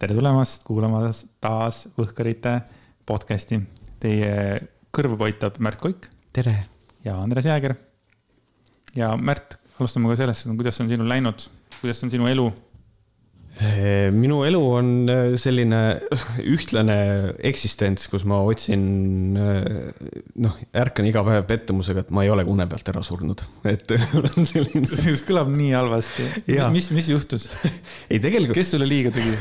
tere tulemast kuulama taas Võhkarite podcast'i. Teie kõrvu poitab Märt Koik tere! ja Andres Jääger. ja Märt, alustame ka sellest, kuidas on sinul läinud, kuidas on sinu elu? Minu elu on äh, selline ühtlane eksistents, kus ma otsin, äh, noh, ärkan iga päev pettumusega, et ma ei ole une pealt ära surnud, et on selline. see kõlab nii halvasti. mis, mis juhtus? ei, tegelikult. kes sulle liiga tegi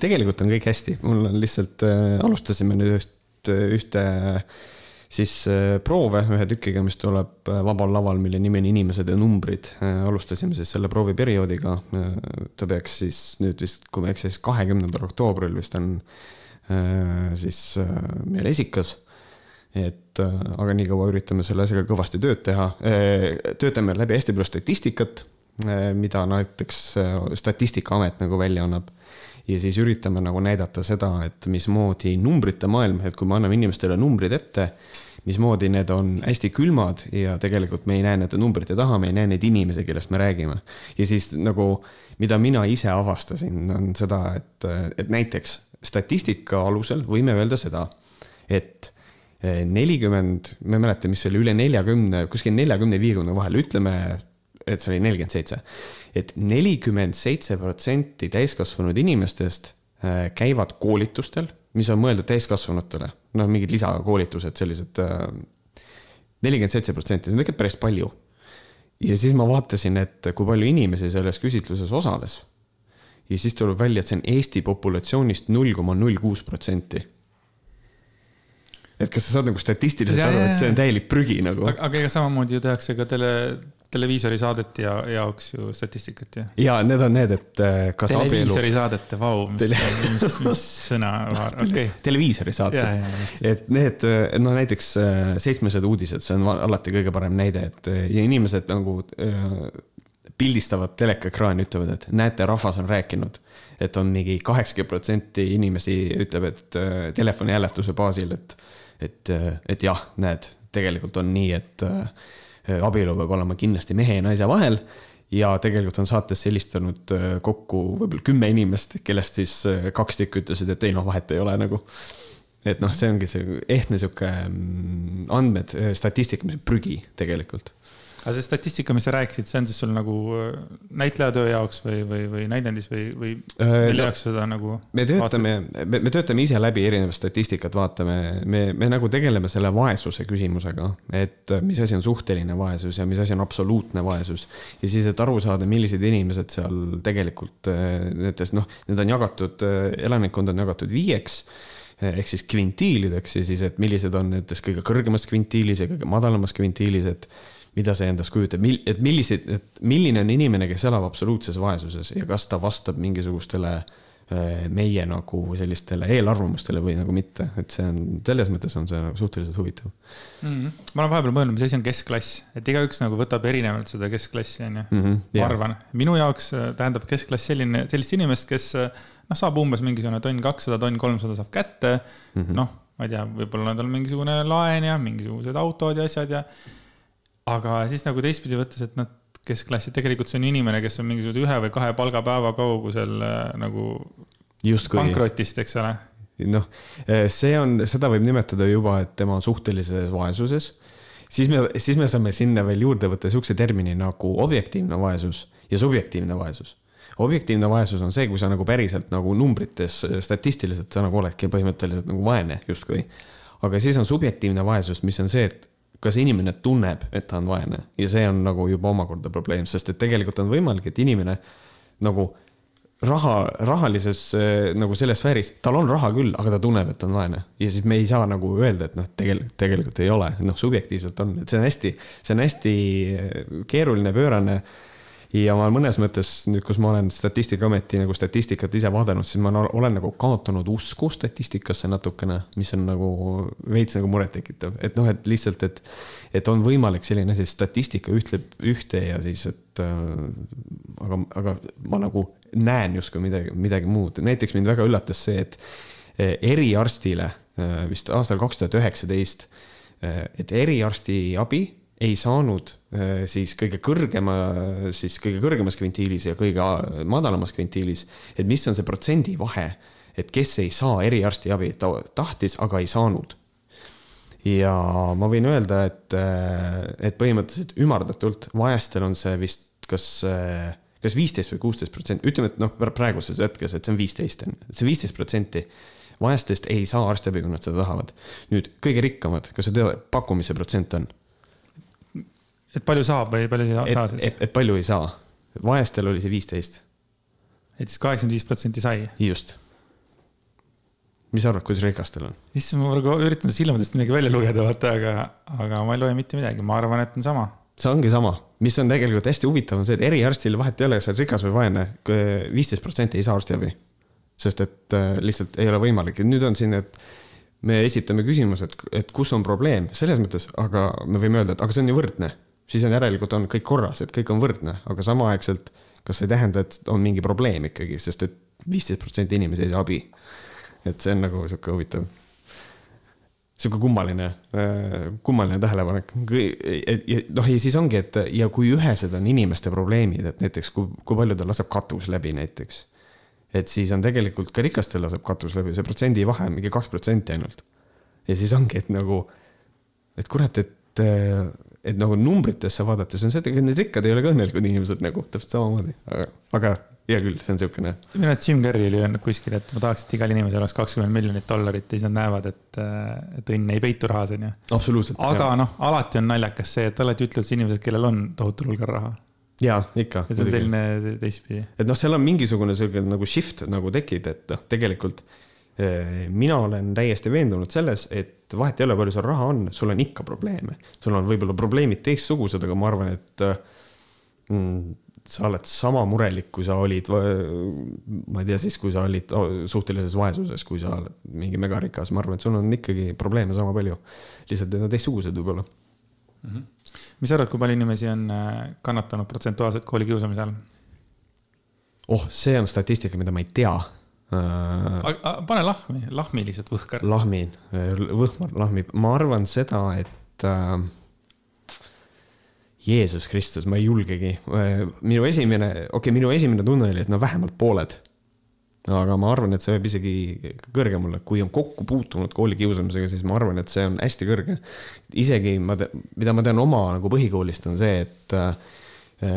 tegelikult on kõik hästi, mul on lihtsalt alustasime nüüd üht, ühte äh, siis äh, proove ühe tükiga, mis tuleb äh, vabal laval, mille nimi on Inimesed ja numbrid. Äh, alustasime siis selle prooviperioodiga. ta peaks siis nüüd vist, kui ma ei eksi, siis kahekümnendal oktoobril vist on siis meil esikas et aga nii kaua üritame selle asjaga kõvasti tööd teha. töötame läbi hästi palju statistikat, mida näiteks Statistikaamet nagu välja annab ja siis üritame nagu näidata seda, et mismoodi numbrite maailm, et kui me anname inimestele numbrid ette, mismoodi need on hästi külmad ja tegelikult me ei näe nende numbrite taha, me ei näe neid inimesi, kellest me räägime. ja siis nagu, mida mina ise avastasin, on seda, et, et näiteks statistika alusel võime öelda seda, et nelikümmend, ma ei mäleta, mis see oli, üle neljakümne, kuskil neljakümne, viiekümne vahel, ütleme, et see oli nelikümmend seitse et nelikümmend seitse protsenti täiskasvanud inimestest äh, käivad koolitustel, mis on mõeldud täiskasvanutele, noh, mingid lisakoolitused, sellised. Äh, nelikümmend seitse protsenti, see on tegelikult päris palju. ja siis ma vaatasin, et kui palju inimesi selles küsitluses osales. ja siis tuleb välja, et see on Eesti populatsioonist null koma null kuus protsenti et kas sa saad nagu statistiliselt aru, et see on täielik prügi nagu. aga ega samamoodi ju tehakse ka tele, televiisori saadete ja, jaoks ju statistikat ju. ja need on need, et äh, kas televiisori abielu... saadete, vau, mis Tele..., mis, mis sõna, okei okay.. televiisori saated, et need, no näiteks äh, Seitsmesed uudised, see on alati kõige parem näide, et ja inimesed nagu pildistavad telekaekraani, ütlevad, et näete, rahvas on rääkinud. et on mingi kaheksakümmend protsenti inimesi ütleb, et telefoni hääletuse baasil, et et, et jah, näed, tegelikult on nii, et äh, abielu peab olema kindlasti mehe ja naise vahel ja tegelikult on saatesse helistanud äh, kokku võib-olla kümme inimest, kellest siis äh, kaks tükki ütlesid, et ei noh, vahet ei ole nagu. et noh, see ongi see ehtne sihuke mm, andmed, statistika, prügi tegelikult aga see statistika, mis sa rääkisid, see on siis sul nagu äh, näitlejatöö jaoks või, või, või näidendis või, või mille no, jaoks seda nagu? me töötame, me, me töötame ise läbi erinevat statistikat, vaatame, me, me nagu tegeleme selle vaesuse küsimusega, et mis asi on suhteline vaesus ja mis asi on absoluutne vaesus. ja siis, et aru saada, millised inimesed seal tegelikult äh, nendes noh, need on jagatud, äh, elanikkond on jagatud viieks ehk siis kvintiilideks ja siis, et millised on nendes kõige kõrgemas kvintiilis ja kõige madalamas kvintiilis, et mida see endast kujutab, mil-, et milliseid, et milline on inimene, kes elab absoluutses vaesuses ja kas ta vastab mingisugustele äh, meie nagu sellistele eelarvamustele või nagu mitte, et see on, selles mõttes on see nagu suhteliselt huvitav mm. -hmm. ma olen vahepeal mõelnud, mis asi on keskklass, et igaüks nagu võtab erinevalt seda keskklassi, on ju. Mhm, ma arvan, minu jaoks äh, tähendab keskklass selline, sellist inimest, kes äh, noh, saab umbes mingisugune tonn kakssada, tonn kolmsada saab kätte mm -hmm.. noh, ma ei tea, võib-olla tal on mingisugune laen ja mingisugused autod ja asjad ja aga siis nagu teistpidi võttes, et noh, keskklassi, tegelikult see on inimene, kes on mingisuguse ühe või kahe palgapäeva kaugusel äh, nagu Justkui. pankrotist, eks ole. noh, äh, see on, seda võib nimetada juba, et tema on suhtelises vaesuses. siis me, siis me saame sinna veel juurde võtta sihukese termini nagu objektiivne vaesus ja subjektiivne vaesus objektiivne vaesus on see, kui sa nagu päriselt nagu numbrites statistiliselt sa nagu oledki põhimõtteliselt nagu vaene justkui. aga siis on subjektiivne vaesus, mis on see, et kas inimene tunneb, et ta on vaene. Ja see on nagu juba omakorda probleem, sest et tegelikult on võimalik, et inimene nagu raha, rahalises eh, nagu selles sfääris, tal on raha küll, aga ta tunneb, et ta on vaene. ja siis me ei saa nagu öelda, et noh, tegelikult, tegelikult ei ole, noh, subjektiivselt on, et see on hästi, see on hästi eh, keeruline, pöörane ja ma mõnes mõttes nüüd, kus ma olen Statistikaameti nagu statistikat ise vaadanud, siis ma olen nagu kaotanud usku statistikasse natukene, mis on nagu veits nagu murettekitav, et noh, et lihtsalt, et, et on võimalik selline asi, statistika ütleb ühte ja siis, et äh, aga, aga ma nagu näen justkui midagi, midagi muud, näiteks mind väga üllatas see, et äh, eriarstile äh, vist aastal kaks tuhat üheksateist, et eriarsti abi ei saanud äh, siis kõige kõrgema, siis kõige kõrgemas kvintiilis ja kõige madalamas kvintiilis, et mis on see protsendivahe, et kes ei saa eriarstiabi, ta tahtis, aga ei saanud. ja ma võin öelda, et, äh, et põhimõtteliselt ümardatult vaestel on see vist kas, äh, kas viisteist või kuusteist protsenti, ütleme, et noh, praeguses hetkes, et see on viisteist see viisteist protsenti vaestest ei saa arstiabi, kui nad seda tahavad. nüüd kõige rikkamad, kas sa tead, pakkumise protsent on? Et palju saab või palju ei saa siis? et, palju ei saa. vaestel oli see viisteist. et siis kaheksakümmend viis protsenti sai? just. mis sa arvad, kuidas rikastel on? issand, ma praegu üritan silmadest midagi välja lugeda, vaata, aga, aga ma ei loe mitte midagi, ma arvan, et on sama. see ongi sama, mis on tegelikult hästi huvitav, on see, et eriarstil vahet ei ole, kas sa oled rikas või vaene, viisteist protsenti ei saa arstiabi. sest et äh, lihtsalt ei ole võimalik nüüd on siin, et me esitame küsimuse, et, et kus on probleem, selles mõttes, aga me võime öelda, et aga see on ju võrdne siis on järelikult on kõik korras, et kõik on võrdne, aga samaaegselt, kas see ei tähenda, et on mingi probleem ikkagi, sest et viisteist protsenti inimesi ei saa abi. et see on nagu sihuke huvitav, sihuke kummaline, äh, kummaline tähelepanek. noh, ja siis ongi, et ja kui ühesed on inimeste probleemid, et näiteks kui, kui palju tal laseb katus läbi näiteks. et siis on tegelikult ka rikastel laseb katus läbi, see protsendivahe on mingi kaks protsenti ainult. ja siis ongi, et nagu, et kurat, et et nagu numbritesse vaadates on see, et ega need rikkad ei ole ka õnnelikud inimesed nagu täpselt samamoodi, aga, aga hea küll, see on siukene. minu arust Jim Carrey oli öelnud kuskil, et ma tahaks, et igal inimesel oleks kakskümmend miljonit dollarit ja siis nad näevad, et, et õnn ei peitu rahas, onju. absoluutselt. aga noh, alati on naljakas see, et alati ütlevad inimesed, kellel on tohutul hulgal raha. jaa, ikka. et see on selline teistpidi. et noh, seal on mingisugune sihuke nagu shift nagu tekib, et noh, tegelikult eh, mina olen täiesti veendunud selles, et et vahet ei ole, palju sul raha on, sul on ikka probleeme. sul on võib-olla probleemid teistsugused, aga ma arvan, et mm, sa oled sama murelik, kui sa olid, ma ei tea siis, kui sa olid suhtelises vaesuses, kui sa oled mingi megarikas, ma arvan, et sul on ikkagi probleeme sama palju. lihtsalt need on teistsugused võib-olla mm. -hmm. mis sa arvad, kui palju inimesi on äh, kannatanud protsentuaalselt koolikiusamise all? oh, see on statistika, mida ma ei tea Äh, pane lahmi, lahmi lihtsalt võhkar. lahmin, võhmar, lahmib, ma arvan seda, et äh, Jeesus Kristus, ma ei julgegi. Äh, minu esimene, okei okay,, minu esimene tunne oli, et no vähemalt pooled. aga ma arvan, et see võib isegi kõrgem olla, kui on kokku puutunud koolikiusamisega, siis ma arvan, et see on hästi kõrge. isegi ma, mida ma tean oma nagu põhikoolist, on see, et äh,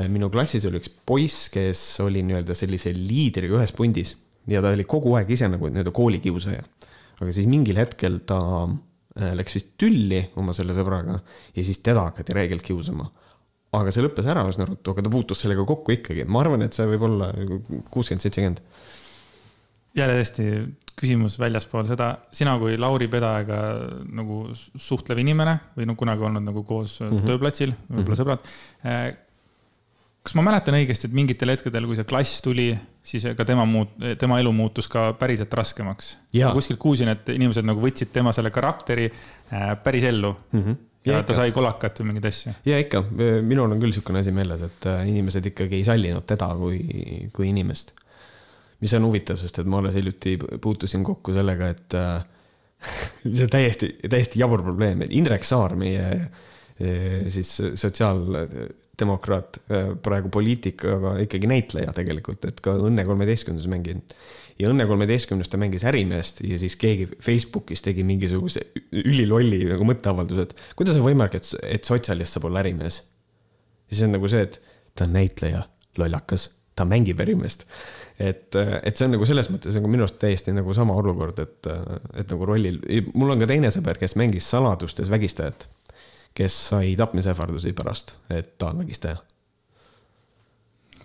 minu klassis oli üks poiss, kes oli nii-öelda sellise liidriga ühes pundis ja ta oli kogu aeg ise nagu nii-öelda koolikiusaja. aga siis mingil hetkel ta äh, läks vist tülli oma selle sõbraga ja siis teda hakati räigelt kiusama. aga see lõppes ära üsna ruttu, aga ta puutus sellega kokku ikkagi, ma arvan, et see võib olla kuuskümmend, seitsekümmend. jälle täiesti küsimus väljaspool seda, sina kui Lauri Pedajaga nagu suhtlev inimene või no kunagi olnud nagu koos mm -hmm. tööplatsil, võib-olla mm -hmm. sõbrad äh, kas ma mäletan õigesti, et mingitel hetkedel, kui see klass tuli, siis ka tema muut-, tema elu muutus ka päriselt raskemaks. kuskilt kuulsin, et inimesed nagu võtsid tema selle karakteri äh, päris ellu mm. -hmm. ja, ja ta sai kolakat või mingeid asju. ja ikka, minul on küll niisugune asi meeles, et äh, inimesed ikkagi ei sallinud teda kui, kui inimest. mis on huvitav, sest et ma alles hiljuti puutusin kokku sellega, et äh, see on täiesti, täiesti jabur probleem, et Indrek Saar, meie siis sotsiaaldemokraat, praegu poliitik, aga ikkagi näitleja tegelikult, et ka Õnne kolmeteistkümnes mänginud. ja Õnne kolmeteistkümnes ta mängis ärimeest ja siis keegi Facebookis tegi mingisuguse ülilolli nagu mõtteavalduse, et kuidas on võimalik, et, et sotsialist saab olla ärimees. ja siis on nagu see, et ta on näitleja, lollakas, ta mängib ärimeest et, et see on nagu selles mõttes nagu minu arust täiesti nagu sama olukord, et, et nagu rollil, mul on ka teine sõber, kes mängis saladustes vägistajat kes sai tapmisähvardusi pärast, et ta on vägistaja.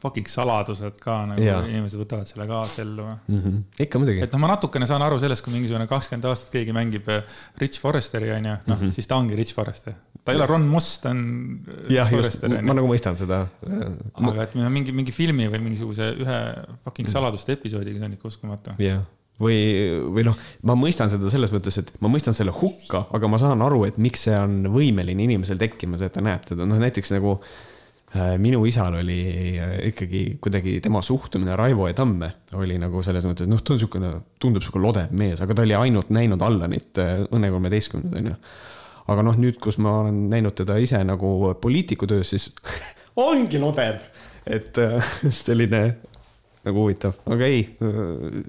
Fucking saladused ka nagu ja. inimesed võtavad selle kaasa ellu mm. -hmm. ikka muidugi. et noh, ma natukene saan aru sellest, kui mingisugune kakskümmend aastat keegi mängib äh, Rich Forresteri onju, noh mm -hmm. siis ta ongi Rich Forrester. ta ei ole Ron Moss, ta on. jah, just, ma nagu mõistan seda. aga et mingi, mingi filmi või mingisuguse ühe fucking saladuste episoodiga, see on ikka uskumatu. jah või, või noh, ma mõistan seda selles mõttes, et ma mõistan selle hukka, aga ma saan aru, et miks see on võimeline inimesel tekkima, see, et ta näeb teda, noh näiteks nagu äh, minu isal oli äh, ikkagi kuidagi tema suhtumine Raivo ja Tamme oli nagu selles mõttes, noh, ta on niisugune, tundub niisugune lodev mees, aga ta oli ainult näinud Allanit äh, Õnne kolmeteistkümnes, onju. aga noh, nüüd, kus ma olen näinud teda ise nagu poliitiku töös, siis ongi lodev, et äh, selline nagu huvitav, aga ei,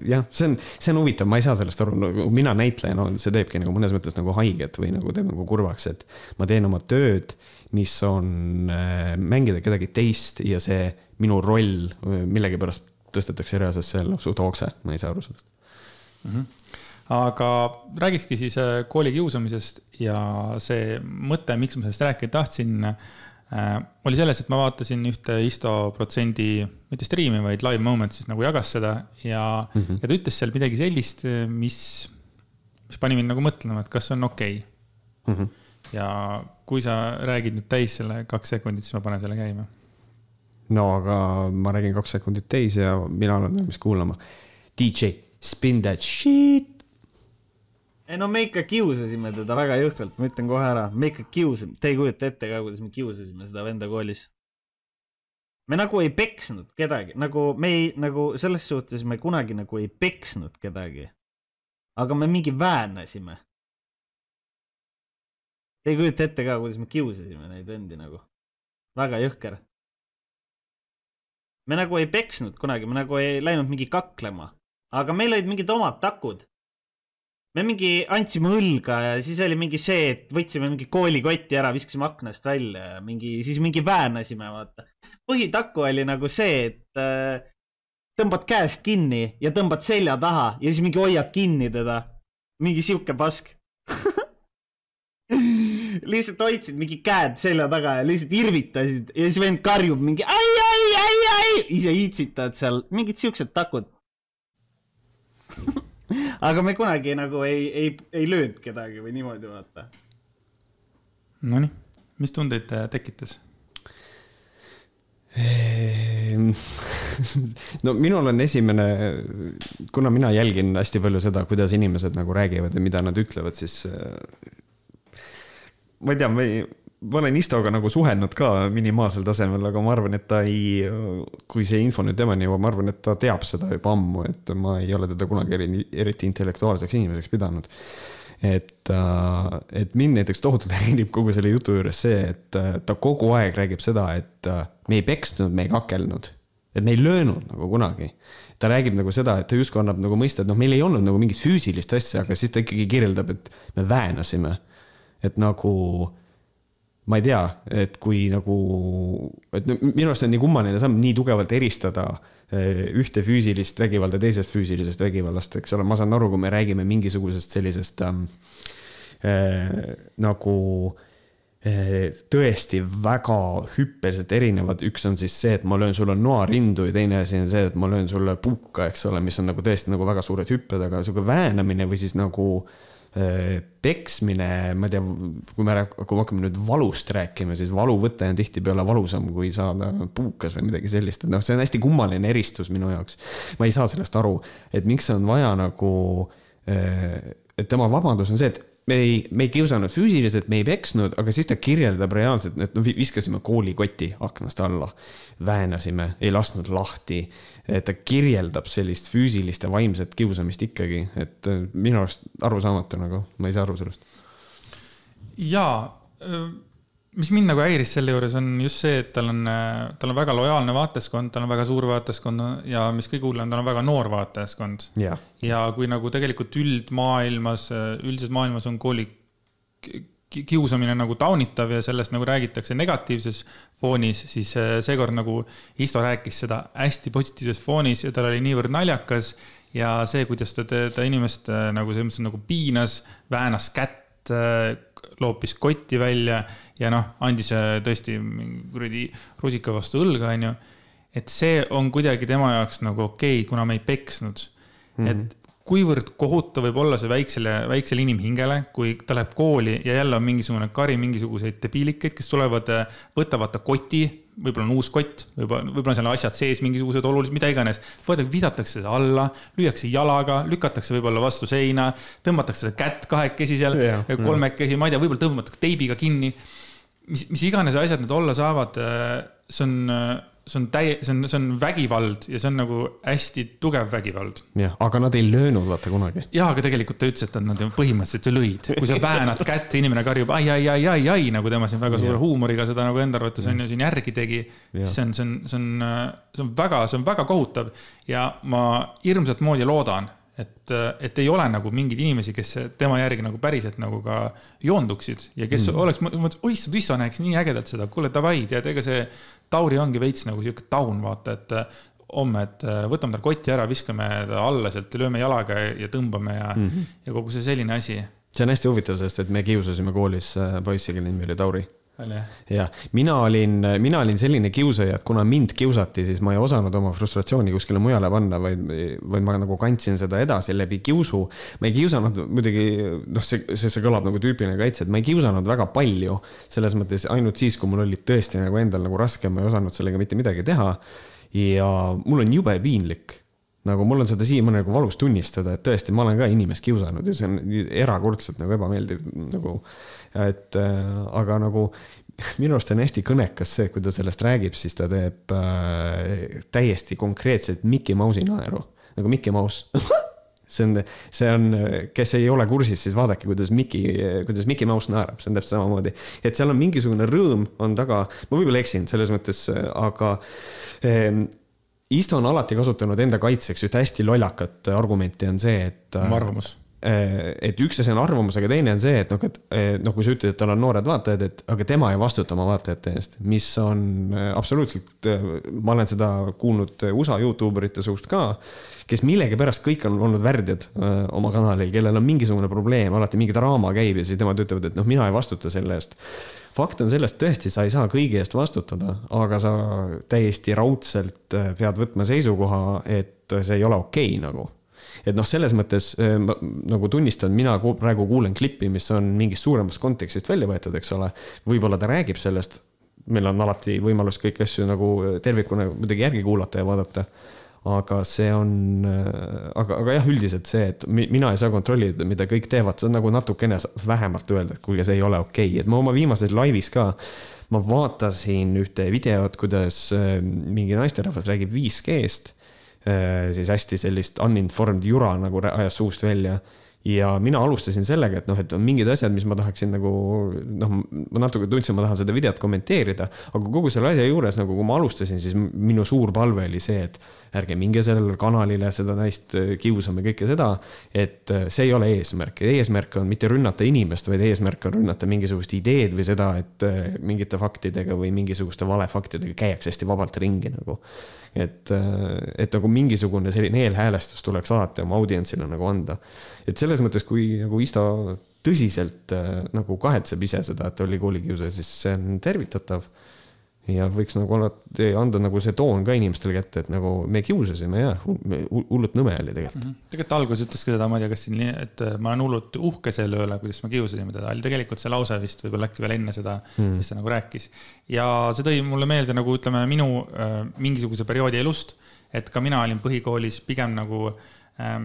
jah, see on, see on huvitav, ma ei saa sellest aru, nagu mina näitlejana no,, see teebki nagu mõnes mõttes nagu haiget või nagu teeb nagu kurvaks, et ma teen oma tööd, mis on äh, mängida kedagi teist ja see minu roll millegipärast tõstetakse reaalsesse ellu suht hoogse, ma ei saa aru sellest mm. -hmm aga räägikski siis äh, koolikiusamisest ja see mõte, miks ma sellest rääkida tahtsin Äh, oli selles, et ma vaatasin ühte Isto protsendi, mitte striimi, vaid live moment siis nagu jagas seda ja mm, -hmm. ja ta ütles seal midagi sellist, mis, mis pani mind nagu mõtlema, et kas on okei okay. mm. -hmm. ja kui sa räägid nüüd täis selle kaks sekundit, siis ma panen selle käima. no aga ma räägin kaks sekundit täis ja mina olen valmis kuulama. DJ, spin that shit ei no me ikka kiusasime teda väga jõhkralt, ma ütlen kohe ära, me ikka kiusame, te ei kujuta ette ka, kuidas me kiusasime seda venda koolis. me nagu ei peksnud kedagi, nagu me ei, nagu selles suhtes me kunagi nagu ei peksnud kedagi. aga me mingi väänasime. Te ei kujuta ette ka, kuidas me kiusasime neid vendi nagu. väga jõhker. me nagu ei peksnud kunagi, me nagu ei läinud mingi kaklema, aga meil olid mingid omad takud me mingi andsime õlga ja siis oli mingi see, et võtsime mingi koolikotti ära, viskasime aknast välja ja mingi, siis mingi väänasime, vaata. põhitaku oli nagu see, et äh, tõmbad käest kinni ja tõmbad selja taha ja siis mingi hoiad kinni teda. mingi sihuke pask lihtsalt hoidsid mingi käed selja taga ja lihtsalt irvitasid ja siis vend karjub mingi ai, ai, ai, ai, ise iitsitad seal, mingid siuksed takud aga me kunagi nagu ei, ei, ei löönud kedagi või niimoodi, vaata. Nonii, mis tundeid tekitas? Ehm, no minul on esimene, kuna mina jälgin hästi palju seda, kuidas inimesed nagu räägivad ja mida nad ütlevad, siis ma ei tea, ma ei ma olen Istoga nagu suhelnud ka minimaalsel tasemel, aga ma arvan, et ta ei, kui see info nüüd temani jõuab, ma arvan, et ta teab seda juba ammu, et ma ei ole teda kunagi eri, eriti intellektuaalseks inimeseks pidanud. et, äh, et mind näiteks tohutult häirib kogu selle jutu juures see, et äh, ta kogu aeg räägib seda, et äh, me ei peksnud, me ei kakelnud, et me ei löönud nagu kunagi ta räägib nagu seda, et ta justkui annab nagu mõista, et noh, meil ei olnud nagu mingit füüsilist asja, aga siis ta ikkagi kirjeldab, et me väänasime. et nagu ma ei tea, et kui nagu, et minu arust on nii kummaline samm nii tugevalt eristada eh, ühte füüsilist vägivalda teisest füüsilisest vägivallast, eks ole, ma saan aru, kui me räägime mingisugusest sellisest ähm, äh, nagu äh, tõesti väga hüppeliselt erinevad, üks on siis see, et ma löön sulle noarindu ja teine asi on see, et ma löön sulle puuka, eks ole, mis on nagu tõesti nagu väga suured hüpped, aga sihuke väänamine või siis nagu äh, peksmine, ma ei tea, kui me, kui me hakkame nüüd valust rääkima, siis valuvõte on tihtipeale valusam, kui saada puukas või midagi sellist, et noh, see on hästi kummaline eristus minu jaoks. ma ei saa sellest aru, et miks on vaja nagu, äh, et tema vabandus on see, et me ei, me ei kiusanud füüsiliselt, me ei peksnud, aga siis ta kirjeldab reaalselt, et no viskasime koolikoti aknast alla, väänasime, ei lasknud lahti ta kirjeldab sellist füüsilist ja vaimset kiusamist ikkagi, et äh, minu arust arusaamatu nagu, ma ei saa aru sellest. jaa, mis mind nagu häiris selle juures on just see, et tal on, tal on väga lojaalne vaatajaskond, tal on väga suur vaatajaskond ja mis kõige hullem, tal on väga noor vaatajaskond. ja kui nagu tegelikult üldmaailmas, üldiselt maailmas on kooli kiusamine nagu taunitav ja sellest nagu räägitakse negatiivses foonis, siis äh, seekord nagu Isto rääkis seda hästi positiivses foonis ja tal oli niivõrd naljakas ja see, kuidas ta teda inimest äh, nagu selles mõttes nagu piinas, väänas kätt, äh, loopis kotti välja ja noh, andis tõesti kuradi rusika vastu õlga, onju. et see on kuidagi tema jaoks nagu okei okay,, kuna me ei peksnud mm. -hmm. et kuivõrd kohutav võib olla see väiksele, väiksele inimhingele, kui ta läheb kooli ja jälle on mingisugune kari mingisuguseid debiilikeid, kes tulevad, võtavad ta koti, võib-olla on uus kott, võib-olla, võib-olla seal on asjad sees, mingisugused olulised, mida iganes. võetakse, visatakse see alla, lüüakse jalaga, lükatakse võib-olla vastu seina, tõmmatakse kätt kahekesi seal yeah,, kolmekesi, ma ei tea, võib-olla tõmmatakse teibiga kinni. mis, mis iganes asjad need olla saavad, see on see on täie-, see on, see on vägivald ja see on nagu hästi tugev vägivald. jah, aga nad ei löönud vaata kunagi. jaa, aga tegelikult ta ütles, et nad põhimõtteliselt ju lõid. kui sa väänad kätt, inimene karjub ai, ai, ai, ai, ai, nagu tema siin väga suure yeah. huumoriga seda nagu enda arvates on ju siin järgi tegi see on, see on, see on, see on väga, see on väga kohutav ja ma hirmsat moodi loodan et, et ei ole nagu mingeid inimesi, kes tema järgi nagu päriselt nagu ka joonduksid ja kes mm. oleks, mõtlevad, oissand, issa näeks nii ägedalt seda, kuule davai, tead, ega see Tauri ongi veits nagu sihuke taun, vaata, et homme, et võtame tal koti ära, viskame ta alla sealt, lööme jalaga ja tõmbame ja mm, -hmm. ja kogu see selline asi. see on hästi huvitav, sest et me kiusasime koolis äh, poissi, kelle nimi oli Tauri jah, mina olin, mina olin selline kiusaja, et kuna mind kiusati, siis ma ei osanud oma frustratsiooni kuskile mujale panna, vaid, vaid ma nagu kandsin seda edasi läbi kiusu. ma ei kiusanud muidugi, noh, see, see, see kõlab nagu tüüpiline kaitse, et ma ei kiusanud väga palju. selles mõttes ainult siis, kui mul oli tõesti nagu endal nagu raske, ma ei osanud sellega mitte midagi teha. ja mul on jube piinlik nagu mul on seda siiamaani nagu valus tunnistada, et tõesti, ma olen ka inimest kiusanud ja see on erakordselt nagu ebameeldiv nagu et äh, aga nagu minu arust on hästi kõnekas see, kui ta sellest räägib, siis ta teeb äh, täiesti konkreetselt Mickey Mouse'i naeru, nagu Mickey Mouse see on, see on, kes ei ole kursis, siis vaadake, kuidas Mickey, kuidas Mickey Mouse naerab, see on täpselt samamoodi. et seal on mingisugune rõõm on taga, ma võib-olla eksin selles mõttes, aga ähm, Isto on alati kasutanud enda kaitseks ühte hästi lollakat argumenti, on see, et. oma arvamus Äh, et üks asi on arvamus, aga teine on see, et noh, et noh, kui sa ütled, et tal on noored vaatajad, et aga tema ei vastuta oma vaatajate eest, mis on äh, absoluutselt, äh, ma olen seda kuulnud USA Youtube erite suust ka, kes millegipärast kõik on olnud värdjad oma kanalil, kellel on mingisugune probleem, alati mingi draama käib ja siis nemad ütlevad, et noh, mina ei vastuta selle eest. Fakt on selles, tõesti, sa ei saa kõigi eest vastutada, aga sa täiesti raudselt pead võtma seisukoha, et see ei ole okei okay, nagu et noh, selles mõttes äh, ma nagu tunnistan, mina praegu kuulen klippi, mis on mingist suuremast kontekstist välja võetud, eks ole. võib-olla ta räägib sellest, meil on alati võimalus kõiki asju nagu tervikuna muidugi järgi kuulata ja vaadata aga see on, äh, aga, aga jah, üldiselt see, et mina ei saa kontrollida, mida kõik teevad, see on nagu natukene vähemalt öelda, et kuulge, see ei ole okei okay., et ma oma viimases laivis ka. ma vaatasin ühte videot, kuidas mingi naisterahvas räägib 5G-st Äh, siis hästi sellist uninformed jura nagu ajas suust välja ja mina alustasin sellega, et noh, et on mingid asjad, mis ma tahaksin nagu noh, ma natuke tundsin, ma tahan seda videot kommenteerida, aga kogu selle asja juures nagu, kui ma alustasin, siis minu suur palve oli see, et ärge minge sellele kanalile seda naist äh, kiusama kõike seda, et äh, see ei ole eesmärk. eesmärk on mitte rünnata inimest, vaid eesmärk on rünnata mingisugust ideed või seda, et mingite faktidega või mingisuguste valefaktidega käiakse hästi vabalt ringi nagu et, äh, et nagu mingisugune selline eelhäälestus tuleks alati oma audientsile nagu anda. et selles mõttes, kui nagu Isto tõsiselt äh, nagu kahetseb ise seda, et oli koolikiusaja, siis see on tervitatav ja võiks nagu alati anda nagu see toon ka inimestele kätte, et nagu me kiusasime ja hullult nõme oli tegelikult mm. -hmm. tegelikult alguses ütles ka seda, ma ei tea, kas siin, et äh, ma olen hullult uhke selle üle, kuidas me kiusasime teda, oli tegelikult see lause vist võib-olla äkki veel enne seda mm, -hmm. mis ta nagu rääkis. ja see tõi mulle meelde nagu ütleme, minu äh, mingisuguse perioodi elust, et ka mina olin põhikoolis pigem nagu äh,,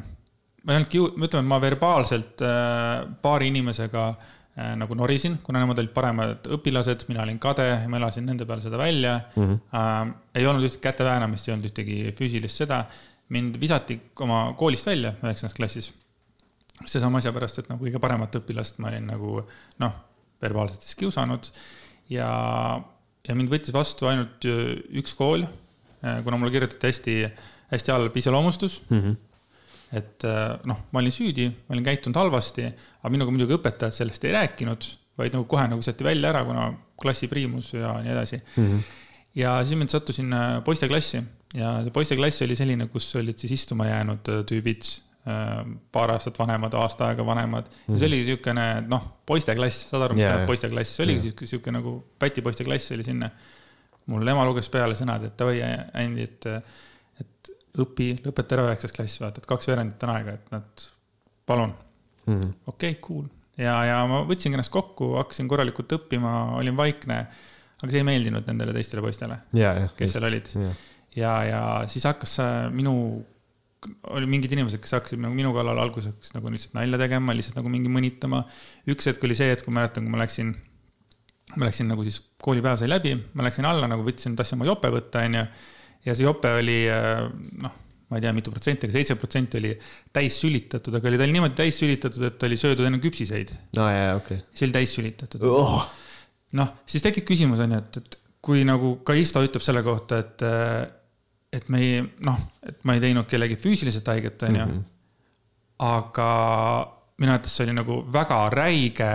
ma ei olnud kiu-, ütleme, ma verbaalselt äh, paari inimesega Äh, nagu norisin, kuna nemad olid paremad õpilased, mina olin kade, ma elasin nende peale seda välja mm. -hmm. Äh, ei olnud ühtegi käte väänamist, ei olnud ühtegi füüsilist seda. mind visati oma koolist välja üheksandas klassis. seesama asja pärast, et nagu kõige paremat õpilast ma olin nagu noh, verbaalselt siis kiusanud. ja, ja mind võttis vastu ainult üks kool, äh, kuna mulle kirjutati hästi, hästi halb iseloomustus mm. -hmm et äh, noh, ma olin süüdi, ma olin käitunud halvasti, aga minuga muidugi õpetajad sellest ei rääkinud, vaid nagu kohe nagu visati välja ära, kuna klassi priimus ja nii edasi mm. -hmm. ja siis mind sattusin äh, poisteklassi ja see poisteklass oli selline, kus olid siis istuma jäänud äh, tüübid, paar aastat vanemad, aasta aega vanemad mm. -hmm. ja see oli niisugune noh, poisteklass, saad aru, mis tähendab yeah, poisteklass, see oligi yeah. sihuke nagu Päti poisteklass oli sinna. mul ema luges peale sõnad, et davai, Andi, et õpi, lõpeta ära üheksas klass, vaata, et kaks veerandit on aega, et nad, palun mm -hmm.. okei okay,, cool. ja, ja ma võtsingi ennast kokku, hakkasin korralikult õppima, olin vaikne. aga see ei meeldinud nendele teistele poistele yeah,, yeah, kes seal olid yeah.. ja, ja siis hakkas minu, oli mingid inimesed, kes hakkasid nagu minu kallal alguseks nagu lihtsalt nalja tegema, lihtsalt nagu mingi mõnitama. üks hetk oli see, et kui mäletan, kui ma läksin, ma läksin nagu siis koolipäev sai läbi, ma läksin alla nagu võtsin, tahtsin oma jope võtta, onju. Ja see jope oli noh, ma ei tea, mitu protsenti, aga seitse protsenti oli täis sülitatud, aga oli ta oli niimoodi täis sülitatud, et oli söödud enne küpsiseid. aa ah, jaa, okei okay.. see oli täis sülitatud oh.. noh, siis tekib küsimus on ju, et, et kui nagu ka Isto ütleb selle kohta, et, et me ei, noh, et ma ei teinud kellegi füüsiliselt haiget, on ju. Mhm. aga minu arvates see oli nagu väga räige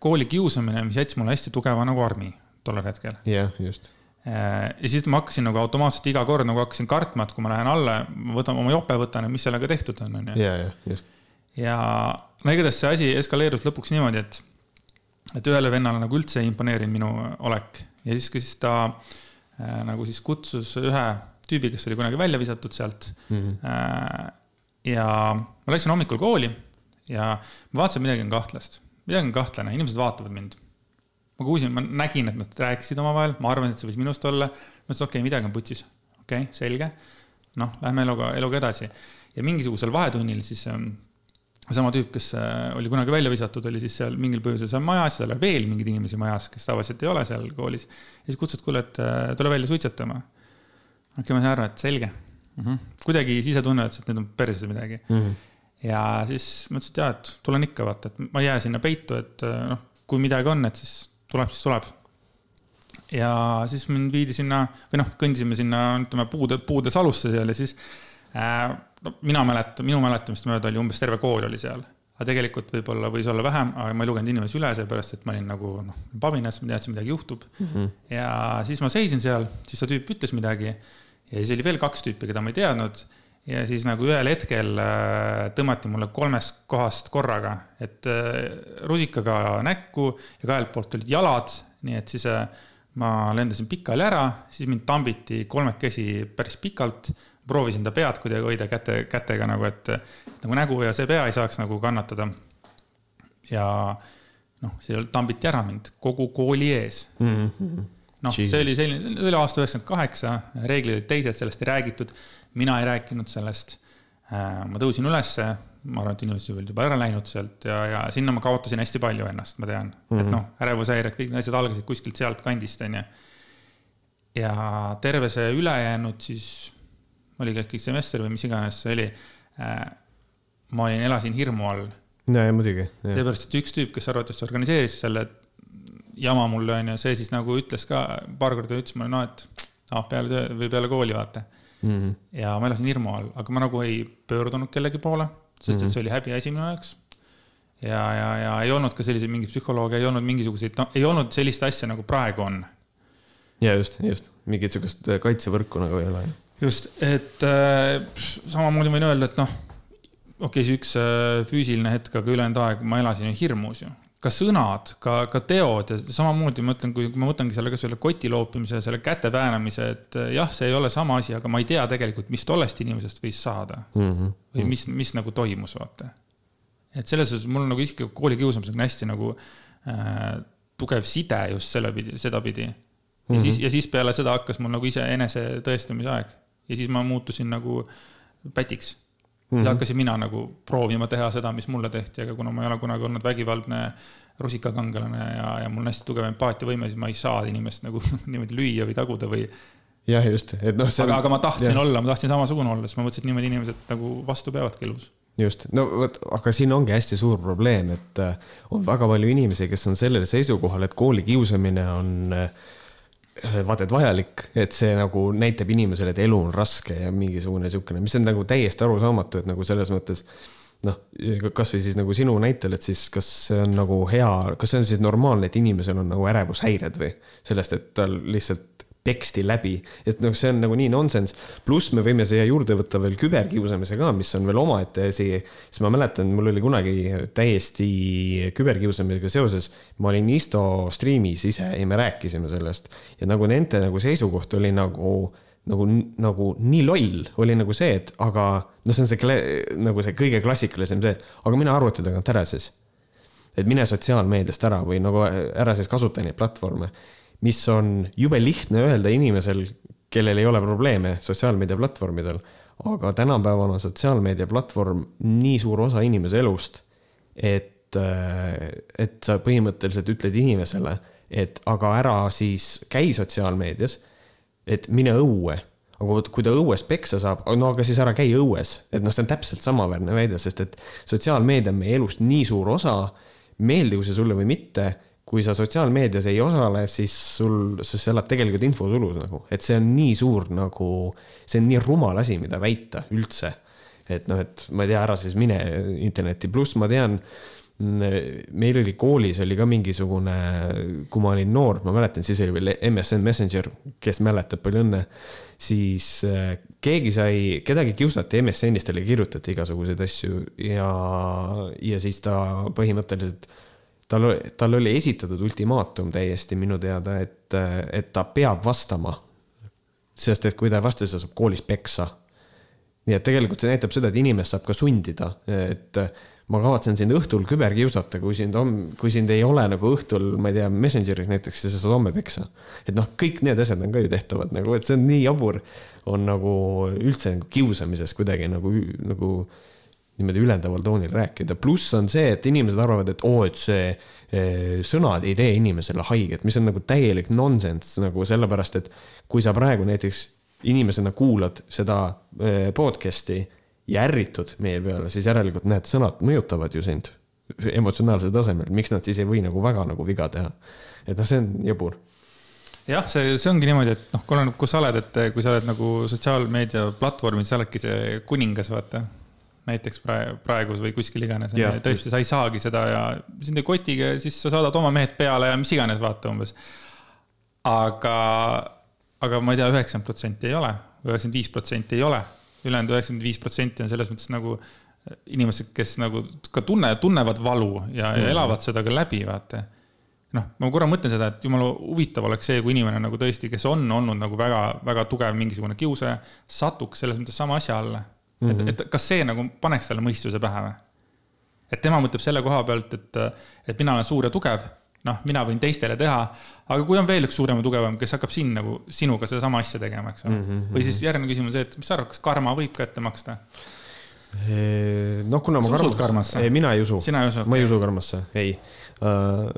koolikiusamine, mis jättis mulle hästi tugeva nagu armi tollel hetkel. jah yeah,, just Äh, ja siis ma hakkasin nagu automaatselt iga kord nagu hakkasin kartma, et kui ma lähen alla, ma võtan oma jope, võtan, et mis sellega tehtud on, on ju. ja, ja just. ja no igatahes see asi eskaleerus lõpuks niimoodi, et, et ühele vennale nagu üldse ei imponeerinud minu olek ja siis, kui siis ta äh, nagu siis kutsus ühe tüübi, kes oli kunagi välja visatud sealt mm. -hmm. Äh, ja ma läksin hommikul kooli ja ma vaatasin, midagi on kahtlast, midagi on kahtlane, inimesed vaatavad mind ma kuulsin, ma nägin, et nad rääkisid omavahel, ma arvan, et see võis minust olla. ma ütlesin, okei okay,, midagi on putsis. okei okay,, selge. noh, lähme eluga, eluga edasi. ja mingisugusel vahetunnil siis ähm, sama tüüp, kes äh, oli kunagi välja visatud, oli siis seal mingil põhjusel seal majas, seal oli veel mingeid inimesi majas, kes tavaliselt ei ole seal koolis. ja siis kutsus, et kuule, et äh, tule välja suitsetama. okei okay,, ma sain aru, et selge mm. -hmm. kuidagi sisetunne ütles, et nüüd on perses midagi mm. -hmm. ja siis ma ütlesin, et jaa, et tulen ikka, vaata, et ma ei jää sinna peitu, et äh, noh, kui midagi on, et siis tuleb, siis tuleb. ja siis mind viidi sinna või noh, kõndisime sinna, ütleme puude, puude salusse seal ja siis äh,. no mina mäletan, minu mäletamist mööda oli umbes terve kool oli seal aga tegelikult võib-olla võis olla vähem, aga ma ei lugenud inimesi üle, seepärast et ma olin nagu noh, pabinas, ma teadsin, midagi juhtub mm. -hmm. ja siis ma seisin seal, siis see tüüp ütles midagi ja siis oli veel kaks tüüpi, keda ma ei teadnud. Ja siis nagu ühel hetkel äh, tõmmati mulle kolmest kohast korraga, et äh, rusikaga näkku ja kahelt poolt tulid jalad, nii et siis äh, ma lendasin pikali ära, siis mind tambiti kolmekesi päris pikalt proovisin ta pead kuidagi hoida käte, kätega nagu, et nagu nägu ja see pea ei saaks nagu kannatada. ja noh, seal tambiti ära mind kogu kooli ees mm -hmm. noh, see oli selline, see oli aasta üheksakümmend kaheksa, reeglid olid teised, sellest ei räägitud. Mina ei rääkinud sellest. Äh, ma tõusin ülesse, ma arvan, et inimesed olid juba ära läinud sealt ja, ja sinna ma kaotasin hästi palju ennast, ma tean mm. -hmm. et mhm. noh, ärevushäired, kõik need asjad algasid kuskilt sealt kandist, onju. ja terve see ülejäänud siis oli kõik semester või mis iganes see oli äh,. ma olin, elasin hirmu all. ja, ja muidugi. seepärast, et üks tüüp, kes arvatavasti organiseeris selle jama mulle, onju, see siis nagu ütles ka paar korda ütles mulle, no et noh, peale töö või peale kooli vaata mm. -hmm. ja ma elasin hirmu all, aga ma nagu ei pöördunud kellegi poole, sest et mhm. see oli häbiasi minu jaoks ja, ja, ja ei olnud ka selliseid mingeid psühholooge, ei olnud mingisuguseid, no ei olnud sellist asja, nagu praegu on. ja just, just, mingit sihukest kaitsevõrku nagu ei ole just, et äh, samamoodi võin öelda, et noh, okei okay,, see üks äh, füüsiline hetk, aga ülejäänud aeg ma elasin ju hirmus ju. Ka sõnad, ka, ka teod ja samamoodi ma ütlen, kui ma võtangi selle, kas selle koti loopimise, selle käte väänamise, et äh, jah, see ei ole sama asi, aga ma ei tea tegelikult, mis tollest inimesest võis saada mm. -hmm. või mis, mis nagu toimus, vaata. et selles suhtes mul on nagu isiklikult koolikiusamisega hästi nagu äh, tugev side just selle pidi, sedapidi. ja mm -hmm. siis, ja siis peale seda hakkas mul nagu iseenese tõestamise aeg ja siis ma muutusin nagu pätiks mm. -hmm. siis hakkasin mina nagu proovima teha seda, mis mulle tehti, aga kuna ma ei ole kunagi olnud vägivaldne rusikakangelane ja, ja mul on hästi tugev empaatiavõime, siis ma ei saa inimest nagu niimoodi lüüa või taguda või. jah, just, et noh. aga, aga ma tahtsin jah. olla, ma tahtsin samasugune olla, siis ma mõtlesin, et niimoodi inimesed nagu vastu peavadki elus just, no vot, aga siin ongi hästi suur probleem, et äh, on väga palju inimesi, kes on sellel seisukohal, et koolikiusamine on äh, Äh, vaata, et vajalik, et see nagu näitab inimesele, et elu on raske ja mingisugune niisugune, mis on nagu täiesti arusaamatu, et nagu selles mõttes noh, kasvõi siis nagu sinu näitel, et siis kas see on nagu hea, kas see on siis normaalne, et inimesel on nagu ärevushäired või? Sellest, et tal lihtsalt teksti läbi, et noh, see on nagu nii nonsense. pluss me võime siia juurde võtta veel küberkiusamise ka, mis on veel omaette asi. siis ma mäletan, mul oli kunagi täiesti küberkiusamisega seoses, ma olin Isto striimis ise ja me rääkisime sellest ja nagu nende nagu seisukoht oli nagu nagu, nagu nii loll oli nagu see, et aga noh, see on see nagu see kõige klassikalisem see, aga mine arvuti tagant ära siis. et mine sotsiaalmeediast ära või nagu ära siis kasuta neid platvorme mis on jube lihtne öelda inimesel, kellel ei ole probleeme sotsiaalmeediaplatvormidel, aga tänapäeval on sotsiaalmeediaplatvorm nii suur osa inimese elust, et, et sa põhimõtteliselt ütled inimesele, et aga ära siis käi sotsiaalmeedias, et mine õue. Aga vot kui ta õues peksa saab, no aga siis ära käi õues, et noh, see on täpselt samaväärne väide, sest et sotsiaalmeedia on meie elust nii suur osa, meeldigu see sulle või mitte, kui sa sotsiaalmeedias ei osale, siis sul, sa elad tegelikult infosulus nagu, et see on nii suur nagu, see on nii rumal asi, mida väita üldse. et noh, et ma ei tea, ära siis mine internetti, pluss ma tean meil oli koolis oli ka mingisugune, kui ma olin noor, ma mäletan, siis oli veel MSN Messenger, kes mäletab, palju õnne. siis äh, keegi sai, kedagi kiusati MSN-is, talle kirjutati igasuguseid asju ja, ja siis ta põhimõtteliselt, tal, tal oli esitatud ultimaatum täiesti minu teada, et, et ta peab vastama. sest et kui ta ei vasta, siis ta saab koolis peksa. nii et tegelikult see näitab seda, et inimest saab ka sundida, et ma kavatsen sind õhtul küberkiusata, kui sind on, kui sind ei ole nagu õhtul, ma ei tea, Messengeris näiteks, siis sa saad homme peksa. et noh, kõik need asjad on ka ju tehtavad nagu, et see on nii jabur, on nagu üldse nagu kiusamisest kuidagi nagu, nagu niimoodi ülendaval toonil rääkida. pluss on see, et inimesed arvavad, et oo, et see eh, sõnad ei tee inimesele haiget, mis on nagu täielik nonsense nagu sellepärast, et kui sa praegu näiteks inimesena kuulad seda eh, podcast'i ja ärritud meie peale, siis järelikult need sõnad mõjutavad ju sind emotsionaalsel tasemel, miks nad siis ei või nagu väga nagu viga teha. et noh, see on jabur. jah, see, see ongi niimoodi, et noh, oleneb, kus sa oled, et kui sa oled nagu sotsiaalmeedia platvormil, sa oledki see kuningas, vaata. Näiteks praegu, või kuskil iganes, tõesti, sa ei saagi seda ja sind ei kotigi, siis sa saadad oma mehed peale ja mis iganes, vaata umbes. aga, aga ma ei tea, üheksakümmend protsenti ei ole, üheksakümmend viis protsenti ei ole ülejäänud üheksakümmend viis protsenti on selles mõttes nagu inimesed, kes nagu ka tunne, tunnevad valu ja ja mhm. elavad seda ka läbi, vaata. noh, ma korra mõtlen seda, et jumala huvitav oleks see, kui inimene nagu tõesti, kes on olnud nagu väga, väga tugev mingisugune kiusaja, satuks selles mõttes sama asja alla mm. -hmm. et, mhm. et kas see nagu paneks talle mõistuse pähe või? et tema mõtleb selle koha pealt, et, et mina olen suur ja tugev noh, mina võin teistele teha, aga kui on veel üks suurem ja tugevam, kes hakkab sind nagu, sinuga sedasama asja tegema, eks ole mm -hmm.. või siis järgmine küsimus on see, et mis sa arvad, kas karma võib ka ette maksta? noh, kuna ma karmas, karmasse? mina ei usu. sina ei usu? ma ei usu karmasse, ei uh,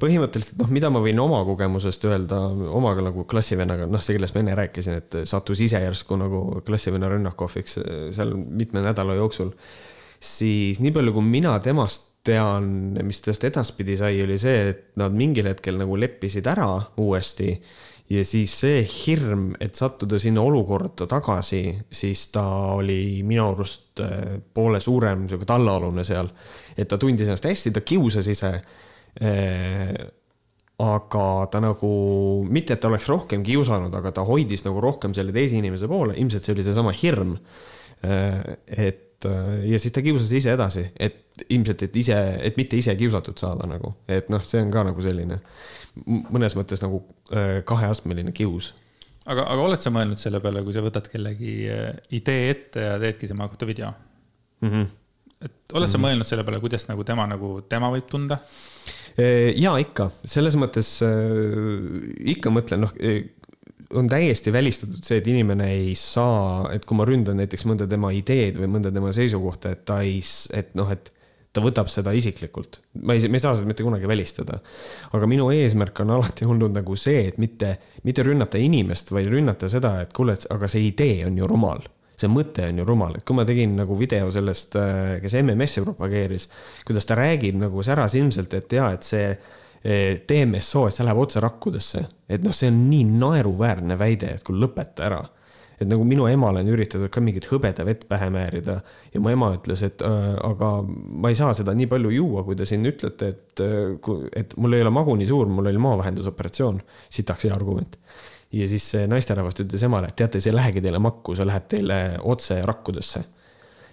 põhimõtteliselt noh, mida ma võin oma kogemusest öelda, omaga nagu klassivennaga, noh, see, kellest ma enne rääkisin, et sattus ise järsku nagu klassivenna rünnaku ohvriks seal mitme nädala jooksul. siis nii palju, kui mina temast tean, mis tast edaspidi sai, oli see, et nad mingil hetkel nagu leppisid ära uuesti ja siis see hirm, et sattuda sinna olukorda tagasi, siis ta oli minu arust äh, poole suurem, sihuke tallaolune seal. et ta tundis ennast hästi, ta kiusas ise. Äh, aga ta nagu, mitte et ta oleks rohkem kiusanud, aga ta hoidis nagu rohkem selle teise inimese poole, ilmselt see oli seesama hirm. Äh, et ja siis ta kiusas ise edasi, et ilmselt, et ise, et mitte ise kiusatud saada nagu, et noh, see on ka nagu selline mõnes mõttes nagu äh, kaheastmeline kius. aga, aga oled sa mõelnud selle peale, kui sa võtad kellegi äh, idee ette ja teedki tema kohta video mm? -hmm. Et oled mm sa mhm. mõelnud selle peale, kuidas nagu tema nagu, tema võib tunda? Äh, ja ikka, selles mõttes ikka mõtlen, noh on täiesti välistatud see, et inimene ei saa, et kui ma ründan näiteks mõnda tema ideed või mõnda tema seisukohta, et ta ei, et noh, et ta võtab seda isiklikult. ma ei, me ei saa seda mitte kunagi välistada. aga minu eesmärk on alati olnud nagu see, et mitte, mitte rünnata inimest, vaid rünnata seda, et kuule, aga see idee on ju rumal see mõte on ju rumal, et kui ma tegin nagu video sellest, äh, kes MMS-i propageeris, kuidas ta räägib nagu särasilmselt, et jaa, et see äh, DMSO, et see läheb otse rakkudesse. et noh, see on nii naeruväärne väide, et kuule lõpeta ära et nagu minu emale on üritatud ka mingit hõbedavett pähe määrida ja mu ema ütles, et äh, aga ma ei saa seda nii palju juua, kui te siin ütlete, et, äh, et mul ei ole magu nii suur, mul oli maavahendusoperatsioon. sitaks hea argument. Ja siis see naisterahvas ütles emale, et teate, see ei lähegi teile makku, see läheb teile otse rakkudesse.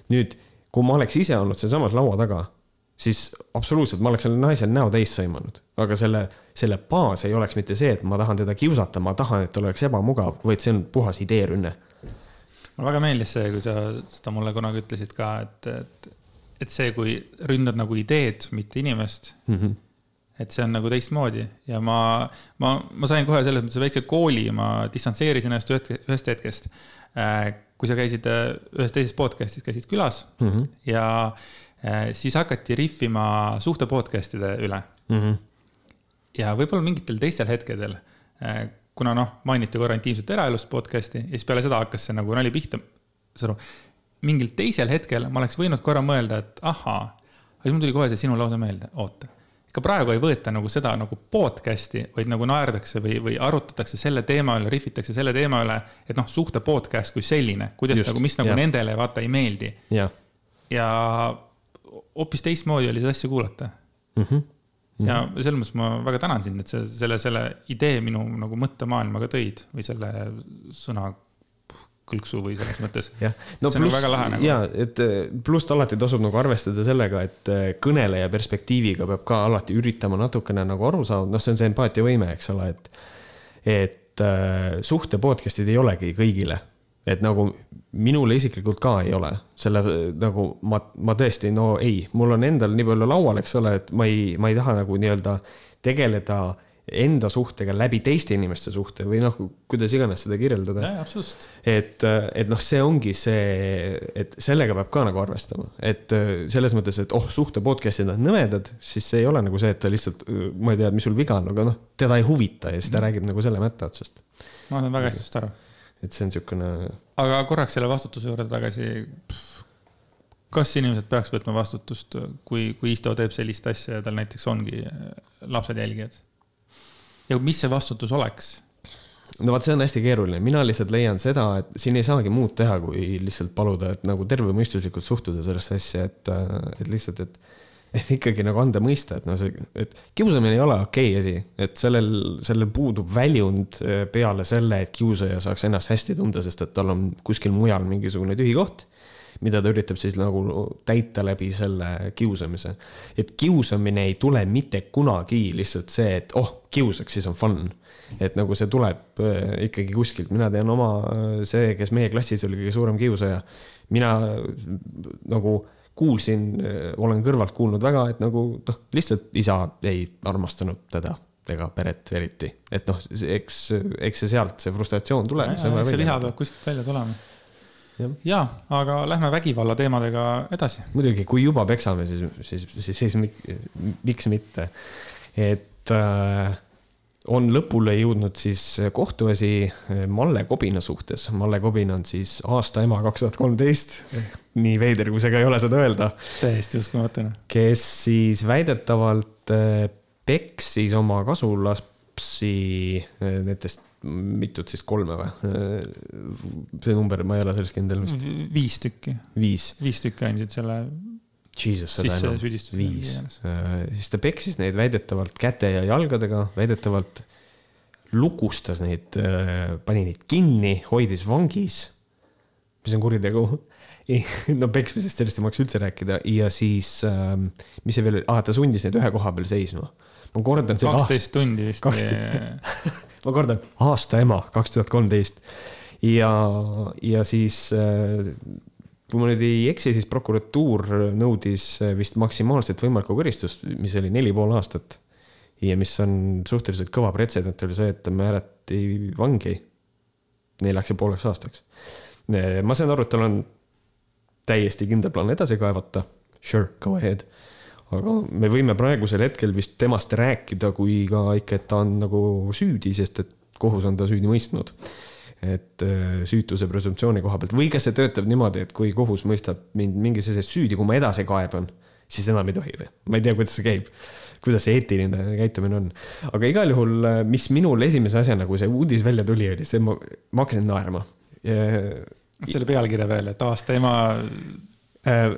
nüüd, kui ma oleks ise olnud sealsamas laua taga siis absoluutselt ma oleks sellel naisel näo täis sõimanud. aga selle, selle baas ei oleks mitte see, et ma tahan teda kiusata, ma tahan, et tal oleks ebamugav, vaid see on puhas ideerünne. mulle väga meeldis see, kui sa seda mulle kunagi ütlesid ka, et, et, et see, kui ründad nagu ideed, mitte inimest mm. -hmm et see on nagu teistmoodi ja ma, ma, ma sain kohe selles mõttes väikse kooli, ma distantseerisin ennast ühest, hetkest. Äh, kui sa käisid äh, ühes teises podcast'is, käisid külas mm -hmm. ja Äh, siis hakati rihvima suhte podcast'ide üle mm. -hmm. ja võib-olla mingitel teistel hetkedel, kuna noh, mainiti korra intiimset eraelust podcast'i ja siis peale seda hakkas see nagu nali pihta. saad aru, mingil teisel hetkel ma oleks võinud korra mõelda, et ahaa, aga mul tuli kohe see sinu lause meelde, oota ka praegu ei võeta nagu seda nagu podcast'i, vaid nagu naerdakse või, või arutatakse selle teema üle, rihvitakse selle teema üle, et noh, suhte podcast kui selline, kuidas Just, nagu, mis nagu ja. nendele vaata ei meeldi. ja hoopis teistmoodi oli seda asja kuulata mm. -hmm. Mm -hmm. ja selles mõttes ma väga tänan sind, et sa selle, selle idee minu nagu mõttemaailma ka tõid või selle sõna kõlksu või selles mõttes. no see pluss, nagu. ja, et eh, pluss alati tasub nagu arvestada sellega, et eh, kõneleja perspektiiviga peab ka alati üritama natukene nagu aru saada, noh, see on see empaatiavõime, eks ole, et. et äh, suhte podcast'id ei olegi kõigile, et nagu minule isiklikult ka ei ole, selle nagu ma, ma tõesti, no ei, mul on endal nii palju laual, eks ole, et ma ei, ma ei taha nagu nii-öelda tegeleda enda suhtega läbi teiste inimeste suhte või noh, kuidas iganes seda kirjeldada. et, et noh, see ongi see, et sellega peab ka nagu arvestama, et selles mõttes, et oh, suhte podcast'id on nõmedad, siis see ei ole nagu see, et ta lihtsalt, ma ei tea, mis sul viga on, aga noh, teda ei huvita ja siis ta mm. räägib nagu selle mätta otsast. ma saan väga hästi sinust aru. et see on niisugune. aga korraks selle vastutuse juurde tagasi. kas inimesed peaks võtma vastutust, kui, kui Isto teeb sellist asja ja tal näiteks ongi lapsed jälgijad? Ja mis see vastutus oleks? no vot, see on hästi keeruline, mina lihtsalt leian seda, et siin ei saagi muud teha, kui lihtsalt paluda, et nagu tervemõistuslikult suhtuda sellesse asja, et, et lihtsalt, et et ikkagi nagu anda mõista, et noh, see, et kiusamine ei ole okei okay asi, et sellel, sellel puudub väljund eh, peale selle, et kiusaja saaks ennast hästi tunda, sest et tal on kuskil mujal mingisugune tühi koht mida ta üritab siis nagu täita läbi selle kiusamise. et kiusamine ei tule mitte kunagi lihtsalt see, et oh, kiusaks, siis on fun. et nagu see tuleb äh, ikkagi kuskilt, mina tean oma, äh, see, kes meie klassis oli kõige suurem kiusaja. mina nagu kuulsin, äh, olen kõrvalt kuulnud väga, et nagu noh, lihtsalt isa ei armastanud teda ega peret eriti, et noh, eks, eks see sealt see frustratsioon tuleb. see liha peab kuskilt välja tulema ja, aga lähme vägivalla teemadega edasi. muidugi, kui juba peksame, siis, siis, siis, siis miks mitte. et äh, on lõpule jõudnud siis kohtuasi Malle Kobina suhtes. Malle Kobin on siis aasta ema kaks tuhat kolmteist. nii veider, kui see ka ei ole seda öelda. täiesti uskumatune. kes siis väidetavalt äh, peksis oma kasulapsi äh, nendest mitut siis, kolme või? see number, ma ei ole selles kindel vist. viis tükki. viis. viis tükki andsid selle. Jesus, seda enam. viis. Äh, siis ta peksis neid väidetavalt käte ja jalgadega, väidetavalt lukustas neid, äh, pani neid kinni, hoidis vangis. mis on kuritegu no peksmisest sellest ei maksa üldse rääkida ja siis, ähm, mis see veel oli, ah, ta sundis neid ühe koha peal seisma ma kordan seda. kaksteist tundi vist. ma kordan, aasta ema, kaks tuhat kolmteist. ja, ja siis äh, kui ma nüüd ei eksi, siis prokuratuur nõudis äh, vist maksimaalset võimalikku karistust, mis oli neli pool aastat. ja mis on suhteliselt kõva pretsedent, oli see, et ta määrati vangi neljaks ja pooleks aastaks. Äh, ma saan aru, et tal on täiesti kindel plaan edasi kaevata. Sure, go ahead aga me võime praegusel hetkel vist temast rääkida kui ka ikka, et ta on nagu süüdi, sest et kohus on ta süüdi mõistnud. et äh, süütuse presumptsiooni koha pealt või kas see töötab niimoodi, et kui kohus mõistab mind mingis asjas süüdi, kui ma edasi kaeban, siis enam ei tohi või? ma ei tea, kuidas see käib, kuidas see eetiline käitumine on. aga igal juhul, äh, mis minul esimese asjana, kui see uudis välja tuli, oli see, ma, ma hakkasin naerma. selle pealkirja peale, et aasta ema.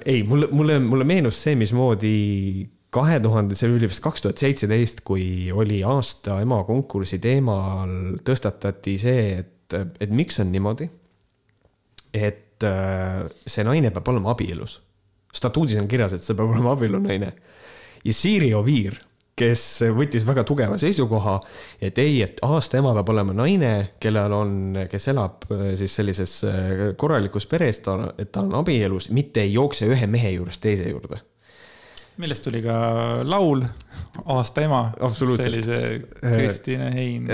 Ei, mulle, mulle, mulle meenus see, mismoodi kahe tuhande, see oli vist kaks tuhat seitseteist, kui oli aasta ema konkursi teemal tõstatati see, et, et miks on niimoodi. et äh, see naine peab olema abielus. statuudis on kirjas, et see peab olema abielunaine. ja Siiri Oviir kes võttis väga tugeva seisukoha, et ei, et aasta ema peab olema naine, kellel on, kes elab äh, siis sellises äh, korralikus peres, ta, et ta on abielus, mitte ei jookse ühe mehe juurest teise juurde millest tuli ka laul Aasta ema. sellise äh, Kristine Hein,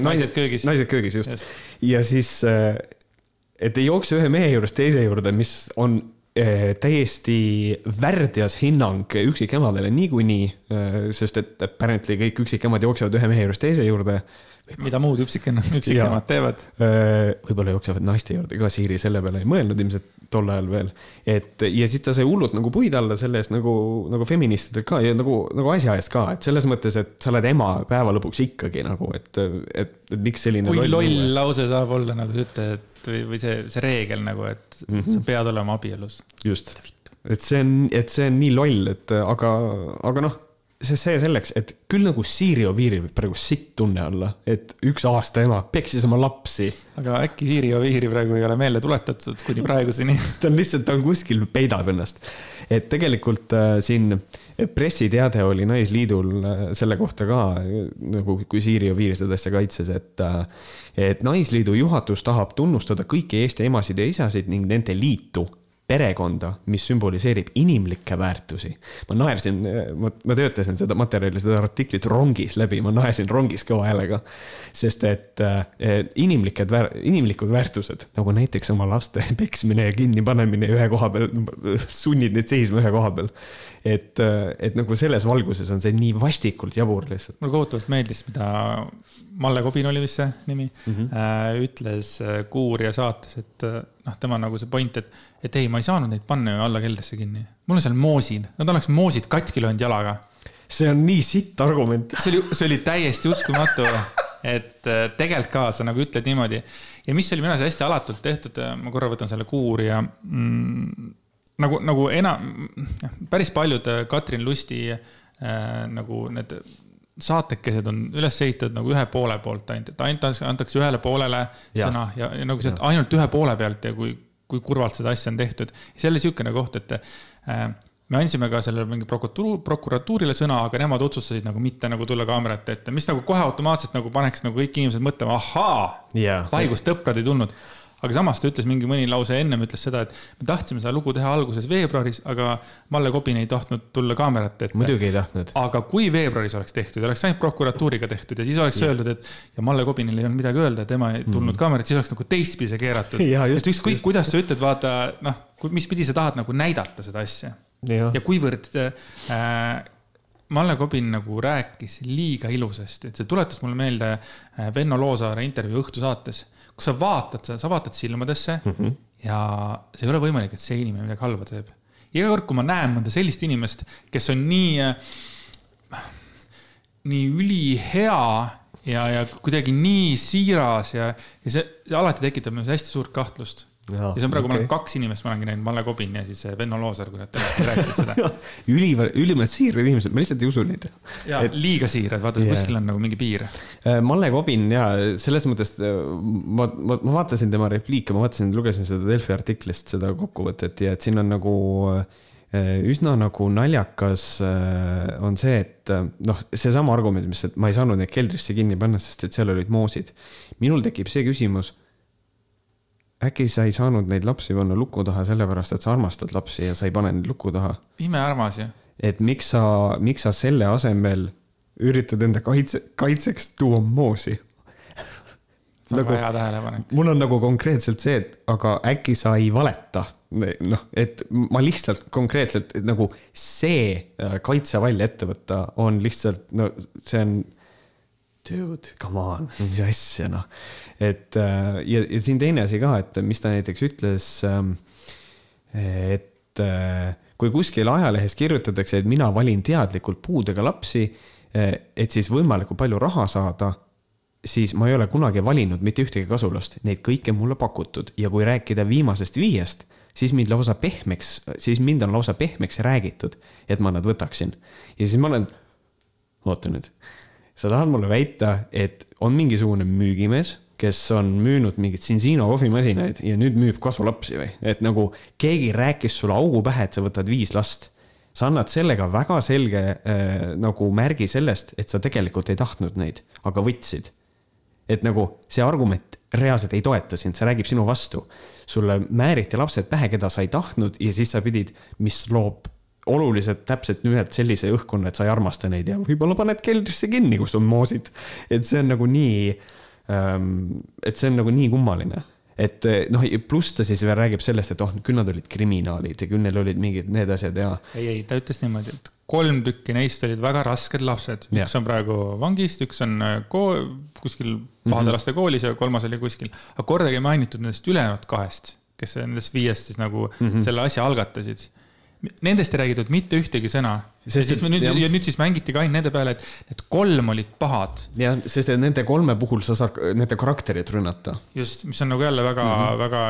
Naised köögis. naised köögis, just, just.. ja siis, et ei jookse ühe mehe juurest teise juurde, mis on täiesti värdjas hinnang üksikemadele niikuinii, sest et apparently kõik üksikemad jooksevad ühe mehe juurest teise juurde mida muud üksikemad, üksikemad teevad? võib-olla jooksevad naiste juurde ka, Siiri selle peale ei mõelnud ilmselt tol ajal veel. et ja siis ta sai hullult nagu puid alla selle eest nagu, nagu feministidelt ka ja nagu, nagu asja eest ka, et selles mõttes, et sa oled ema päeva lõpuks ikkagi nagu, et, et, et miks selline. kui loll, loll lause saab olla, nagu sa ütled, või, või see, see reegel nagu, et mm -hmm. sa pead olema abielus. just, et see on, et see on nii loll, et aga, aga noh see, see selleks, et küll nagu Siiri Oviiri võib praegu sitt tunne olla, et üks aasta ema peksis oma lapsi. aga äkki Siiri Oviiri praegu ei ole meelde tuletatud kuni praeguseni ta on lihtsalt, ta on kuskil, peidab ennast. et tegelikult äh, siin pressiteade oli Naisliidul äh, selle kohta ka nagu, kui Siiri Oviir seda asja kaitses, et äh, et Naisliidu juhatus tahab tunnustada kõiki Eesti emasid ja isasid ning nende liitu perekonda, mis sümboliseerib inimlikke väärtusi. ma naersin, ma, ma töötasin seda materjali, seda artiklit rongis läbi, ma naersin rongis kõva häälega. sest et äh, inimlikud, inimlikud väärtused nagu näiteks oma laste peksmine ja kinnipanemine ühe koha peal, sunnid neid seisma ühe koha peal. et, äh, et nagu selles valguses on see nii vastikult jabur lihtsalt. mulle kohutavalt meeldis, mida Malle Kobin oli vist see nimi mm, -hmm. ütles äh, Kuuuurija saates, et noh, tema nagu see point, et, et ei, ma ei saanud neid panna ju alla keldrisse kinni. mul on seal moosid, nad oleks moosid katki löönud jalaga. see on nii sitt argument. see oli, see oli täiesti uskumatu, et äh, tegelikult ka sa nagu ütled niimoodi. ja mis oli minu arust hästi alatult tehtud, ma korra võtan selle Kuuuurija mm, nagu, nagu enam, päris paljud Katrin Lusti äh, nagu need saatekesed on üles ehitatud nagu ühe poole poolt ainult, et ainult antakse ühele poolele ja. sõna ja, ja nagu sealt ainult ühe poole pealt ja kui, kui kurvalt seda asja on tehtud. see oli niisugune koht, et äh, me andsime ka sellele mingi prokuratuur, prokuratuurile sõna, aga nemad otsustasid nagu mitte nagu tulla kaamerate ette, mis nagu kohe automaatselt nagu paneks nagu kõik inimesed mõtlema, ahaa yeah., laigust tõprad ei tulnud aga samas ta ütles mingi mõni lause ennem ütles seda, et me tahtsime seda lugu teha alguses veebruaris, aga Malle Kobin ei tahtnud tulla kaamerate ette. muidugi ei tahtnud. aga kui veebruaris oleks tehtud, oleks ainult prokuratuuriga tehtud ja siis oleks ja. öeldud, et ja Malle Kobinil ei olnud midagi öelda, tema ei tulnud mm. kaamerat, siis oleks nagu teistpidi see keeratud. et ükskõik, kuidas sa ütled, vaata noh, mis pidi sa tahad nagu näidata seda asja. ja, ja kuivõrd äh, Malle Kobin nagu rääkis liiga ilusasti, et see tuletas mulle meelde äh, Venno Loosaare intervjuu Õhtusaates kus sa vaatad, sa vaatad silmadesse mm -hmm. ja see ei ole võimalik, et see inimene midagi halba teeb. iga kord, kui ma näen mõnda sellist inimest, kes on nii, nii ülihea ja, ja kuidagi nii siiras ja, ja see, see alati tekitab minus hästi suurt kahtlust ja see on praegu okay., ma olen kaks inimest, ma olengi näinud, Malle Kobin ja siis Venno Loosaar, kui nad rääkisid seda ülimalt, ülimalt siirsad inimesed, ma lihtsalt ei usu neid. ja et... liiga siirad, vaata yeah., kuskil on nagu mingi piir. Äh, Malle Kobin ja selles mõttes äh, ma, ma, ma vaatasin tema repliike, ma vaatasin, lugesin seda Delfi artiklist, seda kokkuvõtet ja et siin on nagu üsna nagu naljakas on see, et noh, seesama argument, mis, et ma ei saanud neid keldrisse kinni panna, sest et seal olid moosid. minul tekib see küsimus äkki sa ei saanud neid lapsi panna luku taha sellepärast, et sa armastad lapsi ja sa ei pane neid luku taha? imearmas ju. et miks sa, miks sa selle asemel üritad enda kaitse, kaitseks tuua moosi nagu, hea tähelepanek. mul on nagu konkreetselt see, et aga äkki sa ei valeta, noh, et ma lihtsalt konkreetselt nagu see äh, kaitsevall ette võtta on lihtsalt, no see on dude, come on, mis asja noh. et äh, ja, ja siin teine asi ka, et mis ta näiteks ütles, ähm, et äh, kui kuskil ajalehes kirjutatakse, et mina valin teadlikult puudega lapsi, äh, et siis võimalikult palju raha saada, siis ma ei ole kunagi valinud mitte ühtegi kasulast, neid kõiki on mulle pakutud. Ja kui rääkida viimasest viiest, siis mind lausa pehmeks, siis mind on lausa pehmeks räägitud, et ma nad võtaksin. ja siis ma olen, oota nüüd sa tahad mulle väita, et on mingisugune müügimees, kes on müünud mingeid Cincino kohvimasinaid ja nüüd müüb kasulapsi või? et nagu keegi rääkis sulle augu pähe, et sa võtad viis last. sa annad sellega väga selge äh, nagu märgi sellest, et sa tegelikult ei tahtnud neid, aga võtsid. et nagu see argument reaalselt ei toeta sind, see räägib sinu vastu. sulle määriti lapsed pähe, keda sa ei tahtnud ja siis sa pidid, mis loob oluliselt täpselt nimelt sellise õhkkonna, et sa ei armasta neid ja võib-olla paned keldrisse kinni, kus on moosid. et see on nagu nii, ähm, et see on nagu nii kummaline. et eh, noh, pluss ta siis veel räägib sellest, et oh, küll nad olid kriminaalid ja küll neil olid mingid need asjad ja. ei, ei, ta ütles niimoodi, et kolm tükki neist olid väga rasked lapsed, üks ja. on praegu vangist, üks on eh, kool, kuskil pahade mm -hmm. laste koolis ja kolmas oli kuskil, aga kordagi ei mainitud nendest ülejäänud kahest, kes nendest viiest siis nagu mm -hmm. selle asja algatasid Nendest ei räägitud mitte ühtegi sõna. ja siis nüüd, ja nüüd siis mängiti ka ainult nende peale, et need kolm olid pahad. jah, sest nende kolme puhul sa saad nende karakterit rünnata. just, mis on nagu jälle väga mm, -hmm. väga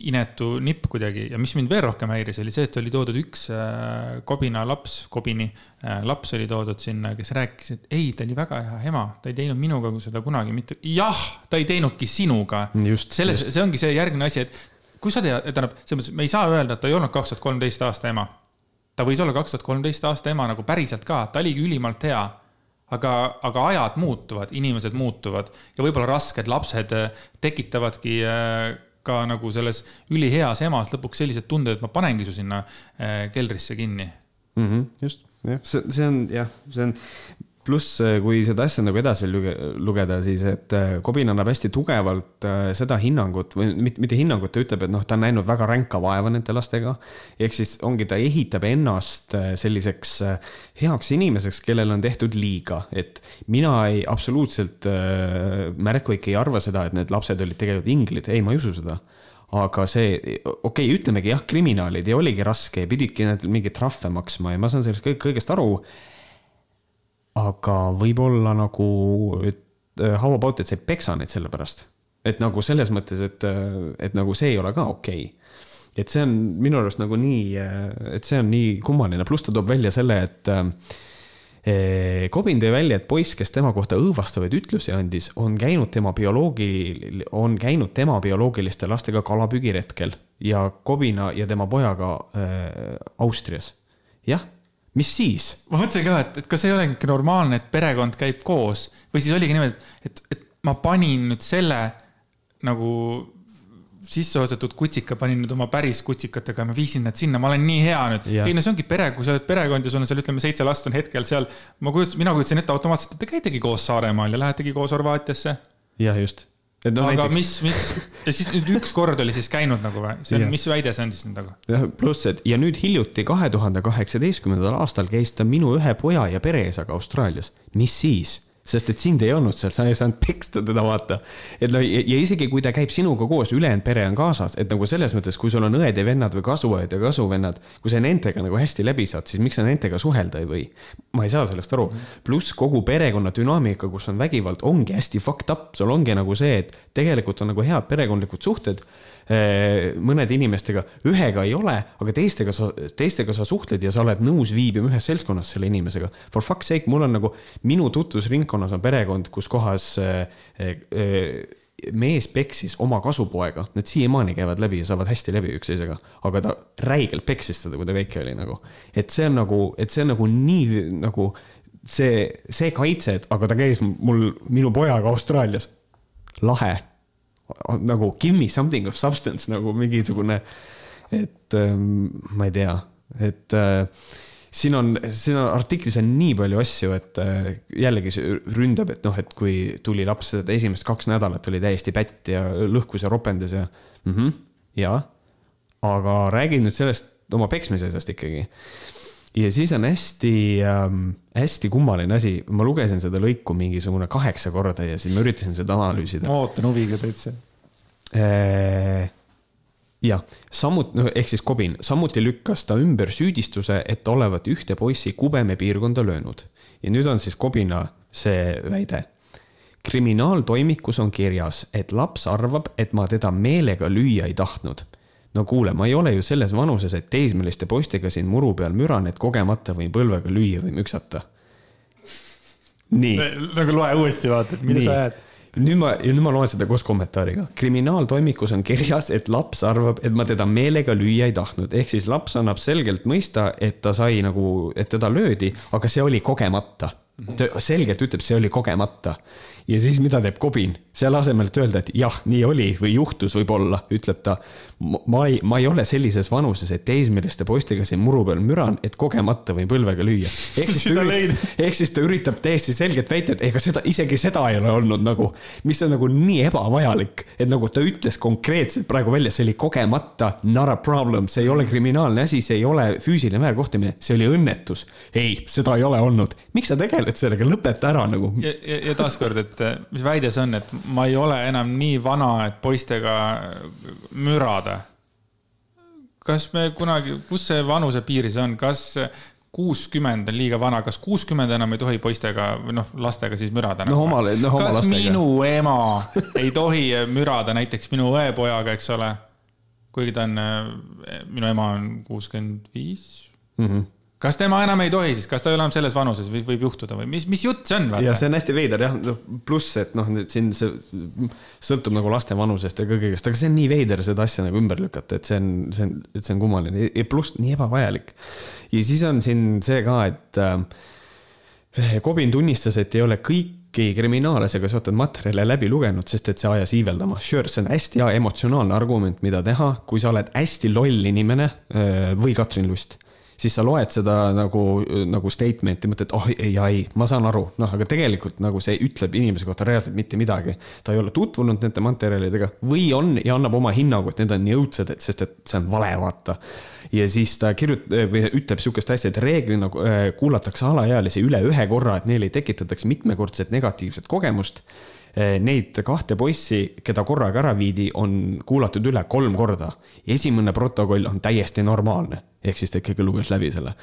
inetu nipp kuidagi ja mis mind veel rohkem häiris, oli see, et oli toodud üks äh, kobina laps, kobini äh, laps oli toodud sinna, kes rääkis, et ei, ta oli väga hea ema, ta ei teinud minuga seda kunagi mitte. jah, ta ei teinudki sinuga. selles, see ongi see järgmine asi, et kui sa tead, tähendab, selles mõttes me ei saa öelda, et ta ei olnud kaks tuhat kolmteist aasta ema. ta võis olla kaks tuhat kolmteist aasta ema nagu päriselt ka, ta oligi ülimalt hea. aga, aga ajad muutuvad, inimesed muutuvad ja võib-olla rasked lapsed äh, tekitavadki äh, ka nagu selles üliheas emas lõpuks sellised tunded, et ma panengi su sinna äh, keldrisse kinni mm. -hmm, just, jah, see, see on jah, see on pluss, äh, kui seda asja nagu edasi lugeda, siis et äh, Kobin annab hästi tugevalt äh, seda hinnangut või mitte, hinnangut, ta ütleb, et noh, ta on näinud väga ränka vaeva nende lastega. ehk siis ongi, ta ehitab ennast selliseks heaks inimeseks, kellele on tehtud liiga, et mina ei absoluutselt, Märt Kuik ei arva seda, et need lapsed olid tegelikult inglid, ei, ma ei usu seda. Aga see, okei okay,, ütlemegi jah, kriminaalid ja oligi raske. Ja pididki need mingeid trahve maksma ja ma saan sellest kõigest aru aga võib-olla nagu, et äh, how about, et sa ei peksa neid selle pärast. et nagu selles mõttes, et, äh, et nagu see ei ole ka okei okay. et see on minu arust nagu nii, äh, et see on nii kummaline, pluss ta toob välja selle, et eh, Kobin tõi välja, et poiss, kes tema kohta õõvastavaid ütlusi andis, on käinud tema bioloogi, on käinud tema bioloogiliste lastega kalapüügiretkel ja Kobina ja tema pojaga äh, Austrias. jah mis siis? ma mõtlesin ka, et, et kas ei olegi normaalne, et perekond käib koos või siis oligi niimoodi, et, et ma panin nüüd selle nagu sisseostetud kutsika panin nüüd oma päris kutsikatega, ma viisin nad sinna, ma olen nii hea nüüd. ei no see ongi pere, kui sa oled perekond ja sul on seal ütleme seitse last on hetkel seal. ma kujutasin, mina kujutasin ette automaatselt, et te käitegi koos Saaremaal ja lähetegi koos Horvaatiasse. jah, just No, aga näiteks... mis, mis ja siis nüüd üks kord oli siis käinud nagu või, see on, mis väide see on siis nüüd nagu? jah, pluss, et ja nüüd hiljuti, kahe tuhande kaheksateistkümnendal aastal käis ta minu ühe poja ja pereisaga Austraalias. mis siis? Sest et sind ei olnud seal, sa ei saanud peksta teda, vaata. et no ja, isegi kui ta käib sinuga koos, ülejäänud pere on kaasas, et nagu selles mõttes, kui sul on õed ja vennad või kasuõed ja kasuvennad, kui sa nendega nagu hästi läbi saad, siis miks sa nendega suhelda ei või? ma ei saa sellest aru. pluss kogu perekonna dünaamika, kus on vägivald, ongi hästi fucked up, sul ongi nagu see, et tegelikult on nagu head perekondlikud suhted mõnede inimestega, ühega ei ole, aga teistega sa, teistega sa suhtled ja sa oled nõus viibima ühes seltskonnas selle inimesega. For fuck's sake, mul on nagu, minu tutvusringkonnas on perekond, kus kohas äh, äh, mees peksis oma kasupoega, nad siiamaani käivad läbi ja saavad hästi läbi üksteisega, aga ta räigelt peksis teda, kui ta väike oli nagu. et see on nagu, et see on nagu nii nagu see, see kaitse, et aga ta käis mul, minu pojaga Austraalias. lahe nagu give me something of substance nagu mingisugune, et ähm, ma ei tea, et äh, siin on, siin on artiklis on nii palju asju, et äh, jällegi see ründab, et noh, et kui tuli laps, esimest kaks nädalat oli täiesti pätt ja lõhkus ja ropendas ja mm. -hmm, ja, aga räägin nüüd sellest oma peksmise asjast ikkagi ja siis on hästi ähm,, hästi kummaline asi, ma lugesin seda lõiku mingisugune kaheksa korda ja siis ma üritasin seda analüüsida. ma ootan huviga täitsa äh,. jah, samuti, no ehk siis Kobin, samuti lükkas ta ümber süüdistuse, et olevat ühte poissi Kubeme piirkonda löönud. ja nüüd on siis Kobina see väide kriminaaltoimikus on kirjas, et laps arvab, et ma teda meelega lüüa ei tahtnud no kuule, ma ei ole ju selles vanuses, et teismeliste poistega siin muru peal müran, et kogemata võin põlvega lüüa või müksata. nii. nagu loe uuesti, vaata, et mida nii. sa ajad nüüd ma, nüüd ma loen seda koos kommentaariga. kriminaaltoimikus on kirjas, et laps arvab, et ma teda meelega lüüa ei tahtnud, ehk siis laps annab selgelt mõista, et ta sai nagu, et teda löödi, aga see oli kogemata. ta selgelt ütleb, see oli kogemata ja siis mida teeb Kobin? selle asemel, et öelda, et jah, nii oli või juhtus võib-olla, ütleb ta. Ma ei, ma ei ole sellises vanuses, et teismeliste poistega siin muru peal müran, et kogemata võin põlvega lüüa. ehk siis ta üritab, ehk siis ta üritab täiesti selgelt väita, et ega seda, isegi seda ei ole olnud nagu, mis on nagu nii ebavajalik, et nagu ta ütles konkreetselt praegu välja, see oli kogemata, not a problem, see ei ole kriminaalne asi, see ei ole füüsiline väärkohtlemine, see oli õnnetus. ei, seda ei ole olnud. miks sa tegeled sellega, lõpeta ära nagu. ja, ja, ja taaskord, et mis väide see on, et ma ei ole enam nii vana, et poistega mürada. Kas me kunagi, kus see vanusepiir siis on, kas kuuskümmend on liiga vana, kas kuuskümmend enam ei tohi poistega või noh, lastega siis mürada? no oma, noh oma kas lastega. minu ema ei tohi mürada näiteks minu õepojaga, eks ole? kuigi ta on, minu ema on kuuskümmend viis Mhm. Kas tema enam ei tohi siis, kas ta ei ole enam selles vanuses või võib juhtuda või mis, mis jutt see on? ja see on hästi veider jah, noh pluss, et noh, siin see sõltub nagu laste vanusest ja kõigest, aga see on nii veider seda asja nagu ümber lükata, et see on, see on, et see on kummaline ja pluss nii ebavajalik. ja siis on siin see ka, et äh, Kobin tunnistas, et ei ole kõiki kriminaalasjaga seotud materjale läbi lugenud, sest et see ajas iiveldama. Sure, see on hästi hea emotsionaalne argument, mida teha, kui sa oled hästi loll inimene äh, või Katrin Lust siis sa loed seda nagu, nagu statement'i, mõtled, oh ei, ei, ma saan aru, noh, aga tegelikult nagu see ütleb inimese kohta reaalselt mitte midagi. ta ei ole tutvunud nende materjalidega või on ja annab oma hinnangu, et need on nii õudsed, et sest, et see on vale, vaata. ja siis ta kirjutab või ütleb sihukest asja, et reeglina kuulatakse alaealisi üle ühe korra, et neile ei tekitataks mitmekordset negatiivset kogemust Neid kahte poissi, keda korraga ära viidi, on kuulatud üle kolm korda. esimene protokoll on täiesti normaalne, ehk siis ta ikkagi luges läbi selle.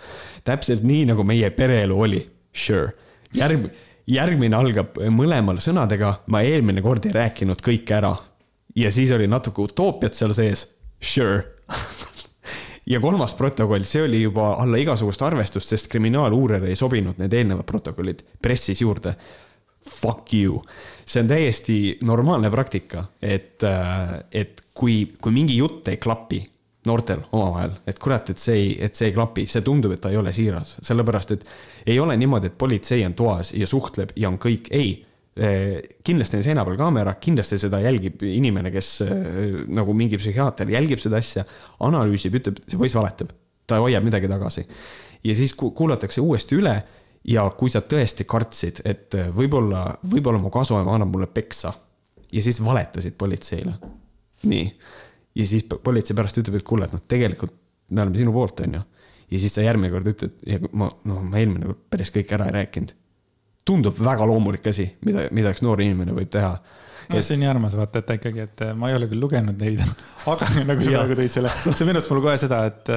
täpselt nii, nagu meie pereelu oli, sure. järg, järgmine algab mõlemal sõnadega, ma eelmine kord ei rääkinud kõike ära. ja siis oli natuke utoopiat seal sees, sure ja kolmas protokoll, see oli juba alla igasugust arvestust, sest kriminaaluurijale ei sobinud need eelnevad protokollid, pressis juurde fuck you. see on täiesti normaalne praktika, et, et kui, kui mingi jutt ei klapi noortel omavahel, et kurat, et see ei, et see ei klapi, see tundub, et ta ei ole siiras, sellepärast et ei ole niimoodi, et politsei on toas ja suhtleb ja on kõik, ei kindlasti on seina peal kaamera, kindlasti seda jälgib inimene, kes nagu mingi psühhiaater jälgib seda asja, analüüsib, ütleb, see poiss valetab, ta hoiab midagi tagasi. ja siis kuulatakse uuesti üle ja kui sa tõesti kartsid, et võib-olla, võib-olla mu kasuema annab mulle peksa ja siis valetasid politseile. nii, ja siis politsei pärast ütleb, et kuule, et noh, tegelikult me oleme sinu poolt, onju. ja siis sa järgmine kord ütled, ja ma, no ma eelmine kord päris kõik ära ei rääkinud. tundub väga loomulik asi, mida, mida üks noor inimene võib teha no see on nii armas vaata, et ikkagi, et ma ei ole küll lugenud neid, aga nagu sa praegu tõid selle, see meenutas mulle kohe seda, et,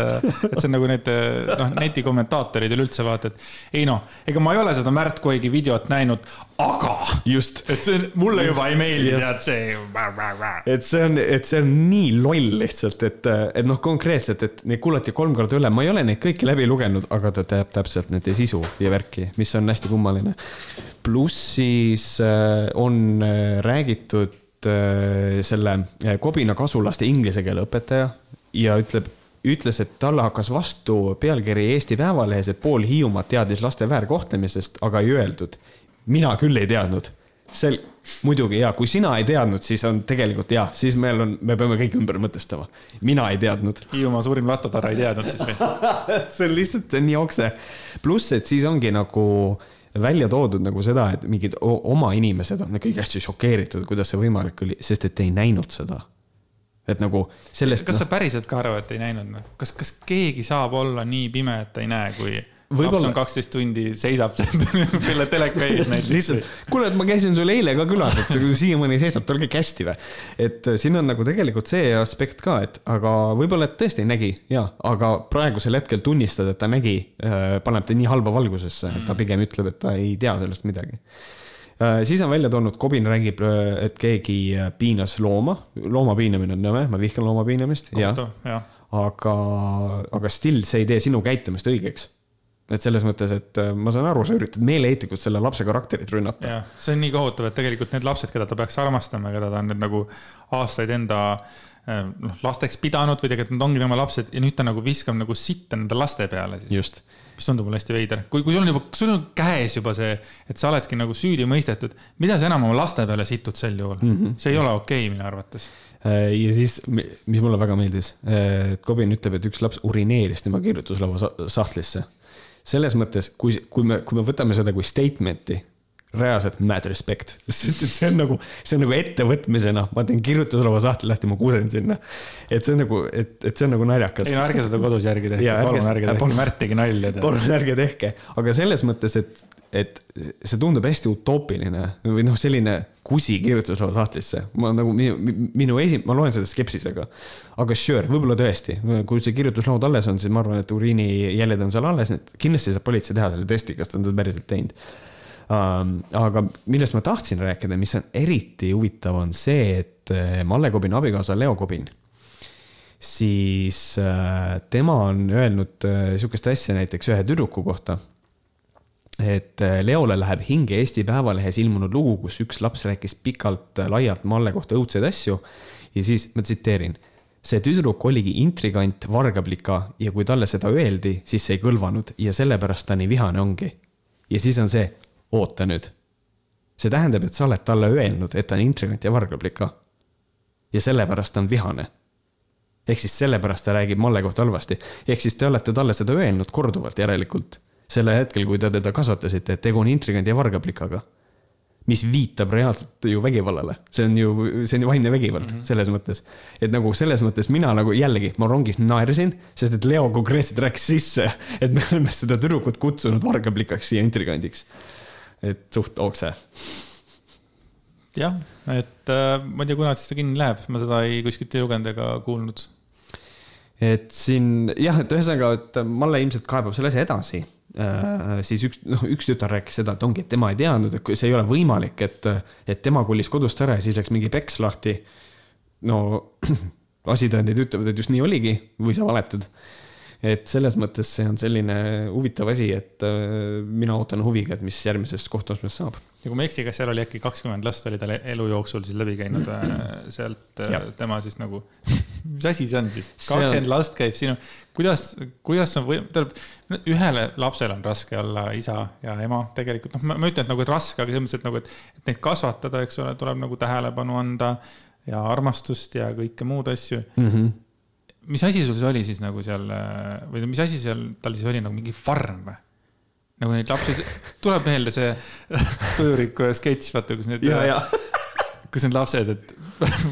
et see on nagu need noh, netikommentaatorid üleüldse vaata, et ei noh, ega ma ei ole seda Märt Koigi videot näinud, aga. just. et see mulle juba ei meeldi, tead see. et see on, et see on nii loll lihtsalt, et, et noh, konkreetselt, et neid kuulati kolm korda üle, ma ei ole neid kõiki läbi lugenud, aga ta teab täpselt nende sisu ja värki, mis on hästi kummaline. pluss siis on räägitud selle Kobina kasulaste inglise keele õpetaja ja ütleb, ütles, et talle hakkas vastu pealkiri Eesti Päevalehes, et pool Hiiumaad teadis laste väärkohtlemisest, aga ei öeldud. Mina küll ei teadnud. sel-, muidugi ja kui sina ei teadnud, siis on tegelikult ja, siis meil on, me peame kõik ümber mõtestama. mina ei teadnud. Hiiumaa suurim latotara ei teadnud siis või see on lihtsalt, see on nii okse. pluss, et siis ongi nagu välja toodud nagu seda, et mingid oma inimesed on kõik hästi šokeeritud, kuidas see võimalik oli, sest et ei näinud seda. et nagu sellest. kas no, sa päriselt ka arvad, et ei näinud või? kas, kas keegi saab olla nii pime, et ta ei näe, kui laps on kaksteist tundi, seisab selle teleka ees näiteks. lihtsalt, kuule, et ma käisin sul eile ka külas, et siiamaani seisab, tal kõik hästi või? et siin on nagu tegelikult see aspekt ka, et aga võib-olla, et tõesti nägi ja, aga praegusel hetkel tunnistada, et ta nägi, paneb ta nii halba valgusesse, et ta pigem ütleb, et ta ei tea sellest midagi. Siis on välja toonud, Kobin räägib, et keegi piinas looma, looma piinamine on nõme, ma vihkan looma piinamist, aga, aga still see ei tee sinu käitumist õigeks et selles mõttes, et ma saan aru, sa üritad meeleheitlikult selle lapse karakterit rünnata. see on nii kohutav, et tegelikult need lapsed, keda ta peaks armastama, keda ta on nüüd nagu aastaid enda noh, lasteks pidanud või tegelikult nad ongi tema lapsed ja nüüd ta nagu viskab nagu sitta nende laste peale siis. just. mis tundub mulle hästi veider, kui, kui sul on juba, sul on käes juba see, et sa oledki nagu süüdi mõistetud, mida sa enam oma laste peale situd sel juhul mm, -hmm. see ei ole okei okay, minu arvates Äh, ja siis, mis mulle väga meeldis, äh, Kobin ütleb, et üks laps urineeris tema kirjutuslaua sahtlisse. Selles mõttes, kui, kui me, kui me võtame seda kui statement'i, reaalselt mad respect, sest et see on nagu, see on nagu ettevõtmisena, ma teen kirjutuslaua sahtli lahti, ma kusen sinna. et see on nagu, et, et see on nagu naljakas. ei no ärge seda kodus järgi tehke, palun ärge tehke, Märtigi nalja. palun ärge tehke, aga selles mõttes, et et see tundub hästi utoopiline või noh, selline kusi kirjutuslaua sahtlisse. ma nagu minu, minu esi-, ma loen seda skepsisega. aga sure, võib-olla tõesti, kui see kirjutuslaud alles on, siis ma arvan, et uriinijäljed on seal alles, et kindlasti saab politsei teha selle testi, kas ta on seda päriselt teinud um,. aga millest ma tahtsin rääkida, mis on eriti huvitav, on see, et eh, Malle Kobini abikaasa Leo Kobin siis äh, tema on öelnud äh, sihukest asja näiteks ühe tüdruku kohta et äh, Leole läheb hinge Eesti Päevalehes ilmunud lugu, kus üks laps rääkis pikalt-laialt äh, Malle kohta õudseid asju. ja siis ma tsiteerin. see tüdruk oligi intrigant, vargaplika ja kui talle seda öeldi, siis see ei kõlvanud ja sellepärast ta nii vihane ongi. ja siis on see, oota nüüd. see tähendab, et sa oled talle öelnud, et ta on intrigant ja vargaplika. ja sellepärast ta on vihane ehk siis sellepärast ta räägib Malle kohta halvasti. ehk siis te olete talle seda öelnud korduvalt järelikult sellel hetkel, kui te teda kasvatasite, et tegu on intrigandi ja vargaplikaga. mis viitab reaalselt ju vägivallale, see on ju, see on ju vaimne vägivald mm -hmm. selles mõttes. et nagu selles mõttes mina nagu jällegi, ma rongis naersin, sest et Leo konkreetselt rääkis sisse, et me oleme seda tüdrukut kutsunud vargaplikaks ja intrigandiks. et suht okse jah, et äh, ma ei tea, kunas see kinni läheb, ma seda ei kuskilt ei lugenud ega kuulnud. et siin jah, et ühesõnaga, et Malle ilmselt kaebab selle asja edasi siis üks, noh, üks tütar rääkis seda, et ongi, et tema ei teadnud, et see ei ole võimalik, et, et tema kolis kodust ära ja siis läks mingi peks lahti. no asitõendid ütlevad, et just nii oligi või sa valetad et selles mõttes see on selline huvitav asi, et äh, mina ootan huviga, et mis järgmisest kohtuastmest saab. Ja kui ma ei eksi, kas seal oli äkki kakskümmend last oli tal elu jooksul siis läbi käinud äh, sealt äh, tema siis nagu, mis asi see on siis? kakskümmend last käib sinu, kuidas, kuidas on või-, tähendab, ühele lapsele on raske olla isa ja ema tegelikult, noh, ma ütlen, et nagu et raske, aga selles mõttes, et nagu, et, et neid kasvatada, eks ole, tuleb nagu tähelepanu anda ja armastust ja kõike muud asju mm. -hmm mis asi sul see oli siis nagu seal või mis asi seal tal siis oli nagu mingi farm või? Nagu neid lapsi, tuleb meelde see Tujuriku sketš, vaata, kus need, kus need lapsed, et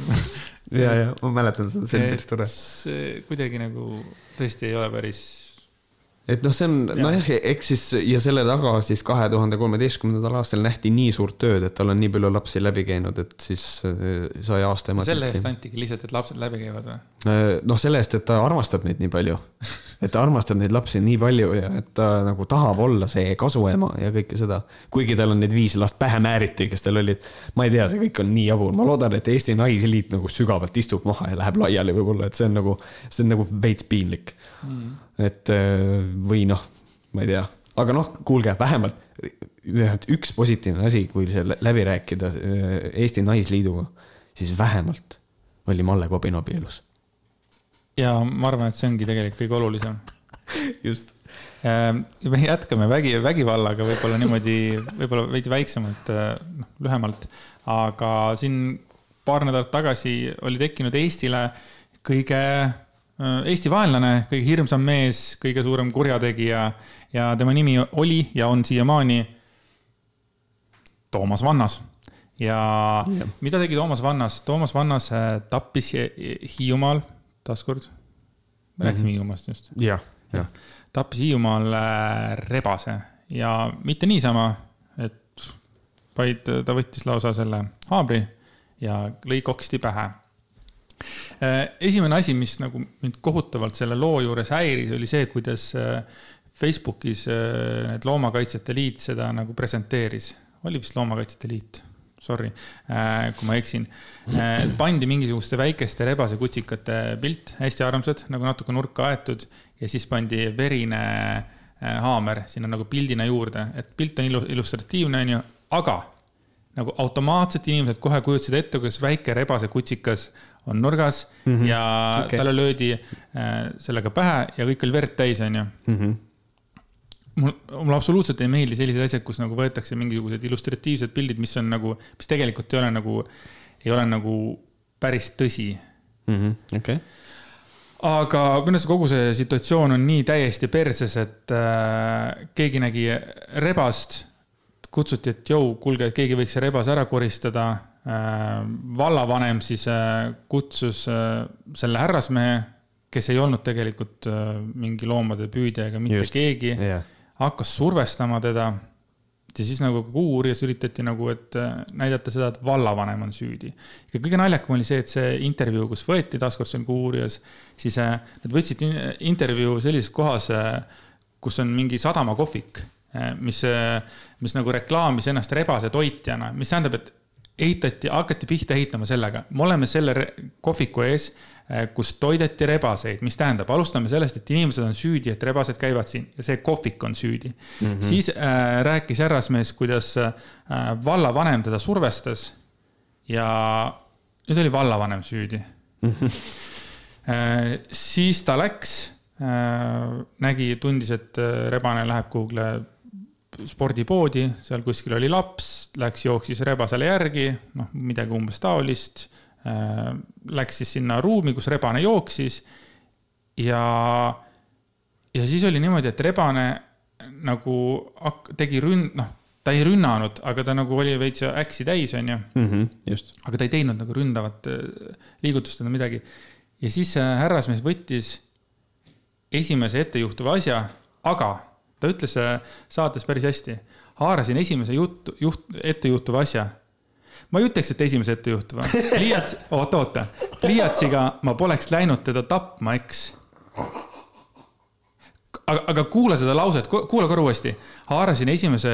ja, ja ma mäletan seda, see oli päris tore. see kuidagi nagu tõesti ei ole päris et noh, see on nojah, eks siis ja selle taga siis kahe tuhande kolmeteistkümnendal aastal nähti nii suurt tööd, et tal on nii palju lapsi läbi käinud, et siis äh, sai aasta ema. selle eest antigi lihtsalt, et lapsed läbi käivad või? Äh, noh, selle eest, et ta armastab neid nii palju. Et ta armastab neid lapsi nii palju ja et ta nagu tahab olla see kasuema ja kõike seda. kuigi tal on need viis last pähe määriti, kes tal olid. ma ei tea, see kõik on nii jabur, ma loodan, et Eesti Naisliit nagu sügavalt istub maha ja läheb laiali võib-olla, et see on nagu, see on nagu veits piinlik mm et äh, või noh, ma ei tea, aga noh, kuulge, vähemalt üks positiivne asi, kui see läbi rääkida äh, Eesti Naisliiduga, siis vähemalt oli Malle Kobin abielus. Ja ma arvan, et see ongi tegelikult kõige olulisem. just. Ähm, me jätkame vägi, vägivallaga võib-olla niimoodi, võib-olla veidi väiksemalt, äh, noh, lühemalt, aga siin paar nädalat tagasi oli tekkinud Eestile kõige Äh, Eesti vaenlane, kõige hirmsam mees, kõige suurem kurjategija ja tema nimi oli ja on siiamaani Toomas Vannas. ja mida tegi Toomas Vannas? Toomas Vannas äh, tappis Hiiumaal, taaskord, me rääkisime mm -hmm. Hiiumaast just. jah, jah. tappis Hiiumaal rebase ja mitte niisama, et vaid ta võttis lausa selle haabri ja lõi koksti pähe Äh, esimene asi, mis nagu mind kohutavalt selle loo juures häiris, oli see, kuidas äh, Facebookis äh, need Loomakaitsjate Liit seda nagu presenteeris. oli vist Loomakaitsjate Liit? Sorry, kui ma eksin. pandi mingisuguste väikeste rebasekutsikate pilt, hästi armsad, nagu natuke nurka aetud ja siis pandi verine haamer sinna nagu pildina juurde, et pilt on ilus, illustratiivne, onju, aga nagu automaatselt inimesed kohe kujutasid ette, kuidas väike rebase kutsikas on nurgas mm -hmm. ja okay. talle löödi äh, sellega pähe ja kõik oli verd täis, onju mm. -hmm. Mul, mulle absoluutselt ei meeldi sellised asjad, kus nagu võetakse mingisugused illustratiivsed pildid, mis on nagu, mis tegelikult ei ole nagu, ei ole nagu päris tõsi mm. -hmm. okei okay aga minu arust kogu see situatsioon on nii täiesti perses, et äh, keegi nägi rebast, kutsuti, et jõu, kuulge, et keegi võiks see rebase ära koristada äh,. vallavanem siis äh, kutsus äh, selle härrasmehe, kes ei olnud tegelikult äh, mingi loomade püüdja ega mitte Just. keegi yeah., hakkas survestama teda ja siis nagu Kuuuurijas üritati nagu, et äh, näidata seda, et vallavanem on süüdi. ja kõige naljakam oli see, et see intervjuu, kus võeti, taaskord see on Kuuuurijas, siis äh, nad võtsid intervjuu sellises kohas, äh, kus on mingi sadamakohvik, mis, mis nagu reklaamis ennast rebase toitjana, mis tähendab, et ehitati, hakati pihta ehitama sellega, me oleme selle kohviku ees Äh, kus toideti rebaseid, mis tähendab, alustame sellest, et inimesed on süüdi, et rebased käivad siin ja see kohvik on süüdi mm. -hmm. siis äh, rääkis härrasmees, kuidas äh, vallavanem teda survestas ja nüüd oli vallavanem süüdi mm. -hmm. äh, siis ta läks äh,, nägi, tundis, et rebane läheb kuhugile spordipoodi, seal kuskil oli laps, läks, jooksis rebasele järgi, noh, midagi umbes taolist Äh, läks siis sinna ruumi, kus rebane jooksis. ja, ja siis oli niimoodi, et rebane nagu tegi rünn-, noh, ta ei rünnanud, aga ta nagu oli veits äksi täis, onju mm. -hmm, aga ta ei teinud nagu ründavat äh, liigutust ega midagi. ja siis härrasmees võttis esimese ettejuhtuva asja, aga ta ütles saates päris hästi. haarasin esimese jutt, juht, ettejuhtuva asja ma ei ütleks, et esimese ettejuhtuva. pliiats, oota, oota. pliiatsiga ma poleks läinud teda tapma, eks. aga, aga kuula seda lauset, kuula korra uuesti. haarasin esimese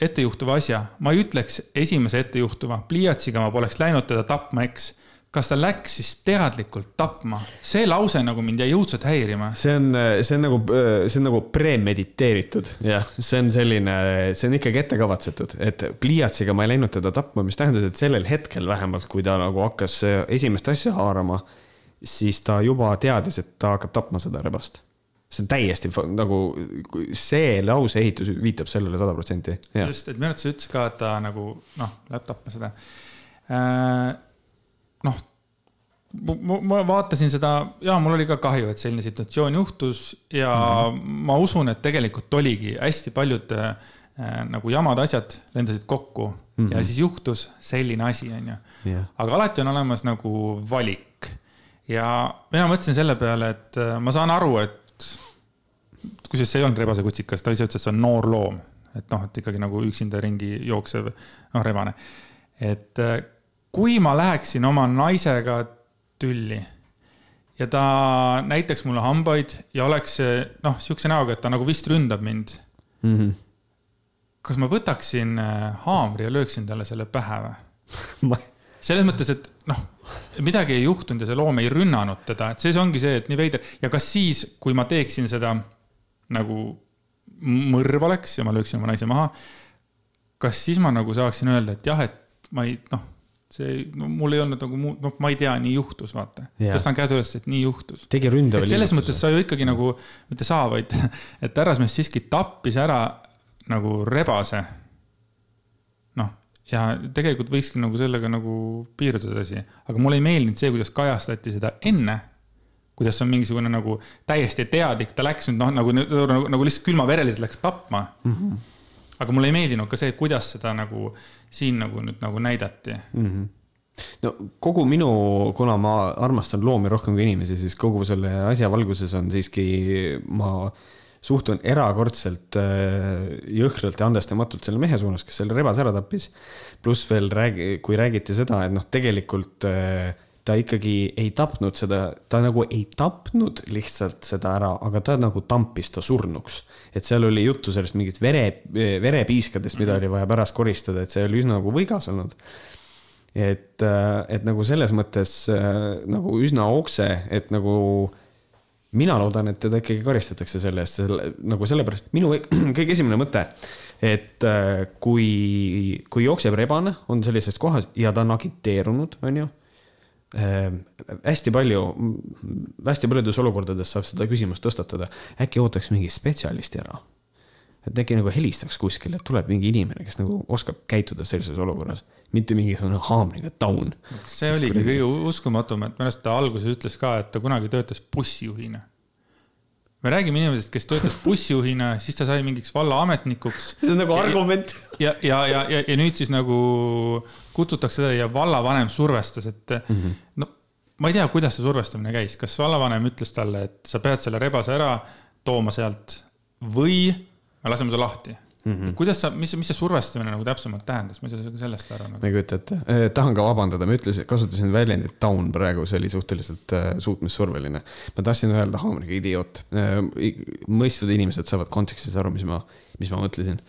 ettejuhtuva asja, ma ei ütleks esimese ettejuhtuva, pliiatsiga ma poleks läinud teda tapma, eks kas ta läks siis teadlikult tapma? see lause nagu mind jäi õudselt häirima. see on, see on nagu, see on nagu premediteeritud, jah, see on selline, see on ikkagi ettekavatsetud, et pliiatsiga ma ei läinud teda tapma, mis tähendas, et sellel hetkel vähemalt, kui ta nagu hakkas esimest asja haarama, siis ta juba teadis, et ta hakkab tapma seda rebast see on täiesti nagu, see lauseehitus viitab sellele sada protsenti. just, et minu arvates sa ütlesid ka, et ta nagu noh, läheb tapma seda äh, noh, ma vaatasin seda ja mul oli ka kahju, et selline situatsioon juhtus ja mm -hmm. ma usun, et tegelikult oligi hästi paljud äh, nagu jamad asjad lendasid kokku mm -hmm. ja siis juhtus selline asi, onju. aga alati on olemas nagu valik ja mina mõtlesin selle peale, et äh, ma saan aru, et kusjuures see ei olnud rebasekutsikas, ta ise ütles, et see on noor loom, et noh, et ikkagi nagu üksinda ringi jooksev, noh, rebane. et äh, kui ma läheksin oma naisega tülli ja ta näitaks mulle hambaid ja oleks noh, sihukese näoga, et ta nagu vist ründab mind mm. -hmm. kas ma võtaksin äh, haamri ja lööksin talle selle pähe või selles mõttes, et noh, midagi ei juhtunud ja see loom ei rünnanud teda, et siis ongi see, et nii veider ja kas siis, kui ma teeksin seda nagu mõrv oleks ja ma lööksin oma naise maha. kas siis ma nagu saaksin öelda, et jah, et ma ei noh see, no mul ei olnud nagu muud, noh, ma ei tea, nii juhtus, vaata. tõstan käed üles, et nii juhtus. tegi ründava liigutuse. selles mõttes sa ju ikkagi nagu, mitte sa, vaid, et härrasmees siiski tappis ära nagu rebase. noh, ja tegelikult võikski nagu sellega nagu piirduda asi, aga mulle ei meeldinud see, kuidas kajastati seda enne kuidas on mingisugune nagu täiesti teadlik, ta läks nüüd noh, nagu, nagu, nagu lihtsalt külmavereliselt läks tapma mm. -hmm aga mulle ei meeldinud ka see, kuidas seda nagu siin nagu nüüd nagu näidati mm. -hmm no kogu minu, kuna ma armastan loomi rohkem kui inimesi, siis kogu selle asja valguses on siiski, ma suhtun erakordselt äh, jõhkralt ja andestamatult selle mehe suunas, kes selle rebase ära tappis. pluss veel räägi, kui räägiti seda, et noh, tegelikult äh, ta ikkagi ei tapnud seda, ta nagu ei tapnud lihtsalt seda ära, aga ta nagu tampis ta surnuks. Et seal oli juttu sellest mingit vere, verepiiskadest, mida oli vaja pärast koristada, et see oli üsna nagu võigas olnud. et, et nagu selles mõttes nagu üsna okse, et nagu mina loodan, et teda ikkagi karistatakse selle eest, selle nagu sellepärast minu kõige esimene mõte, et kui, kui jookseb rebane, on sellises kohas ja ta on agiteerunud, on ju äh,. Hästi palju, hästi paljudes olukordades saab seda küsimust tõstatada, äkki ootaks mingi spetsialisti ära et äkki nagu helistaks kuskile, et tuleb mingi inimene, kes nagu oskab käituda sellises olukorras, mitte mingisugune haamriga taun. see oligi kõige uskumatum, et minu arust ta alguses ütles ka, et ta kunagi töötas bussijuhina. Me räägime inimesest, kes töötas bussijuhina, siis ta sai mingiks vallaametnikuks. see on nagu argument. ja, ja, ja, ja, ja nüüd siis nagu kutsutakse teda ja vallavanem survestas, et mm -hmm. no ma ei tea, kuidas see survestamine käis, kas vallavanem ütles talle, et sa pead selle rebase ära tooma sealt või me laseme su lahti mm. -hmm. kuidas sa, mis, mis see survestamine nagu täpsemalt tähendas, ma ei saa sellest aru nagu.. ma ei kujuta ette eh,, tahan ka vabandada, ma ütlesin, kasutasin väljendit taun praegu, see oli suhteliselt eh, suutmissurveline. ma tahtsin öelda haamriga idioot eh,. mõistvad inimesed saavad kontekstis aru, mis ma, mis ma mõtlesin.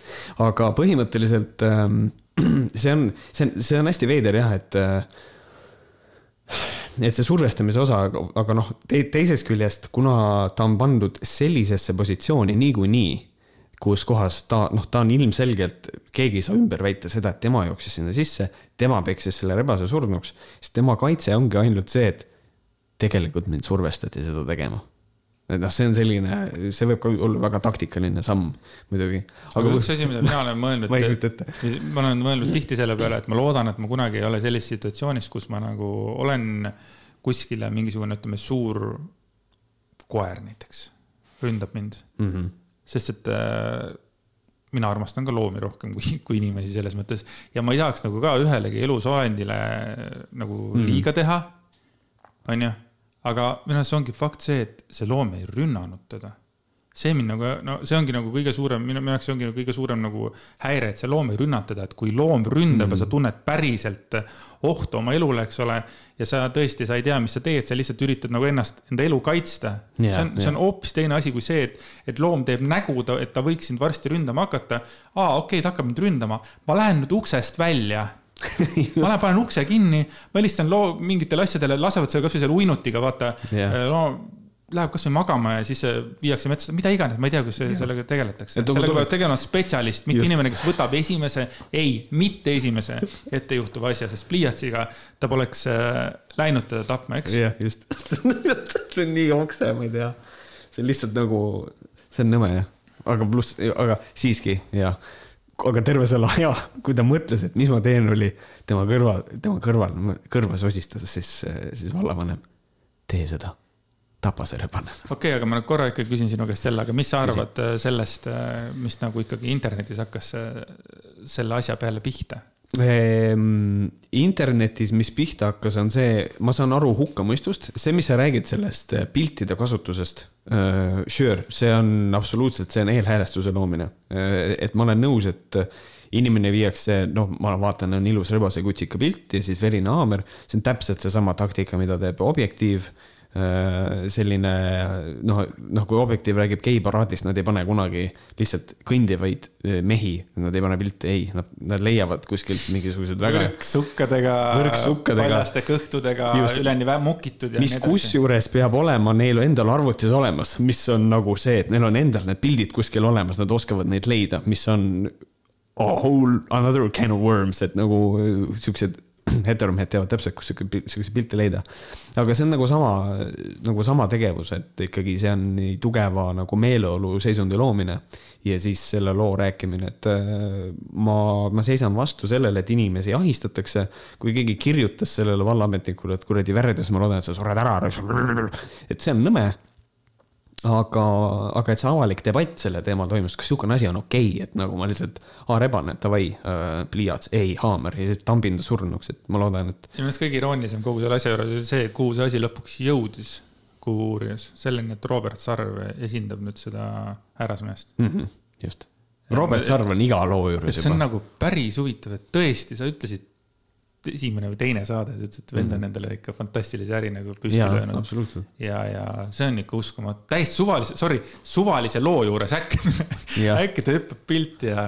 aga põhimõtteliselt eh, see on, see on, see on hästi veider jah, et et see survestamise osa, aga noh te, teisest küljest, kuna ta on pandud sellisesse positsiooni niikuinii kus kohas ta, noh, ta on ilmselgelt, keegi ei saa ümber väita seda, et tema jooksis sinna sisse, tema peksis selle rebase surnuks, siis tema kaitse ongi ainult see, et tegelikult mind survestati seda tegema. et noh, see on selline, see võib ka olla väga taktikaline samm muidugi. aga üks asi, mida mina olen mõelnud ma ei kujuta ette. ma olen mõelnud tihti selle peale, et ma loodan, et ma kunagi ei ole sellises situatsioonis, kus ma nagu olen kuskile mingisugune, ütleme, suur koer näiteks ründab mind mm. -hmm sest et äh, mina armastan ka loomi rohkem kui, kui inimesi selles mõttes ja ma ei tahaks nagu ka ühelegi elusolendile nagu mm. liiga teha, onju. aga minu arust see ongi fakt see, et see loom ei rünnanud teda see mind nagu, no see ongi nagu kõige suurem, minu, minu jaoks see ongi nagu kõige suurem nagu häire, et see loom ei rünna teda, et kui loom ründab mm. ja sa tunned päriselt ohtu oma elule, eks ole. ja sa tõesti, sa ei tea, mis sa teed, sa lihtsalt üritad nagu ennast, enda elu kaitsta yeah,. see on, see on hoopis teine asi kui see, et, et loom teeb nägu, et ta võiks sind varsti ründama hakata. aa, okei okay,, ta hakkab mind ründama, ma lähen nüüd uksest välja ma lähen panen ukse kinni, ma helistan loo mingitele asjadele, lasevad selle kasvõi selle uinutiga, vaata yeah.. no läheb kasvõi magama ja siis viiakse metsa, mida iganes, ma ei tea, kus sellega tegeletakse. sellega peab tegelema spetsialist, mitte Just. inimene, kes võtab esimese, ei, mitte esimese ettejuhtuva asja, sest pliiatsiga ta poleks äh, läinud teda tapma, eks. jah, just see on nii okse, ma ei tea. see on lihtsalt nagu, see on nõme jah, aga pluss, aga siiski jah aga terve selle aja, kui ta mõtles, et mis ma teen, oli tema kõrval, tema kõrval, kõrva sosistas siis, siis vallavanem. tee seda tapa see rebane. okei okay,, aga ma nüüd korra ikkagi küsin sinu käest jälle, aga mis sa arvad Küsi. Äh, sellest, äh, mis nagu ikkagi internetis hakkas äh, selle asja peale pihta? Ehm, internetis, mis pihta hakkas, on see, ma saan aru hukkamõistust, see, mis sa räägid sellest piltide kasutusest. Sure, see on absoluutselt, see on eelhäälestuse loomine. et ma olen nõus, et inimene viiakse, noh, ma vaatan, on ilus rebasekutsika pilt ja siis verine haamer, see on täpselt seesama taktika, mida teeb Objektiiv selline noh, noh, kui Objektiiv räägib geiparaadist, nad ei pane kunagi lihtsalt kõndivaid äh, mehi, nad ei pane pilte, ei, nad, nad leiavad kuskilt mingisugused väga. võrksukkadega, paljaste kõhtudega, üleni mukitud. mis kusjuures peab olema neil endal arvutis olemas, mis on nagu see, et neil on endal need pildid kuskil olemas, nad oskavad neid leida, mis on a whole another can of worms, et nagu äh, siuksed heteromehed teavad täpselt, kus siukseid pilte leida. aga see on nagu sama, nagu sama tegevus, et ikkagi see on nii tugeva nagu meeleoluseisundi loomine ja siis selle loo rääkimine, et äh, ma, ma seisan vastu sellele, et inimesi ahistatakse. kui keegi kirjutas sellele vallaametnikule, et kuradi värdjas, ma loodan, et sa sured ära. et see on nõme aga, aga et see avalik debatt selle teemal toimus, kas niisugune asi on okei okay,, et nagu ma lihtsalt, aa rebane, davai äh,, pliiats, ei, haamer ja siis tambin ta surnuks, et ma loodan, et. minu meelest kõige iroonilisem kogu selle asja juures oli see, kuhu see asi lõpuks jõudis, kuhu uurijas, selleni, et Robert Sarv esindab nüüd seda härrasmeest mm. -hmm, just. Robert Sarv on iga loo juures juba. see on nagu päris huvitav, et tõesti, sa ütlesid esimene või teine saade, sa ütlesid, et vend on mm. endale ikka fantastilise äri nagu püsti löönud. ja, ja see on ikka uskumatu, täiesti suvalise, sorry, suvalise loo juures äkki äkki ta hüppab pilti ja,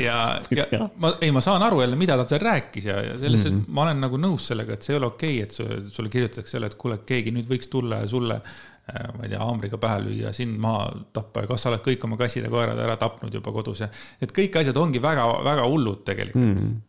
ja, ja, ja ma, ei, ma saan aru jälle, mida ta seal rääkis ja, ja selles mm, -hmm. ma olen nagu nõus sellega, et see ei ole okei okay,, et sulle kirjutatakse selle, et kuule, keegi nüüd võiks tulla ja sulle ma ei tea, haamriga pähe lüüa, sind maha tappa ja kas sa oled kõik oma kassid ja koerad ära tapnud juba kodus ja. et kõik asjad ongi väga-väga hullud tegelikult mm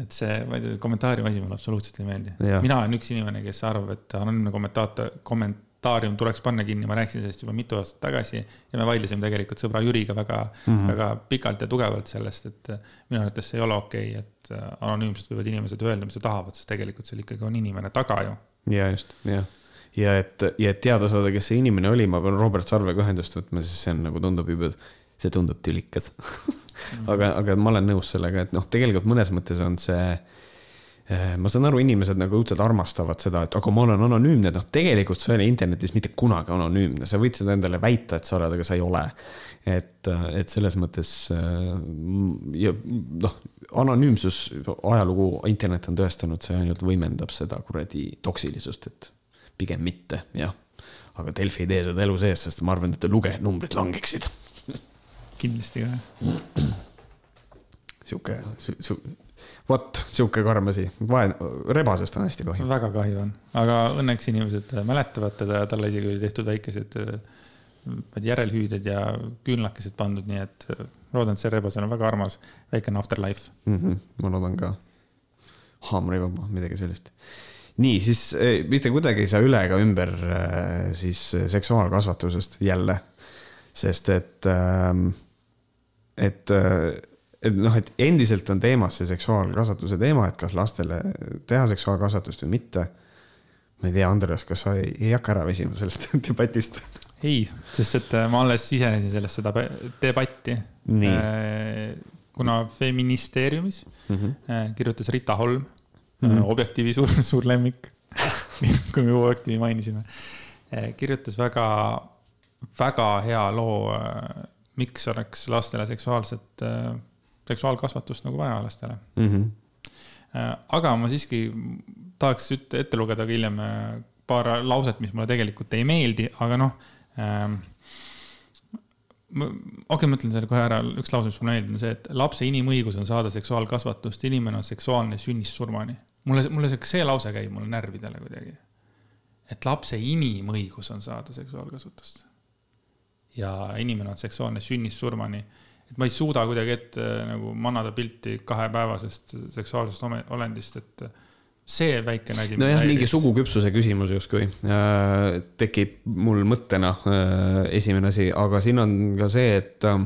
et see, ma ei tea, kommentaariumi asi mulle absoluutselt ei meeldi. mina olen üks inimene, kes arvab, et anonüümne kommentaator, kommentaarium tuleks panna kinni, ma rääkisin sellest juba mitu aastat tagasi. ja me vaidlesime tegelikult sõbra Jüriga väga mm, -hmm. väga pikalt ja tugevalt sellest, et minu arvates see ei ole okei okay,, et anonüümselt võivad inimesed öelda, mis nad tahavad, sest tegelikult seal ikkagi on inimene taga ju. ja just, jah ja et, ja et teada saada, kes see inimene oli, ma pean Robert Sarvega ühendust võtma, sest see on nagu tundub juba, see tundub tülikas. Aga, aga ma olen nõus sellega, et noh, tegelikult mõnes mõttes on see eh, ma saan aru, inimesed nagu õudselt armastavad seda, et aga ma olen anonüümne, noh, tegelikult sa ei ole internetis mitte kunagi anonüümne, sa võid seda endale väita, et sa oled, aga sa ei ole. et, et selles mõttes eh, ja noh, anonüümsus, ajalugu, internet on tõestanud, see ainult võimendab seda kuradi toksilisust, et pigem mitte, jah. aga Delfi ei tee seda elu sees, sest ma arvan, et lugenumbrid langeksid kindlasti ka. sihuke su,, vot sihuke karm asi, vaen-, rebasest on hästi kahju. väga kahju on, aga õnneks inimesed mäletavad teda ja talle isegi oli tehtud väikesed järelhüüded ja küünlakesed pandud, nii et loodan, et see rebas on väga armas, väikene afterlife mm. -hmm, ma loodan ka. haamrivaba, midagi sellist nii, siis mitte kuidagi ei saa üle ega ümber siis seksuaalkasvatusest jälle, sest et ähm, et, et noh, et endiselt on teemas see seksuaalkasvatuse teema, et kas lastele teha seksuaalkasvatust või mitte. ma ei tea, Andreas, kas sa ei, ei hakka ära väsima sellest debatist? ei, sest et äh, ma alles sisenesin sellesse debatti. Äh, kuna feministeeriumis mm -hmm. kirjutas Rita Holm mm, -hmm. Objektiivi suur, suur lemmik kui me Objektiivi mainisime, kirjutas väga, väga hea loo miks oleks lastele seksuaalset, äh, seksuaalkasvatust nagu vaja lastele mm. -hmm. aga ma siiski tahaks ette lugeda ka hiljem äh, paar lauset, mis mulle tegelikult ei meeldi, aga noh ähm,. okei okay,, ma ütlen selle kohe ära, üks lause, mis mulle meeldib, on see, et lapse inimõigus on saada seksuaalkasvatust, inimene on seksuaalne sünnist surmani. mulle, mulle see, see lause käib mulle närvidele kuidagi. et lapse inimõigus on saada seksuaalkasvatust ja inimene on seksuaalne sünnist surmani. et ma ei suuda kuidagi ette nagu manada pilti kahepäevasest seksuaalsest olendist, et see väikene asi. nojah, mingi suguküpsuse küsimus justkui äh, tekib mul mõttena äh, esimene asi, aga siin on ka see, et äh,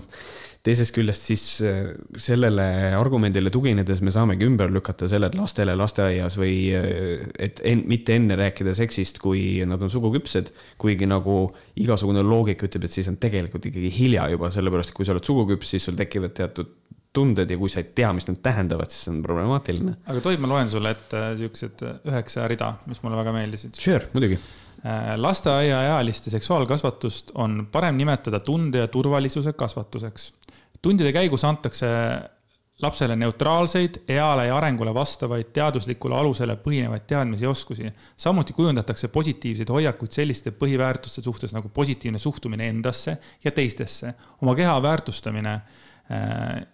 teisest küljest siis äh, sellele argumendile tuginedes me saamegi ümber lükata selle, et lastele lasteaias või äh, et en, mitte enne rääkida seksist, kui nad on suguküpsed. kuigi nagu igasugune loogika ütleb, et siis on tegelikult ikkagi hilja juba, sellepärast et kui sa oled suguküps, siis sul tekivad teatud tunded ja kui sa ei tea, mis nad tähendavad, siis see on problemaatiline. aga tohib, ma loen sulle ette siuksed üheksa rida, mis mulle väga meeldisid. Sure, muidugi lasteaiaealiste seksuaalkasvatust on parem nimetada tunde ja turvalisuse kasvatuseks. Tundide käigus antakse lapsele neutraalseid, eale ja arengule vastavaid, teaduslikule alusele põhinevaid teadmisi ja oskusi. samuti kujundatakse positiivseid hoiakuid selliste põhiväärtuste suhtes nagu positiivne suhtumine endasse ja teistesse, oma keha väärtustamine äh,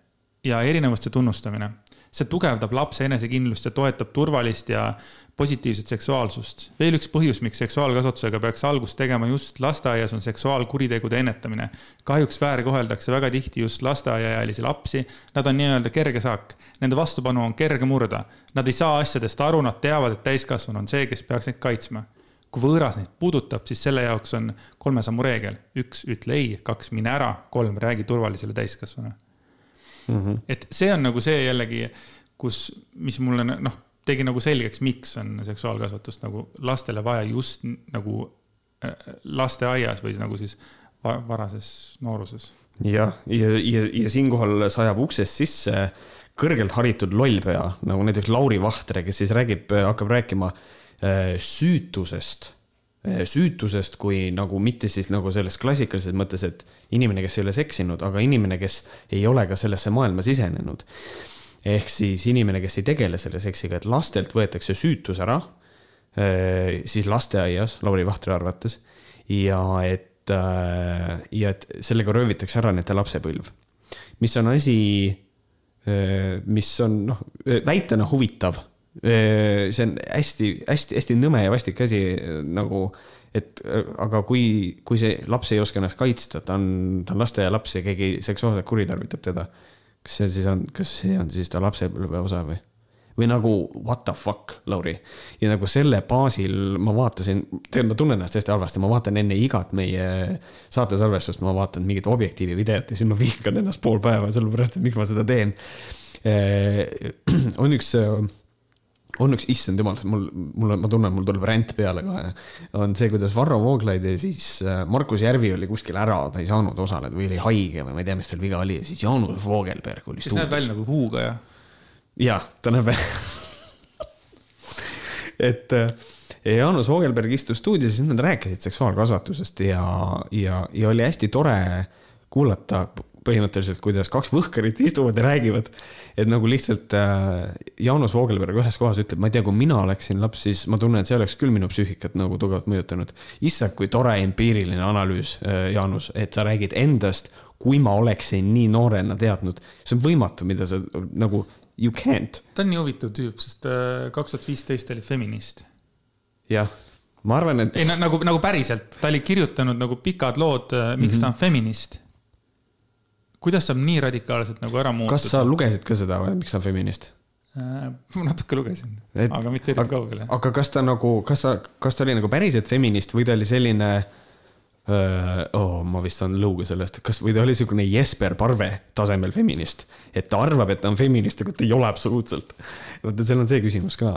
ja erinevuste tunnustamine see tugevdab lapse enesekindlust ja toetab turvalist ja positiivset seksuaalsust. veel üks põhjus, miks seksuaalkasvatusega peaks algust tegema just lasteaias, on seksuaalkuritegude ennetamine. kahjuks väärkoheldakse väga tihti just lasteaiaealisi lapsi. Nad on nii-öelda kerge saak, nende vastupanu on kerge murda. Nad ei saa asjadest aru, nad teavad, et täiskasvanu on see, kes peaks neid kaitsma kui võõras neid puudutab, siis selle jaoks on kolme sammu reegel. üks, ütle ei, kaks, mine ära, kolm, räägi turvalisele täiskasvanule mm. -hmm. et see on nagu see jällegi, kus, mis mulle noh, tegi nagu selgeks, miks on seksuaalkasvatust nagu lastele vaja just nagu äh, lasteaias või nagu siis varases nooruses. jah, ja, ja, ja, ja siinkohal sajab uksest sisse kõrgelt haritud lollpea, nagu näiteks Lauri Vahtre, kes siis räägib, hakkab rääkima äh, süütusest süütusest kui nagu mitte siis nagu selles klassikalises mõttes, et inimene, kes ei ole seksinud, aga inimene, kes ei ole ka sellesse maailma sisenenud. ehk siis inimene, kes ei tegele selle seksiga, et lastelt võetakse süütus ära, eh, siis lasteaias, Lauri Vahtre arvates, ja et, eh, ja et sellega röövitakse ära nende lapsepõlv. mis on asi, mis on noh, väitena huvitav see on hästi-hästi-hästi nõme ja vastik asi nagu et aga kui, kui see laps ei oska ennast kaitsta, ta on, ta on lasteaialaps ja keegi seksuaalselt kuritarvitab teda. kas see siis on, kas see on siis ta lapsepõlve osa või? või nagu what the fuck, Lauri. ja nagu selle baasil ma vaatasin, tegelikult ma tunnen ennast hästi halvasti, ma vaatan enne igat meie saatesalvestust, ma vaatan mingit objektiivi videot ja siis ma vihkan ennast pool päeva, sellepärast et miks ma seda teen. On üks on üks, issand jumal, mul, mul on, ma tunnen, mul tuleb ränd peale kohe. on see, kuidas Varro Vooglaid ja siis äh, Markus Järvi oli kuskil ära, ta ei saanud osaleda või oli haige või ma ei tea, mis tal viga oli ja siis Jaanus Voogelberg oli. kes näeb välja nagu huugaja. jah, ta näeb välja et äh, Jaanus Voogelberg istus stuudios, siis nad rääkisid seksuaalkasvatusest ja, ja, ja oli hästi tore kuulata põhimõtteliselt, kuidas kaks võhkarit istuvad ja räägivad. et nagu lihtsalt äh, Jaanus Voogelberg ühes kohas ütleb, ma ei tea, kui mina oleksin laps, siis ma tunnen, et see oleks küll minu psüühikat nagu tugevalt mõjutanud. issand, kui tore empiiriline analüüs äh,, Jaanus, et sa räägid endast, kui ma oleksin nii noorena teadnud. see on võimatu, mida sa nagu, you can't. ta on nii huvitav tüüp, sest äh, kaks tuhat viisteist oli feminist. jah ma arvan, et. ei nagu, nagu päriselt, ta oli kirjutanud nagu pikad lood, miks mm -hmm. ta on feminist kuidas saab nii radikaalselt nagu ära muutuda? kas sa lugesid ka seda või, miks on feminist? Äh, ma natuke lugesin, aga mitte eriti kaugele. aga kas ta nagu, kas sa, kas ta oli nagu päriselt feminist või ta oli selline öö, oh, ma vist saan lõuga sellest, kas, või ta oli niisugune Jesper Parve tasemel feminist, et ta arvab, et ta on feminist, aga ta ei ole absoluutselt. vaata, seal on see küsimus ka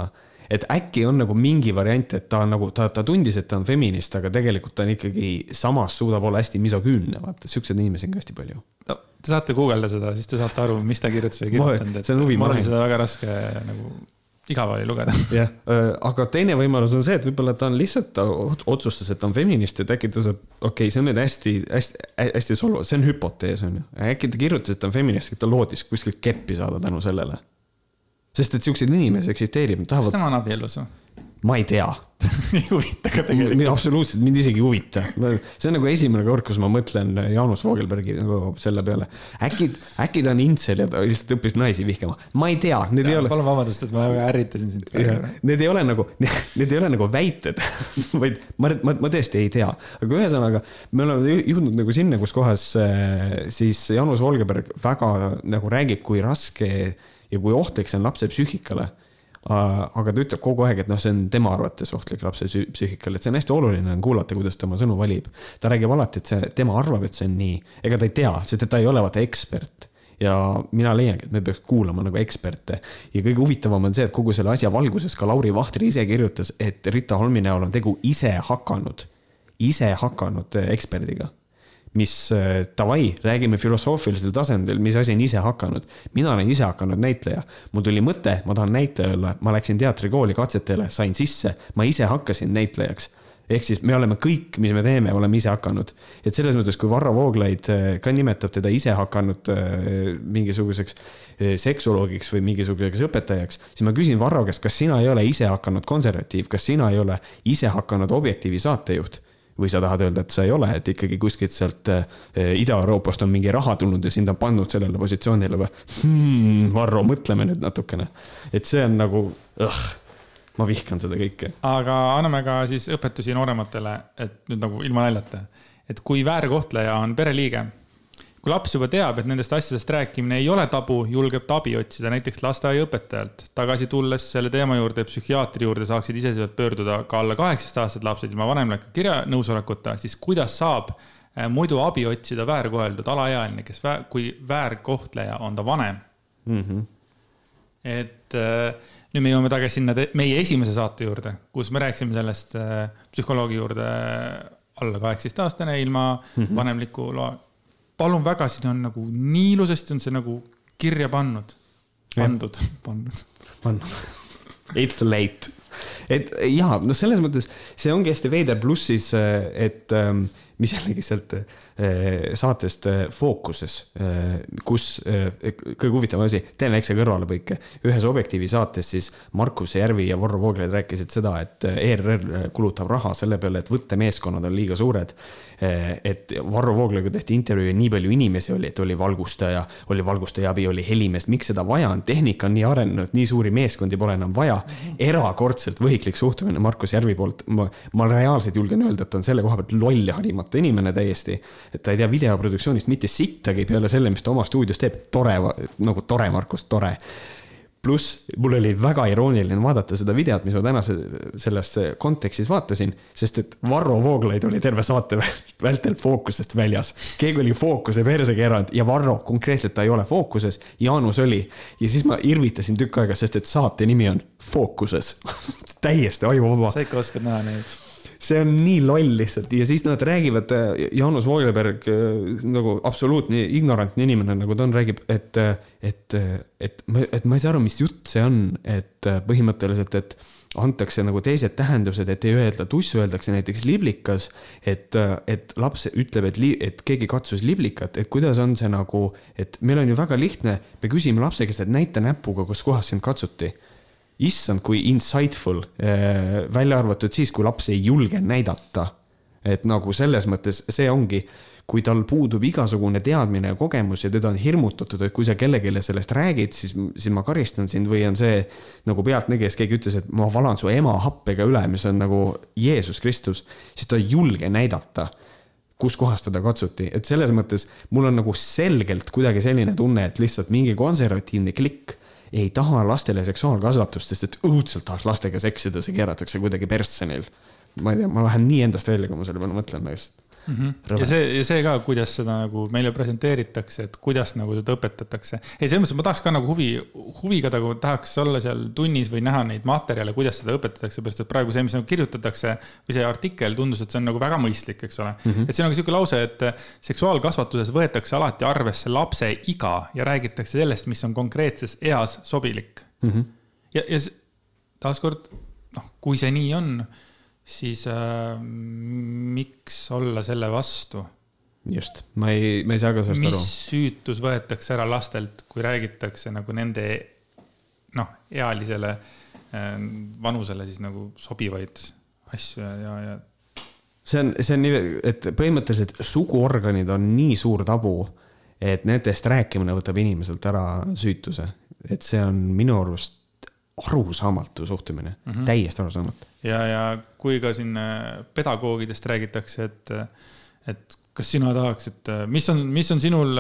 et äkki on nagu mingi variant, et ta on nagu, ta, ta tundis, et ta on feminist, aga tegelikult ta on ikkagi samas suudab olla hästi misoküünne, vaata, siukseid inimesi on ka hästi palju. no te saate guugelda seda, siis te saate aru, mis ta kirjutas või ei kirjutanud, et mul oli seda väga raske nagu igav oli lugeda. jah, aga teine võimalus on see, et võib-olla ta on lihtsalt, ta otsustas, et ta on feminist, et äkki ta saab, okei okay,, see on nüüd hästi, hästi, hästi solvav, see on hüpotees, on ju. äkki ta kirjutas, et ta on feminist, et ta loodis kuskilt keppi saada tänu sellele sest et siukseid inimesi eksisteerib, tahavad. kas tema on abielus või? ma ei tea ei huvita ka tegelikult. absoluutselt, mind isegi ei huvita. see on nagu esimene kord, kus ma mõtlen Jaanus Voogelbergi nagu selle peale. äkki, äkki ta on intsel ja ta lihtsalt õppis naisi vihkama. ma ei tea, need ja, ei ole. palun vabandust, et ma ärritasin sind. Need ei ole nagu, need ei ole nagu väited vaid ma, ma, ma tõesti ei tea. aga ühesõnaga, me oleme jõudnud nagu sinna, kus kohas äh, siis Jaanus Voogelberg väga nagu räägib, kui raske ja kui ohtlik see on lapse psüühikale. aga ta ütleb kogu aeg, et noh, see on tema arvates ohtlik lapse psüühikale, et see on hästi oluline on kuulata, kuidas ta oma sõnu valib. ta räägib alati, et see, tema arvab, et see on nii, ega ta ei tea, sest et ta ei ole vaata ekspert ja mina leiangi, et me peaks kuulama nagu eksperte. ja kõige huvitavam on see, et kogu selle asja valguses ka Lauri Vahtre ise kirjutas, et Rita Holmi näol on tegu ise hakanud, ise hakanud eksperdiga mis äh, davai, räägime filosoofilisel tasandil, mis asi on ise hakanud. mina olen ise hakanud näitleja, mul tuli mõte, ma tahan näitleja olla, ma läksin teatrikooli katsetele, sain sisse, ma ise hakkasin näitlejaks. Ehk siis me oleme kõik, mis me teeme, oleme ise hakanud. et selles mõttes, kui Varro Vooglaid äh, ka nimetab teda ise hakanud äh, mingisuguseks seksoloogiks või mingisuguseks õpetajaks, siis ma küsin Varro käest, kas sina ei ole ise hakanud konservatiiv, kas sina ei ole ise hakanud Objektiivi saatejuht või sa tahad öelda, et sa ei ole, et ikkagi kuskilt sealt äh, Ida-Euroopast on mingi raha tulnud ja sind on pandud sellele positsioonile või hmm,? Varro, mõtleme nüüd natukene. et see on nagu, ma vihkan seda kõike. aga anname ka siis õpetusi noorematele, et nüüd nagu ilma naljata, et kui väärkohtleja on pereliige kui laps juba teab, et nendest asjadest rääkimine ei ole tabu, julgeb ta abi otsida näiteks lasteaiaõpetajalt. tagasi tulles selle teema juurde, psühhiaatri juurde saaksid iseseisvalt pöörduda ka alla kaheksateistkümneaastased lapsed ilma vanemliku kirja nõusolekuta, siis kuidas saab eh, muidu abi otsida väärkoheldud alaealine, kes, kui väärkohtleja on ta vanem mm? -hmm. et eh, nüüd me jõuame tagasi sinna meie esimese saate juurde, kus me rääkisime sellest eh, psühholoogi juurde alla kaheksateistaastane ilma mm -hmm. vanemliku loa palun väga, siin on nagu nii ilusasti on see nagu kirja pannud, pandud, pannud. pannud. It's late. et ja, no selles mõttes see ongi hästi veider, pluss siis, et ähm, mis jällegi sealt eh, saatest eh, Fookuses, eh, kus kõige huvitavam asi, teen väikse kõrvalepõike. ühes Objektiivi saates siis Markus Järvi ja Varro Vooglaid rääkisid seda, et ERR kulutab raha selle peale, et võttemeeskonnad on liiga suured. et Varro Vooglaiuga tehti intervjuu ja nii palju inimesi oli, et oli valgustaja, oli valgustaja abi, oli helimees, miks seda vaja on, tehnika on nii arenenud, nii suuri meeskondi pole enam vaja. erakordselt võhiklik suhtumine Markus Järvi poolt, ma, ma reaalselt julgen öelda, et on selle koha pealt loll ja harimata inimene täiesti. et ta ei tea videoproduktsioonist mitte sittagi peale selle, mis ta oma stuudios teeb, tore, nagu tore, Markus, tore pluss mul oli väga irooniline vaadata seda videot, mis ma tänase selles kontekstis vaatasin, sest et Varro Vooglaid oli terve saate vältel fookusest väljas. keegi oli fookuse perse keeranud ja Varro konkreetselt ta ei ole fookuses, Jaanus oli. ja siis ma irvitasin tükk aega, sest et saate nimi on Fookuses täiesti ajuvaba. sa ikka oskad näha neid see on nii loll lihtsalt ja siis nad räägivad, äh, Jaanus Vogelberg äh, nagu absoluutne ignorantne inimene, nagu ta on, räägib, et, äh, et, et, et ma ei saa aru, mis jutt see on, et põhimõtteliselt, et antakse nagu teised tähendused, et ei öelda tuss, öeldakse näiteks liblikas. et, et laps ütleb, et, et keegi katsus liblikat, et kuidas on see nagu, et meil on ju väga lihtne, me küsime lapse käest, et näita näpuga, kus kohas sind katsuti issand, kui insightful, eh, välja arvatud siis, kui laps ei julge näidata. et nagu selles mõttes see ongi, kui tal puudub igasugune teadmine ja kogemus ja teda on hirmutatud, et kui sa kellelegi sellest räägid, siis, siis ma karistan sind või on see nagu pealtnägijas keegi ütles, et ma valan su ema happega üle, mis on nagu Jeesus Kristus, siis ta ei julge näidata kus kohas teda katsuti, et selles mõttes mul on nagu selgelt kuidagi selline tunne, et lihtsalt mingi konservatiivne klikk ei taha lastele seksuaalkasvatust, sest et õudselt tahaks lastega seksida, see keeratakse kuidagi persse neil. ma ei tea, ma lähen nii endast välja, kui ma selle peale mõtlen lihtsalt mm. -hmm. ja see, ja see ka, kuidas seda nagu meile presenteeritakse, et kuidas nagu seda õpetatakse. ei, selles mõttes ma tahaks ka nagu huvi, huviga nagu tahaks olla seal tunnis või näha neid materjale, kuidas seda õpetatakse, sellepärast et praegu see, mis nagu kirjutatakse või see artikkel tundus, et see on nagu väga mõistlik, eks ole mm. -hmm. et siin on ka sihuke lause, et seksuaalkasvatuses võetakse alati arvesse lapse iga ja räägitakse sellest, mis on konkreetses eas sobilik mm. -hmm. ja, ja taaskord, noh, kui see nii on siis äh, miks olla selle vastu? just, ma ei, ma ei saa ka sellest aru. mis süütus võetakse ära lastelt, kui räägitakse nagu nende noh, ealisele äh, vanusele siis nagu sobivaid asju ja, ja, ja. see on, see on nii, et põhimõtteliselt suguorganid on nii suur tabu, et nendest rääkimine võtab inimeselt ära süütuse. et see on minu arust arusaamatu suhtumine mm, -hmm. täiesti arusaamatu. Ja, ja kui ka siin pedagoogidest räägitakse, et, et kas sina tahaksid, mis on, mis on sinul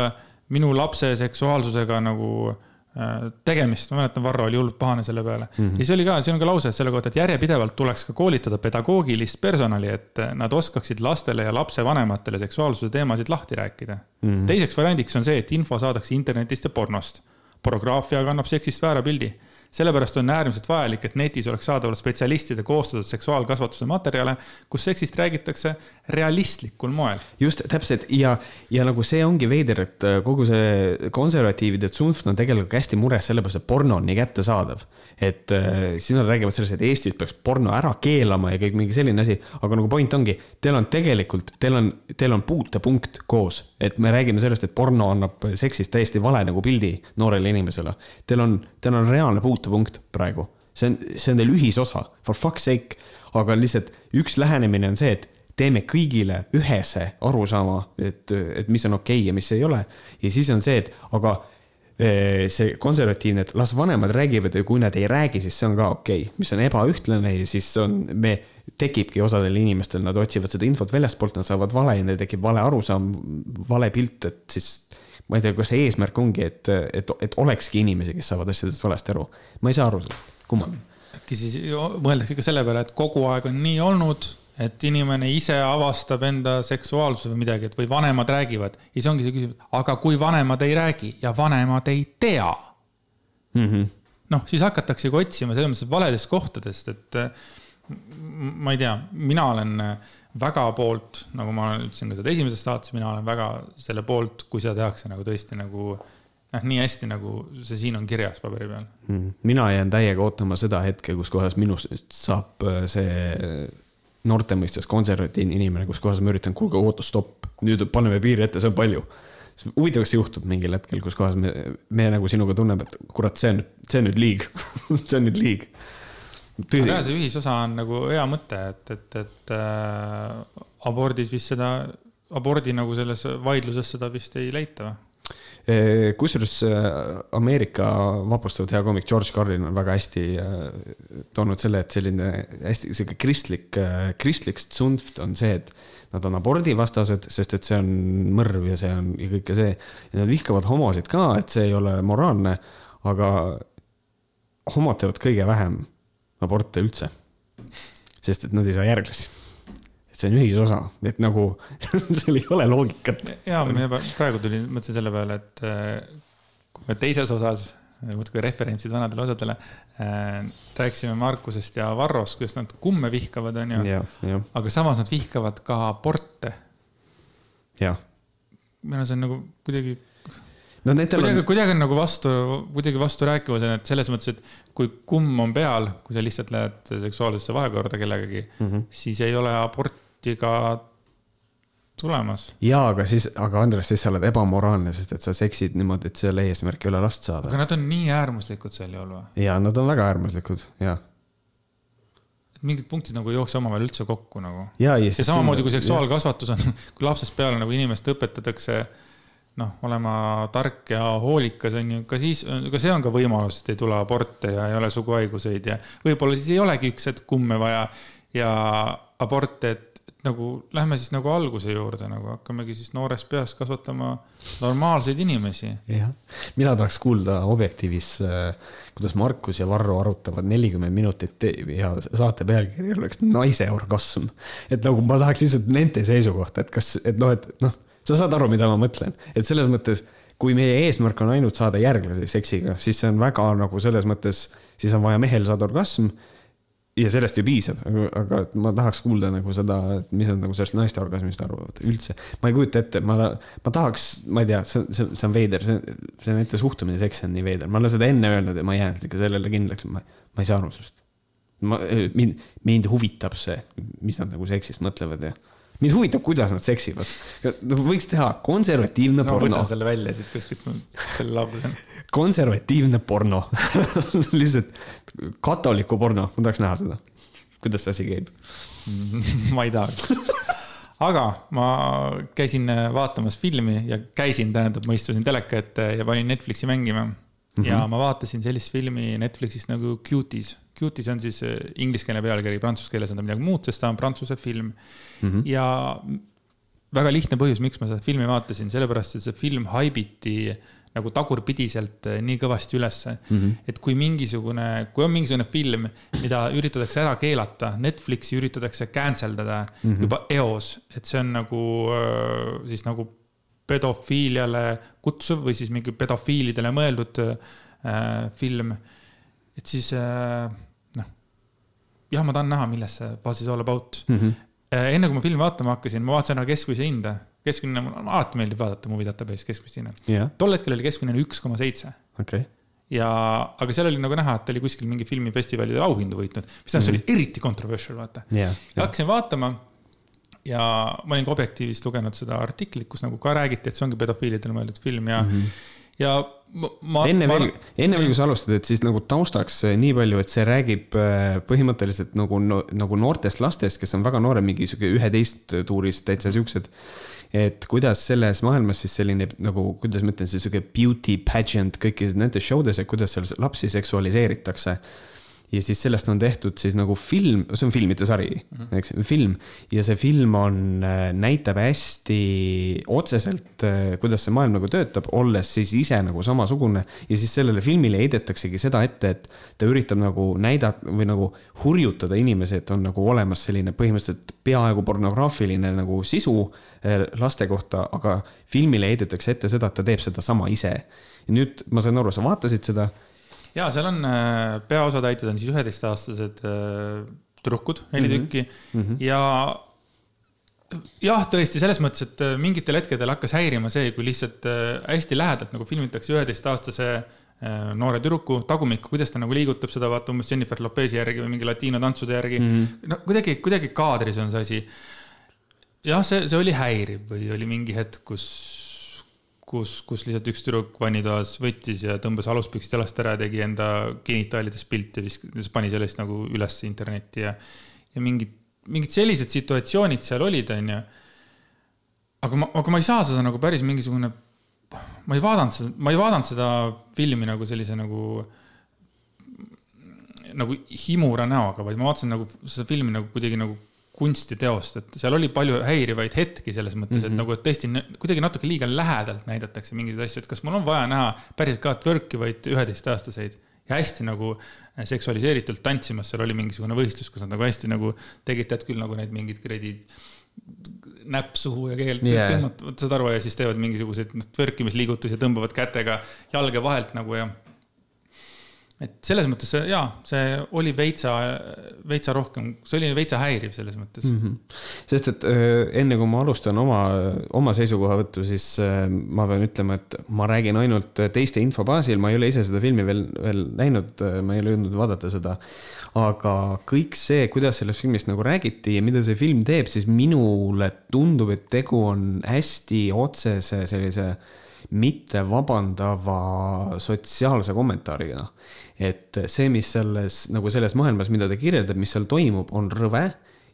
minu lapse seksuaalsusega nagu äh, tegemist, ma mäletan, Varro oli hullult pahane selle peale mm. -hmm. ja siis oli ka, siin on ka lause selle kohta, et järjepidevalt tuleks ka koolitada pedagoogilist personali, et nad oskaksid lastele ja lapsevanematele seksuaalsuse teemasid lahti rääkida mm. -hmm. teiseks variandiks on see, et info saadakse internetist ja pornost. pornograafia kannab seksist väära pildi sellepärast on äärmiselt vajalik, et netis oleks saadaval spetsialistide koostatud seksuaalkasvatuse materjale, kus seksist räägitakse realistlikul moel. just, täpselt ja, ja nagu see ongi veider, et äh, kogu see konservatiivide tsunft on tegelikult hästi mures sellepärast, et porno on nii kättesaadav. et äh, siis nad räägivad sellest, et Eestis peaks porno ära keelama ja kõik mingi selline asi, aga nagu point ongi, teil on tegelikult, teil on, teil on puutepunkt koos, et me räägime sellest, et porno annab seksist täiesti vale nagu pildi noorele inimesele. Teil on, teil on reaalne puutepunkt puutepunkt praegu. see on, see on teil ühisosa, for fuck's sake. aga lihtsalt üks lähenemine on see, et teeme kõigile ühese arusaama, et, et mis on okei okay ja mis ei ole. ja siis on see, et aga eh, see konservatiivne, et las vanemad räägivad ja kui nad ei räägi, siis see on ka okei okay., mis on ebaühtlane ja siis on, me, tekibki osadel inimestel, nad otsivad seda infot väljastpoolt, nad saavad vale ja neil tekib vale arusaam, vale pilt, et siis ma ei tea, kas see eesmärk ongi, et, et, et olekski inimesi, kes saavad asjadest valesti aru. ma ei saa aru sellest, kummaline. äkki siis mõeldakse ka selle peale, et kogu aeg on nii olnud, et inimene ise avastab enda seksuaalsuse või midagi, et või vanemad räägivad. ja siis ongi see küsimus, aga kui vanemad ei räägi ja vanemad ei tea mm -hmm.. noh, siis hakataksegi otsima selles mõttes valedest kohtadest, et ma ei tea, mina olen väga poolt, nagu ma ütlesin ka seda esimeses saates, mina olen väga selle poolt, kui seda tehakse nagu tõesti nagu noh, nii hästi, nagu see siin on kirjas paberi peal mm.. mina jään täiega ootama seda hetke, kus kohas minust saab äh, see noorte mõistes konservatiivne inimene, kus kohas ma üritan, kuulge, oota, stopp, nüüd paneme piiri ette, see on palju. huvitav, kas juhtub mingil hetkel, kus kohas me, me nagu sinuga tunneme, et kurat, see on, see on nüüd liig see on nüüd liig. Aga jah, see ühisosa on nagu hea mõte, et, et, et äh, abordis vist seda, abordi nagu selles vaidluses seda vist ei leita või? Kusjuures eh, Ameerika vapustatud hea komik George Carlin on väga hästi eh, toonud selle, et selline hästi sihuke kristlik, kristlik tsunft on see, et nad on abordivastased, sest et see on mõrv ja see on ja kõike see. ja nad vihkavad homosid ka, et see ei ole moraalne, aga homod teevad kõige vähem aborte üldse. sest et nad ei saa järglasi et see on ühisosa, et nagu seal ei ole loogikat. ja, ma praegu tulin, mõtlesin selle peale, et äh, kui me teises osas, muudkui referentsid vanadele osadele äh,, rääkisime Markusest ja Varrost, kuidas nad kumme vihkavad, onju. aga samas nad vihkavad ka aborte. jah. minu arust see on nagu kuidagi no kuidagi on..., kuidagi on nagu vastu, kuidagi vasturääkivus on, et selles mõttes, et kui kumm on peal, kui sa lihtsalt lähed seksuaalsesse vahekorda kellegagi mm, -hmm. siis ei ole abort minuti ka tulemas. jaa, aga siis, aga Andres, siis sa oled ebamoraalne, sest et sa seksid niimoodi, et selle eesmärk ei ole last saada. aga nad on nii äärmuslikud sel juhul või? jaa, nad on väga äärmuslikud, jaa mingid punktid nagu ei jookse omavahel üldse kokku nagu. ja, ja, ja samamoodi kui seksuaalkasvatus on, kui lapsest peale nagu inimest õpetatakse noh, olema tark ja hoolikas on ju, ka siis, ka see on ka võimalus, et ei tule aborte ja ei ole suguhaiguseid ja võib-olla siis ei olegi üks hetk kumme vaja ja aborte, et nagu lähme siis nagu alguse juurde, nagu hakkamegi siis noorest peast kasvatama normaalseid inimesi. jah, mina tahaks kuulda Objektiivis, äh, kuidas Markus ja Varro arutavad nelikümmend minutit ja saate pealkiri oleks naise orgasm. et nagu ma tahaks lihtsalt nende seisukohta, et kas, et noh, et noh, sa saad aru, mida ma mõtlen, et selles mõttes kui meie eesmärk on ainult saada järglasi seksiga, siis see on väga nagu selles mõttes, siis on vaja mehel saada orgasm ja sellest ju piisab, aga ma tahaks kuulda nagu seda, mis nad nagu sellest naiste orgasmist arvavad üldse. ma ei kujuta ette, ma, ma tahaks, ma ei tea, see, see, see on veider, see, see nende suhtumine seksi on nii veider, ma olen seda enne öelnud ja ma ei jäänud ikka sellele kindlaks, ma, ma ei saa aru sellest. ma, mind, mind huvitab see, mis nad nagu seksist mõtlevad ja mind huvitab, kuidas nad seksivad. võiks teha konservatiivne no, porno. võtan selle välja siit kuskilt, selle lause konservatiivne porno lihtsalt katoliku porno, ma tahaks näha seda. kuidas see asi käib ma ei tahaks aga ma käisin vaatamas filmi ja käisin, tähendab, ma istusin teleka ette ja panin Netflixi mängima mm. -hmm. ja ma vaatasin sellist filmi Netflixist nagu Cuties. Cuties on siis äh, ingliskeelne pealkiri, prantsuse keeles on ta midagi muud, sest ta on prantsuse film mm. -hmm. ja väga lihtne põhjus, miks ma seda filmi vaatasin, sellepärast et see film haibiti nagu tagurpidiselt eh, nii kõvasti ülesse mm. -hmm. et kui mingisugune, kui on mingisugune film, mida üritatakse ära keelata, Netflixi üritatakse cancel dada mm -hmm. juba eos, et see on nagu eh, siis nagu pedofiiliale kutsuv või siis mingi pedofiilidele mõeldud äh, film. et siis äh, noh, jah, ma tahan näha, milles see was is all about mm. -hmm. Enne kui ma filmi vaatama hakkasin, ma vaatasin ära keskmise hinda keskmine, mulle alati meeldib vaadata Movie Database keskmist hinnet yeah.. tol hetkel oli keskmine üks koma seitse. okei. ja, aga seal oli nagu näha, et ta oli kuskil mingi filmifestivalidel auhindu võitnud, mis tähendab mm, -hmm. see oli mhm. eriti controversial, vaata yeah,. Yeah. hakkasin vaatama ja ma olin ka Objektiivist lugenud seda artiklit, kus nagu ka räägiti, et see ongi pedofiilidele mõeldud film ja mm, -hmm. ja ma. enne veel, enne veel, kui sa alustad, et siis nagu taustaks eh, nii palju, et see räägib eh, põhimõtteliselt nagu, nagu noortest lastest, kes on väga noored, mingi sihuke üheteist tuuris täitsa siuksed et kuidas selles maailmas siis selline nagu, kuidas ma ütlen, see sihuke beauty pageant kõikides nendes show des, et kuidas seal lapsi seksualiseeritakse ja siis sellest on tehtud siis nagu film, see on filmide sari mm, -hmm. eks, film. ja see film on, äh, näitab hästi otseselt, äh, kuidas see maailm nagu töötab, olles siis ise nagu samasugune. ja siis sellele filmile heidetaksegi seda ette, et ta üritab nagu näidata või nagu hurjutada inimesi, et on nagu olemas selline põhimõtteliselt peaaegu pornograafiline nagu sisu äh, laste kohta, aga filmile heidetakse ette seda, et ta teeb sedasama ise. ja nüüd ma sain aru, sa vaatasid seda ja seal on äh, peaosatäitjad on siis üheteistaastased äh, tüdrukud, neli mm -hmm. tükki mm -hmm. ja jah, tõesti selles mõttes, et äh, mingitel hetkedel hakkas häirima see, kui lihtsalt hästi lähedalt nagu filmitakse üheteistaastase noore tüdruku tagumikku, kuidas ta nagu liigutab seda, vaata umbes Jennifer Lopez'i järgi või mingi latiino tantsude järgi mm. -hmm. no kuidagi, kuidagi kaadris on see asi. jah, see, see oli häiriv või oli mingi hetk, kus, kus, kus lihtsalt üks tüdruk vannitoas võttis ja tõmbas aluspüksid jalast ära ja tegi enda genitaalidest pilti ja viskas, pani sellest nagu üles internetti ja, ja mingid, mingid sellised situatsioonid seal olid, onju. Aga ma, aga ma ei saa seda nagu päris mingisugune ma ei vaadanud seda, ma ei vaadanud seda filmi nagu sellise nagu, nagu himura näoga, vaid ma vaatasin nagu seda filmi nagu kuidagi nagu kunstiteost, et seal oli palju häirivaid hetki selles mõttes mm, -hmm. et mhm. nagu, et tõesti kuidagi natuke liiga lähedalt näidatakse mingeid asju, et kas mul on vaja näha päriselt ka twerkivaid üheteistaastaseid ja hästi nagu seksualiseeritult tantsimas, seal oli mingisugune võistlus, kus nad nagu hästi nagu tegid tead küll nagu neid mingeid kuradi näpp suhu ja keelt yeah., tõmbavad, saad aru, ja siis teevad mingisuguseid noh, tvõrkimisliigutusi ja tõmbavad kätega jalge vahelt nagu ja. Et selles mõttes see jaa, see oli veitsa, veitsa rohkem, see oli veitsa häiriv selles mõttes mm. -hmm. sest et äh, enne kui ma alustan oma, oma seisukohavõttu, siis äh, ma pean ütlema, et ma räägin ainult teiste info baasil, ma ei ole ise seda filmi veel, veel näinud, ma ei ole jõudnud vaadata seda aga kõik see, kuidas sellest filmist nagu räägiti ja mida see film teeb, siis minule tundub, et tegu on hästi otsese sellise mitte vabandava sotsiaalse kommentaariga. et see, mis selles nagu selles maailmas, mida ta kirjeldab, mis seal toimub, on rõve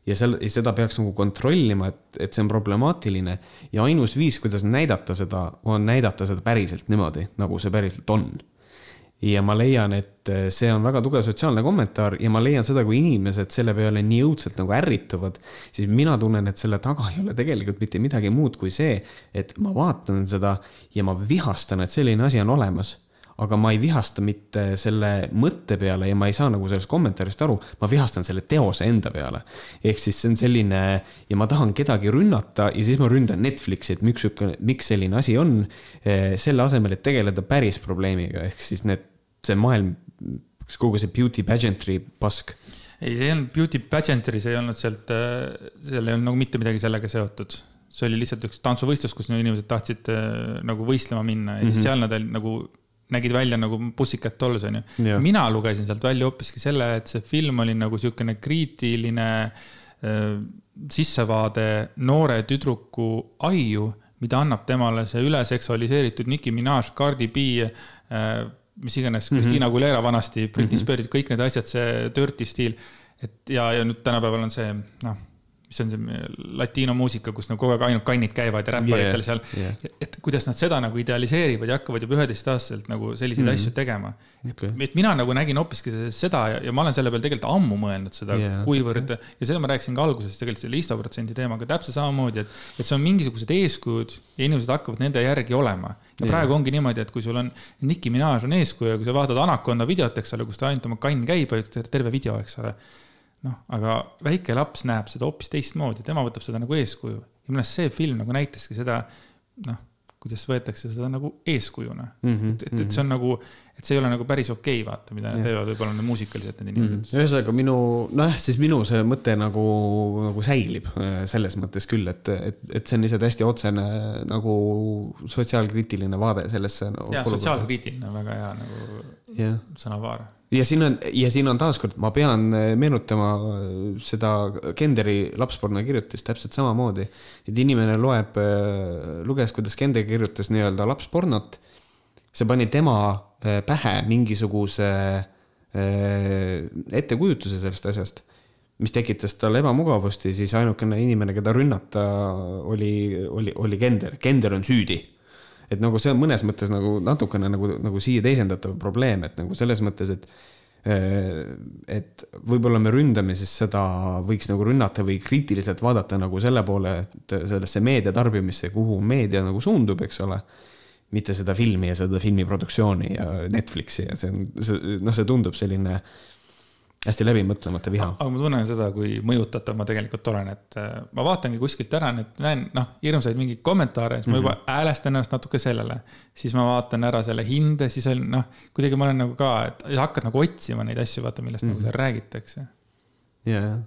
ja seal, seda peaks nagu kontrollima, et, et see on problemaatiline ja ainus viis, kuidas näidata seda, on näidata seda päriselt niimoodi, nagu see päriselt on ja ma leian, et äh, see on väga tugev sotsiaalne kommentaar ja ma leian seda, kui inimesed selle peale nii õudselt nagu ärrituvad, siis mina tunnen, et selle taga ei ole tegelikult mitte midagi muud kui see, et ma vaatan seda ja ma vihastan, et selline asi on olemas aga ma ei vihasta mitte selle mõtte peale ja ma ei saa nagu sellest kommentaarist aru, ma vihastan selle teose enda peale. ehk siis see on selline ja ma tahan kedagi rünnata ja siis ma ründan Netflixi, et miks sihuke, miks selline asi on. Eh, selle asemel, et tegeleda päris probleemiga, ehk siis need, see maailm, kogu see beauty pageantry pask ei, see ei olnud beauty pageantry, see ei olnud sealt, eh, seal ei olnud nagu mitte midagi sellega seotud. see oli lihtsalt üks tantsuvõistlus, kus inimesed tahtsid äh, nagu võistlema minna ja mm -hmm. siis seal nad nagu nägid välja nagu Pussycat Dolls onju. mina lugesin sealt välja hoopiski selle, et see film oli nagu siukene kriitiline äh, sissevaade noore tüdruku aiu, mida annab temale see üleseksualiseeritud Nicki Minaj, Cardi B äh,, mis iganes mm, -hmm. Christina Aguilera vanasti, Britney mm -hmm. Spears, kõik need asjad, see dirty stiil. et ja, ja nüüd tänapäeval on see, noh mis on see latiino muusika, kus nagu kogu aeg ainult kannid käivad ja räpparitel yeah, seal yeah.. et kuidas nad seda nagu idealiseerivad ja hakkavad juba üheteistaastaselt nagu selliseid mm asju tegema okay.. et mina nagu nägin hoopiski seda ja, ja ma olen selle peale tegelikult ammu mõelnud seda yeah., kuivõrd okay. ja seda ma rääkisin ka alguses tegelikult selle istoprotsendi teemaga täpselt samamoodi, et, et see on mingisugused eeskujud ja inimesed hakkavad nende järgi olema. ja yeah. praegu ongi niimoodi, et kui sul on Nicki Minaj on eeskuju ja kui sa vaatad Anaconda videot, eks ole, kus ta ainult oma kann käib, terve video, eks ole noh, aga väike laps näeb seda hoopis teistmoodi, tema võtab seda nagu eeskuju. ja minu arust see film nagu näitaski seda, noh, kuidas võetakse seda nagu eeskujuna mm. -hmm, et, et, et see on nagu, et see ei ole nagu päris okei okay,, vaata, mida nad teevad, võib-olla need muusikalised need inimesed mm. -hmm. ühesõnaga minu, nojah, siis minu see mõte nagu, nagu säilib äh, selles mõttes küll, et, et, et see on lihtsalt hästi otsene nagu sotsiaalkriitiline vaade sellesse no,. jah, sotsiaalkriitiline, väga hea nagu yeah. sõnavaar ja siin on, ja siin on taaskord, ma pean eh, meenutama eh, seda Kenderi lapsporno kirjutist täpselt samamoodi. et inimene loeb, eh, luges, kuidas Kender kirjutas nii-öelda lapspornot. see pani tema pähe mingisuguse ettekujutuse sellest asjast, mis tekitas talle ebamugavust ja siis ainukene inimene, keda rünnata oli, oli, oli Kender. Kender on süüdi et nagu see on mõnes mõttes nagu natukene nagu, nagu siia teisendatav probleem, et nagu selles mõttes, et eh, et võib-olla me ründame siis seda, võiks nagu rünnata või kriitiliselt vaadata nagu selle poole, et sellesse meedia tarbimisse, kuhu meedia nagu suundub, eks ole. mitte seda filmi ja seda filmiproduktsiooni ja Netflixi ja see on, see noh, see tundub selline äh, hästi läbimõtlemata viha. aga ma tunnen seda, kui mõjutatav ma tegelikult olen, et äh, ma vaatangi kuskilt ära, nüüd näen noh, hirmsaid mingeid kommentaare, siis mm -hmm. ma juba mhm. häälestan ennast natuke sellele. siis ma vaatan ära selle hinde, siis on noh, kuidagi ma olen nagu ka, et hakkad nagu otsima neid asju, vaata, millest mm -hmm. nagu seal räägitakse. jajah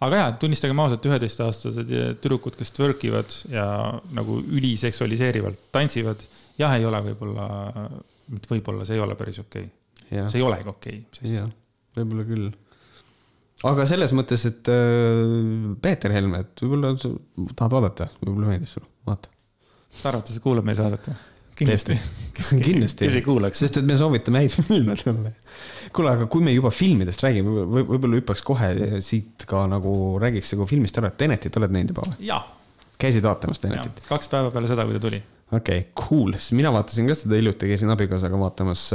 aga jaa, tunnistagem ausalt, üheteistaastased tüdrukud, kes twerk ivad ja nagu üliseksualiseerivalt tantsivad, jah, ei ole võib-olla mitte võib-olla, see ei ole päris okei okay.. See ei olegi okei okay, jah, võib-olla küll. aga selles mõttes, et äh, Peeter Helme, et võib-olla tahad vaadata, võib-olla meeldib sulle, vaata. mis sa arvad, ta kuulab meie saadet või? kindlasti. kindlasti kes ei kuulaks. sest et me soovitame häid filme talle. kuule, aga kui me juba filmidest räägime, võib-olla hüppaks kohe siit ka nagu räägiks nagu filmist ära, et Tenetit oled näinud juba või? käisid vaatamas Tenetit? kaks päeva peale seda, kui ta tuli. okei okay,, cool, sest mina vaatasin ka seda hiljuti, käisin abikaasaga vaatamas.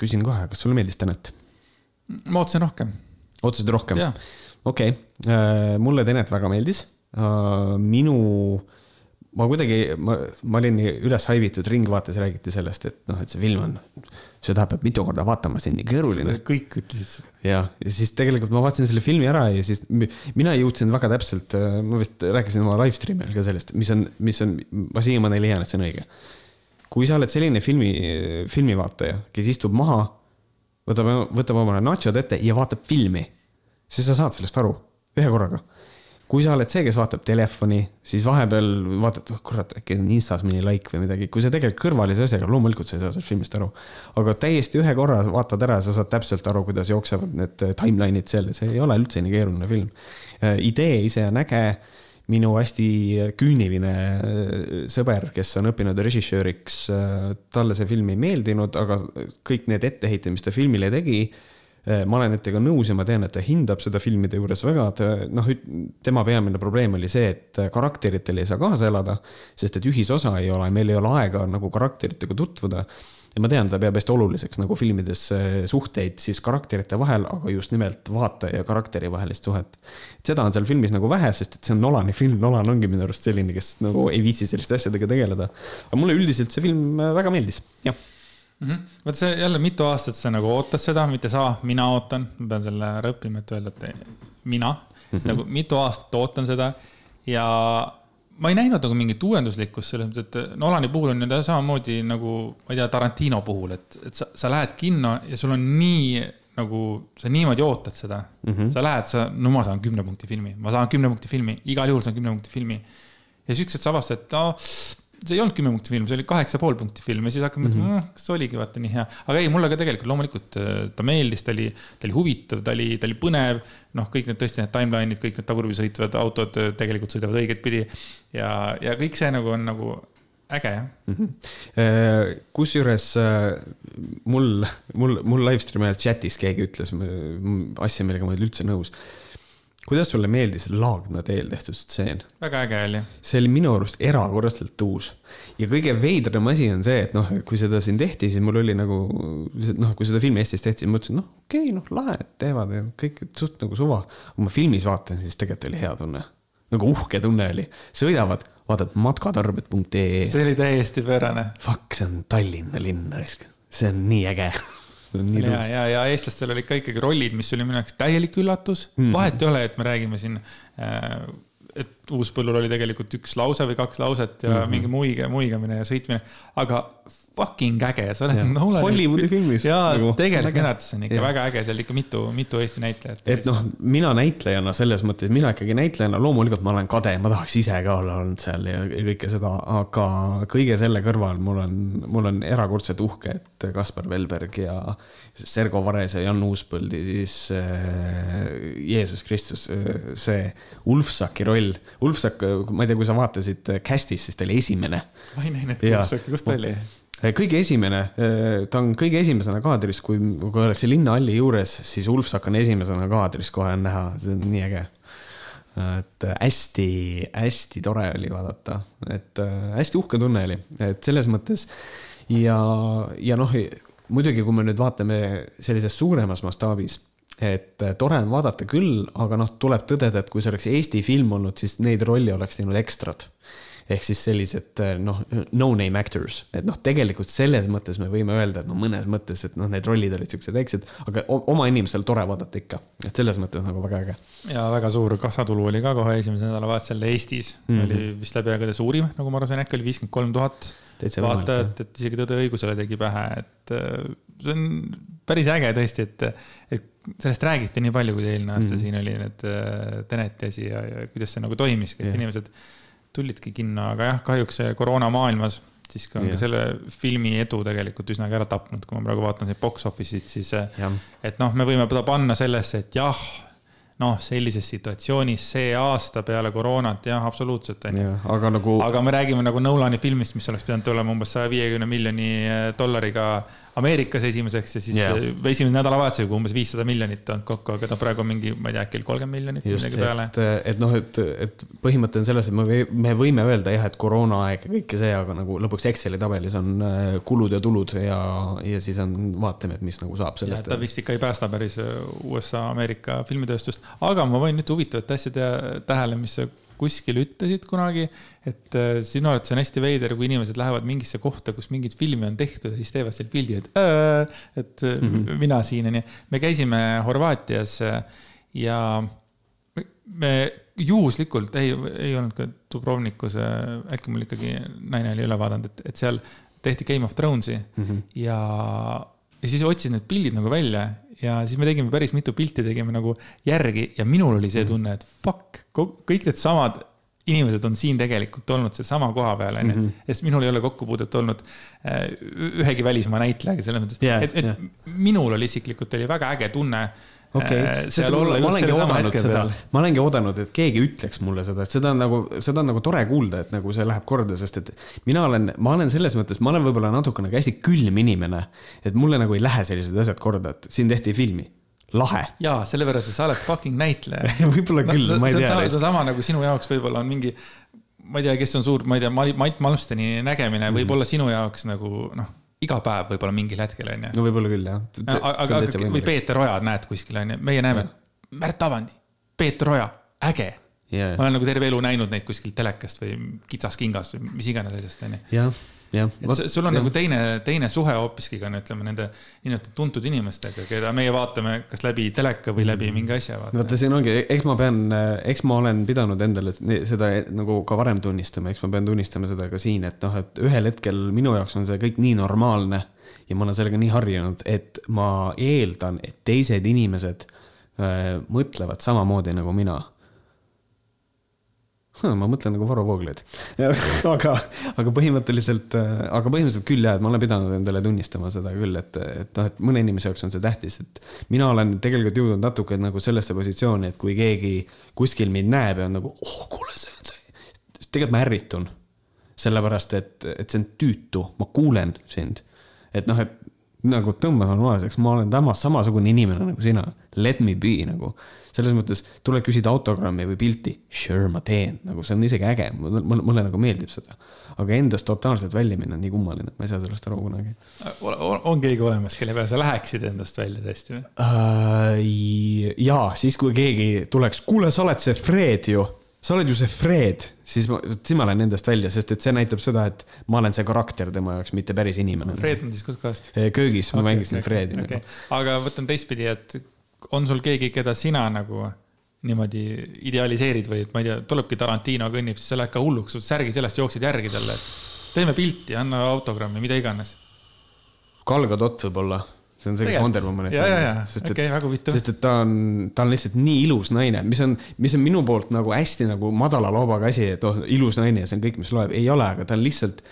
küsin kohe, kas sulle meeldis Tenet? Ma ootasin rohkem. otseselt rohkem? okei okay., mulle Tenet väga meeldis. minu, ma kuidagi, ma, ma olin üles haivitud, Ringvaates räägiti sellest, et noh, et see film on, seda peab mitu korda vaatama, see on nii keeruline. kõik ütlesid seda. ja, ja siis tegelikult ma vaatasin selle filmi ära ja siis mi- mina jõudsin väga täpselt, ma vist rääkisin oma live stream'il ka sellest, mis on, mis on, ma siiamaani leian, et see on õige. kui sa oled selline filmi, filmivaataja, kes istub maha, võtab, võtab omale nachod ette ja vaatab filmi, siis sa saad sellest aru ühe korraga. Kui sa oled see, kes vaatab telefoni, siis vahepeal vaatad, oh kurat, äkki on Instas mõni like või midagi, kui sa tegeled kõrvalise asjaga, loomulikult sa ei saa sellest filmist aru. aga täiesti ühe korra vaatad ära, sa saad täpselt aru, kuidas jooksevad need timeline'id seal, see ei ole üldse nii keeruline film. idee ise on äge, minu hästi küüniline äh, sõber, kes on õppinud režissööriks, talle see film ei meeldinud, aga kõik need etteheited, mis ta filmile tegi ma olen nendega nõus ja ma tean, et ta hindab seda filmide juures väga, ta noh, tema peamine probleem oli see, et karakteritel ei saa kaasa elada, sest et ühisosa ei ole, meil ei ole aega nagu karakteritega tutvuda. Ja ma tean, ta peab hästi oluliseks nagu filmides suhteid siis karakterite vahel, aga just nimelt vaataja ja karakteri vahelist suhet. seda on seal filmis nagu vähe, sest et see on Nolani film, Nolan ongi minu arust selline, kes nagu ei viitsi selliste asjadega tegeleda. aga mulle üldiselt see film väga meeldis, jah mm -hmm. vot see jälle mitu aastat sa nagu ootad seda, mitte sa, mina ootan, ma pean selle ära õppima, et öelda, et mina mm -hmm. nagu mitu aastat ootan seda ja ma ei näinud nagu mingit uuenduslikkust selles mõttes, et Nolani puhul on ju samamoodi nagu, ma ei tea, Tarantino puhul, et, et sa, sa lähed kinno ja sul on nii nagu sa niimoodi ootad seda mm, -hmm. sa lähed, sa, no ma saan kümne punkti filmi, ma saan kümne punkti filmi, igal juhul saan kümne punkti filmi. ja siuksed sa avastad, et no see ei olnud kümme punkti film, see oli kaheksa pool punkti film ja siis hakkad mõtlema mm -hmm., kas oligi vaata nii hea. aga ei, mulle ka tegelikult loomulikult äh, ta meeldis, ta oli, ta oli huvitav, ta oli, ta oli põnev. noh, kõik need tõesti need timeline'id, kõik need tagurpidi sõitvad autod äh, tegelikult sõidavad õiget pidi. ja, ja kõik see nagu on nagu äge jah mm -hmm.. kusjuures mul, mul, mul live stream'i ajal chatis keegi ütles asja, millega ma ei olnud üldse nõus kuidas sulle meeldis Laagna teel tehtud stseen? väga äge oli. see oli minu arust erakordselt uus ja kõige veidram asi on see, et noh, kui seda siin tehti, siis mul oli nagu noh, kui seda filmi Eestis tehti, siis ma mõtlesin, noh, okei okay,, noh, lahe, teevad ja kõik suht nagu suva. kui ma filmis vaatan, siis tegelikult oli hea tunne, nagu uhke tunne oli, sõidavad, vaatad matkatarbed.ee. see oli täiesti pöörane. Fuck, see on Tallinna linn, see on nii äge ja, ja, ja eestlastel olid ka ikkagi rollid, mis oli minu jaoks täielik üllatus mm. -hmm. vahet ei ole, et me räägime siin, et Uuspõllul oli tegelikult üks lause või kaks lauset ja mm -hmm. mingi muige, muigamine ja sõitmine, aga fucking äge, sa oled Nolani... Hollywoodi filmis. jaa nagu,, tegelikult minu arvates on ikka ja. väga äge, seal ikka mitu, mitu Eesti näitlejat. et noh, mina näitlejana selles mõttes, mina ikkagi näitlejana, loomulikult ma olen kade, ma tahaks ise ka olla olnud seal ja, kõike seda, aga kõige selle kõrval mul on, mul on erakordselt uhke, et Kaspar Velberg ja Sergo Vares ja Jan Uuspõld ja siis äh, Jeesus Kristus äh,, see Ulfsaki roll. Ulfsak, ma ei tea, kui sa vaatasid Castis, siis ta oli esimene. ma ei näinud Ulfsaki, kus ta oli? kõige esimene, ta on kõige esimesena kaadris, kui, kui ollakse linnahalli juures, siis Ulfsak on esimesena kaadris, kohe on näha, see on nii äge. et hästi-hästi tore oli vaadata, et hästi uhke tunne oli, et selles mõttes ja, ja noh, muidugi, kui me nüüd vaatame sellises suuremas mastaabis et tore on vaadata küll, aga noh, tuleb tõdeda, et kui see oleks Eesti film olnud, siis neid rolle oleks teinud ekstrad. Ehk siis sellised noh, no-name actors, et noh, tegelikult selles mõttes me võime öelda, et no mõnes mõttes, et noh, need rollid olid siuksed väiksed, aga oma inimesel tore vaadata ikka, et selles mõttes nagu väga äge. ja väga suur kassatulu oli ka kohe esimese nädalavahetusel Eestis. Mm, -hmm. oli vist läbi aegade suurim, nagu ma aru sain, äkki oli viiskümmend kolm tuhat vaatajat, et isegi Tõde õigusele tegi pähe, et see on päris äge tõesti, et, et sellest räägiti nii palju, kui eelmine aasta mm siin oli need Teneti asi ja, ja kuidas see nagu toimis, kõik mm -hmm. inimesed tulidki kinno, aga jah, kahjuks koroona maailmas, siis on ka selle filmi edu tegelikult üsnagi ära tapnud, kui ma praegu vaatan neid box office'id, siis. et noh, me võime ta panna sellesse, et jah noh, sellises situatsioonis see aasta peale koroonat, jah, absoluutselt, on ju. aga nagu. aga me räägime nagu Nolani filmist, mis oleks pidanud tulema umbes saja viiekümne miljoni eh, dollariga Ameerikas esimeseks ja siis yeah. esimese nädalavahetusega umbes viissada miljonit on kokku, aga ta praegu on mingi, ma ei tea, äkki kolmkümmend miljonit Just, midagi peale. et noh, et, et põhimõte on selles, et me, me võime öelda jah, et koroonaaeg ja kõike see, aga nagu lõpuks Exceli tabelis on äh, kulud ja tulud ja, ja siis on, vaatame, et mis nagu saab sellest. ta vist ikka ei päästa päris äh, USA, Ameerika filmitööstust, aga ma võin nüüd huvitavat asja tähele, mis kuskil ütlesid kunagi, et äh, sinu arvates on hästi veider, kui inimesed lähevad mingisse kohta, kus mingit filmi on tehtud ja siis teevad seal pildi, et äh,, et mm -hmm. mina siin onju. me käisime Horvaatias äh, ja me, me juhuslikult, ei, ei olnud ka Dubrovnikus, äkki mul ikkagi naine oli üle vaadanud, et, et seal tehti Game of Thronesi mm -hmm. ja, ja siis otsisin need pildid nagu välja ja siis me tegime päris mitu pilti, tegime nagu järgi ja minul oli see mhm. tunne, et fuck, kõik needsamad inimesed on siin tegelikult olnud seesama koha peal, onju. Mhm. sest minul ei ole kokkupuudet olnud äh, ühegi välismaa näitlejaga, selles mõttes yeah,, et, et yeah. minul oli isiklikult oli väga äge tunne okei okay., ma, olengi oodanud seda, ma olengi oodanud, et keegi ütleks mulle seda, et seda on nagu, seda on nagu tore kuulda, et nagu see läheb korda, sest et mina olen, ma olen selles mõttes, ma olen võib-olla natukene ka hästi külm inimene. et mulle nagu ei lähe sellised asjad korda, et siin tehti filmi lahe. jaa, sellepärast, et sa oled fucking näitleja võib-olla küll no,, ma ei tea. see on sama nagu sinu jaoks võib-olla on mingi, ma ei tea, kes on suur, ma ei tea, Mait Malmsteni nägemine mm -hmm. võib olla sinu jaoks nagu noh iga päev võib-olla mingil hetkel on ju. no võib-olla küll jah. aga, aga või Peeter Oja näed kuskil on ju, meie näeme Märt Avandi, Peeter Oja, äge yeah.. ma olen nagu terve elu näinud neid kuskilt telekast või kitsas kingas või mis iganes asjast on ju. jah et sul on ja. nagu teine, teine suhe hoopiski ka ütleme nende nii-öelda tuntud inimestega, keda meie vaatame kas läbi teleka või läbi mingi asja. vaata, siin ongi, eks ma pean, eks ma olen pidanud endale seda nagu ka varem tunnistama, eks ma pean tunnistama seda ka siin, et noh, et ühel hetkel minu jaoks on see kõik nii normaalne ja ma olen sellega nii harjunud, et ma eeldan, et teised inimesed äh, mõtlevad samamoodi nagu mina ma mõtlen nagu Varro Vooglaid aga, aga põhimõtteliselt, äh, aga põhimõtteliselt küll jah, et ma olen pidanud endale tunnistama seda küll, et, et noh, et mõne inimese jaoks on see tähtis, et mina olen tegelikult jõudnud natuke nagu sellesse positsiooni, et kui keegi kuskil mind näeb ja on nagu, oh, kuule, see on see. tegelikult ma ärritun. sellepärast, et, et see on tüütu, ma kuulen sind. et noh, et nagu tõmba normaalseks, ma olen tamas samasugune inimene nagu sina. Let me be nagu. selles mõttes tuled küsida autogrammi või pilti, sure, ma teen, nagu see on isegi äge, mulle, mulle nagu meeldib seda. aga endast totaalselt välja minna on nii kummaline, ma ei saa sellest aru kunagi. on keegi olemas, kelle peale sa läheksid endast välja tõesti või uh,? jaa, siis kui keegi tuleks, kuule, sa oled see Fred ju sa oled ju see Fred, siis ma, siis ma lähen nendest välja, sest et see näitab seda, et ma olen see karakter tema jaoks, mitte päris inimene. Fred on siis kus kohast? köögis okay,, ma mängisin okay, Fredi okay.. Nagu. aga võtan teistpidi, et on sul keegi, keda sina nagu niimoodi idealiseerid või et ma ei tea, tulebki Tarantino kõnnib, siis sa lähed ka hulluks, särgi seljast jooksed järgi talle, et teeme pilti, anna autogrammi, mida iganes. Gal Gadot võib-olla see on see, kes Wonder Womanit mängis. sest et okay,, sest et ta on, ta on lihtsalt nii ilus naine, mis on, mis on minu poolt nagu hästi nagu madala loobaga asi, et oh, ilus naine ja see on kõik, mis loeb. ei ole, aga ta on lihtsalt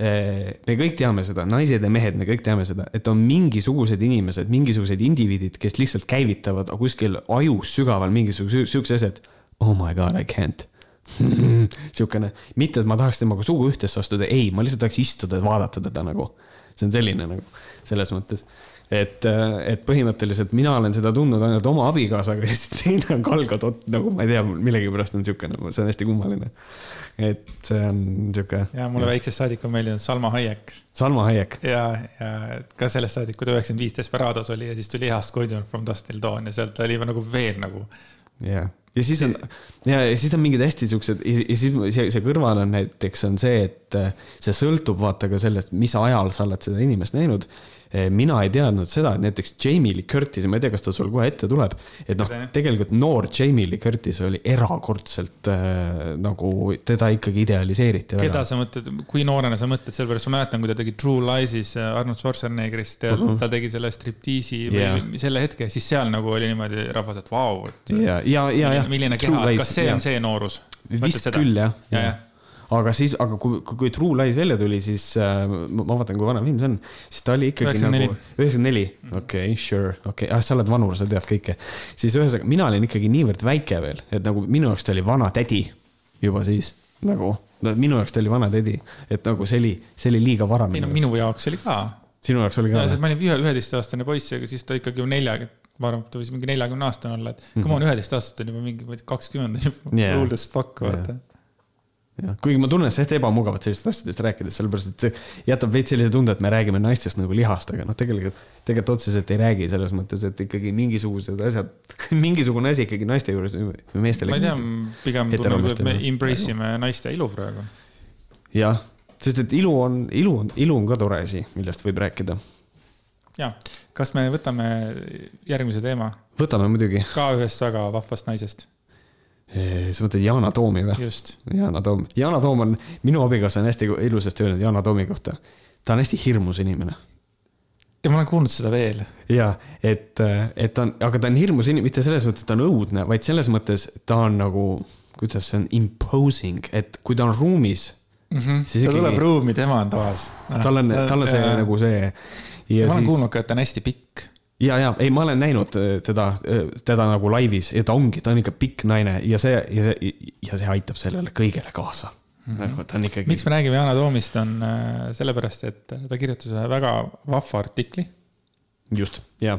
eh,. me kõik teame seda, naised ja mehed, me kõik teame seda, et on mingisugused inimesed, mingisugused indiviidid, kes lihtsalt käivitavad kuskil ajus sügaval mingisuguse siukse asja, et oh my god, I can't siukene, mitte et ma tahaks temaga sugu ühtesse astuda, ei, ma lihtsalt tahaks istuda ja vaadata teda nagu. see on selline nagu selles mõttes et, äh, et põhimõtteliselt mina olen seda tundnud ainult oma abikaasaga ja siis teine on Gal Gadot, nagu ma ei tea, millegipärast on sihuke nagu, see on hästi kummaline. et see on sihuke. ja mulle väiksest saadik on meeldinud Salma Hayek. Salma Hayek. ja, ja ka sellest saadik, kui ta üheksakümmend viis Desperados oli ja siis tuli Ehast Guardian from Dust Till Dawn ja sealt oli nagu veel nagu. jah, ja siis on ja, ja siis on mingid hästi siuksed ja siis see, see kõrval on näiteks on see, et äh, see sõltub vaata ka sellest, mis ajal sa oled seda inimest näinud Eh, mina ei teadnud seda, et näiteks Jamie Lee Curtis, ma ei tea, kas ta sul kohe ette tuleb, et noh, tegelikult noor Jamie Lee Curtis oli erakordselt äh, nagu teda ikkagi idealiseeriti. keda väga. sa mõtled, kui noorena sa mõtled, sellepärast ma mäletan, kui ta tegi True Lies'is äh, Arnold Schwarzeneggerist ja uh mhm. -huh. ta tegi selle striptiisi yeah. või selle hetke, siis seal nagu oli niimoodi rahvas, et vau, et. ja, ja, ja, ja. Milline keha, kas see on see noorus? vist küll jah ja, ja aga siis, aga kui, kui, True Lies välja tuli, siis äh, ma, vaatan, kui vana film see on, siis ta oli ikkagi 94. nagu. üheksakümmend neli, okei, sure, okei okay., ah sa oled vanur, sa tead kõike. siis ühesõnaga, mina olin ikkagi niivõrd väike veel, et nagu minu jaoks ta oli vana tädi juba siis nagu no minu jaoks ta oli vana tädi, et nagu see oli, see oli liiga vara. ei no minu jaoks oli ka. sinu jaoks oli ka? ma olin ühe, üheteistaastane poiss, aga siis ta ikkagi ju nelja, ma arvan, et ta võis mingi neljakümne aastane olla, et mm -hmm. come on, üheteist aastat on juba mingi, kakskümmend on juba yeah. old as fuck, vaata yeah jah, kuigi ma tunnen hästi ebamugavalt sellistest asjadest rääkides, sellepärast et see jätab veits sellise tunde, et me räägime naistest nagu lihast, aga noh, tegelikult, tegelikult otseselt ei räägi selles mõttes, et ikkagi mingisugused asjad, mingisugune asi ikkagi naiste juures või meestel. ma ei tea, pigem tunnen, et me embrace ime naiste ilu praegu. jah, sest et ilu on, ilu on, ilu on ka tore asi, millest võib rääkida. Ja, kas me võtame järgmise teema? võtame muidugi. ka ühest väga vahvast naisest sa mõtled Yana Toomi või? Yana Toom, Yana Toom on, minu abikaasa on hästi ilusasti öelnud Yana Toomi kohta. ta on hästi hirmus inimene. ja ma olen kuulnud seda veel. ja, et, et ta on, aga ta on hirmus inimene, mitte selles mõttes, et ta on õudne, vaid selles mõttes ta on nagu, kuidas see on, imposing, et kui ta on ruumis mm. -hmm. ta ikkagi. tuleb ruumi, tema on toas. tal on, tal on see ja, nagu see. Ma olen siis... kuulnud ka, et ta on hästi pikk ja, ja ei, ma olen näinud äh, teda, äh, teda nagu laivis ja ta ongi, ta on ikka pikk naine ja see, ja see, ja see aitab sellele kõigele kaasa mm. -hmm. nagu ta on ikkagi. miks me räägime Yana Toomist, on äh, sellepärast, et ta kirjutas ühe väga vahva artikli. just, ja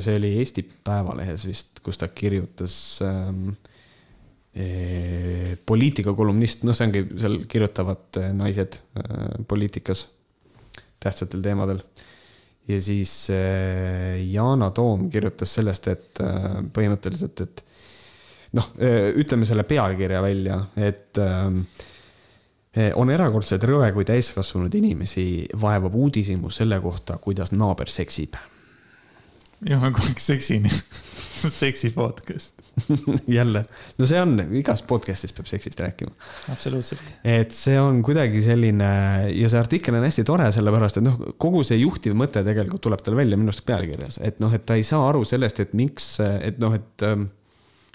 see oli Eesti Päevalehes vist, kus ta kirjutas ähm, e, poliitikakolumnist, noh, see ongi, seal kirjutavad naised äh, poliitikas tähtsatel teemadel ja siis äh, Yana Toom kirjutas sellest, et äh, põhimõtteliselt, et noh, äh, ütleme selle pealkirja välja, et on erakordselt rõve, kui täiskasvanud inimesi vaevab uudishimu selle kohta, kuidas naaber seksib. jah, ma kogu aeg seksin seksi podcast jälle, no see on, igas podcast'is peab seksist rääkima. absoluutselt. et see on kuidagi selline ja see artikkel on hästi tore, sellepärast et noh, kogu see juhtiv mõte tegelikult tuleb tal välja minu arust pealkirjas, et noh, et ta ei saa aru sellest, et miks, et noh, et ähm,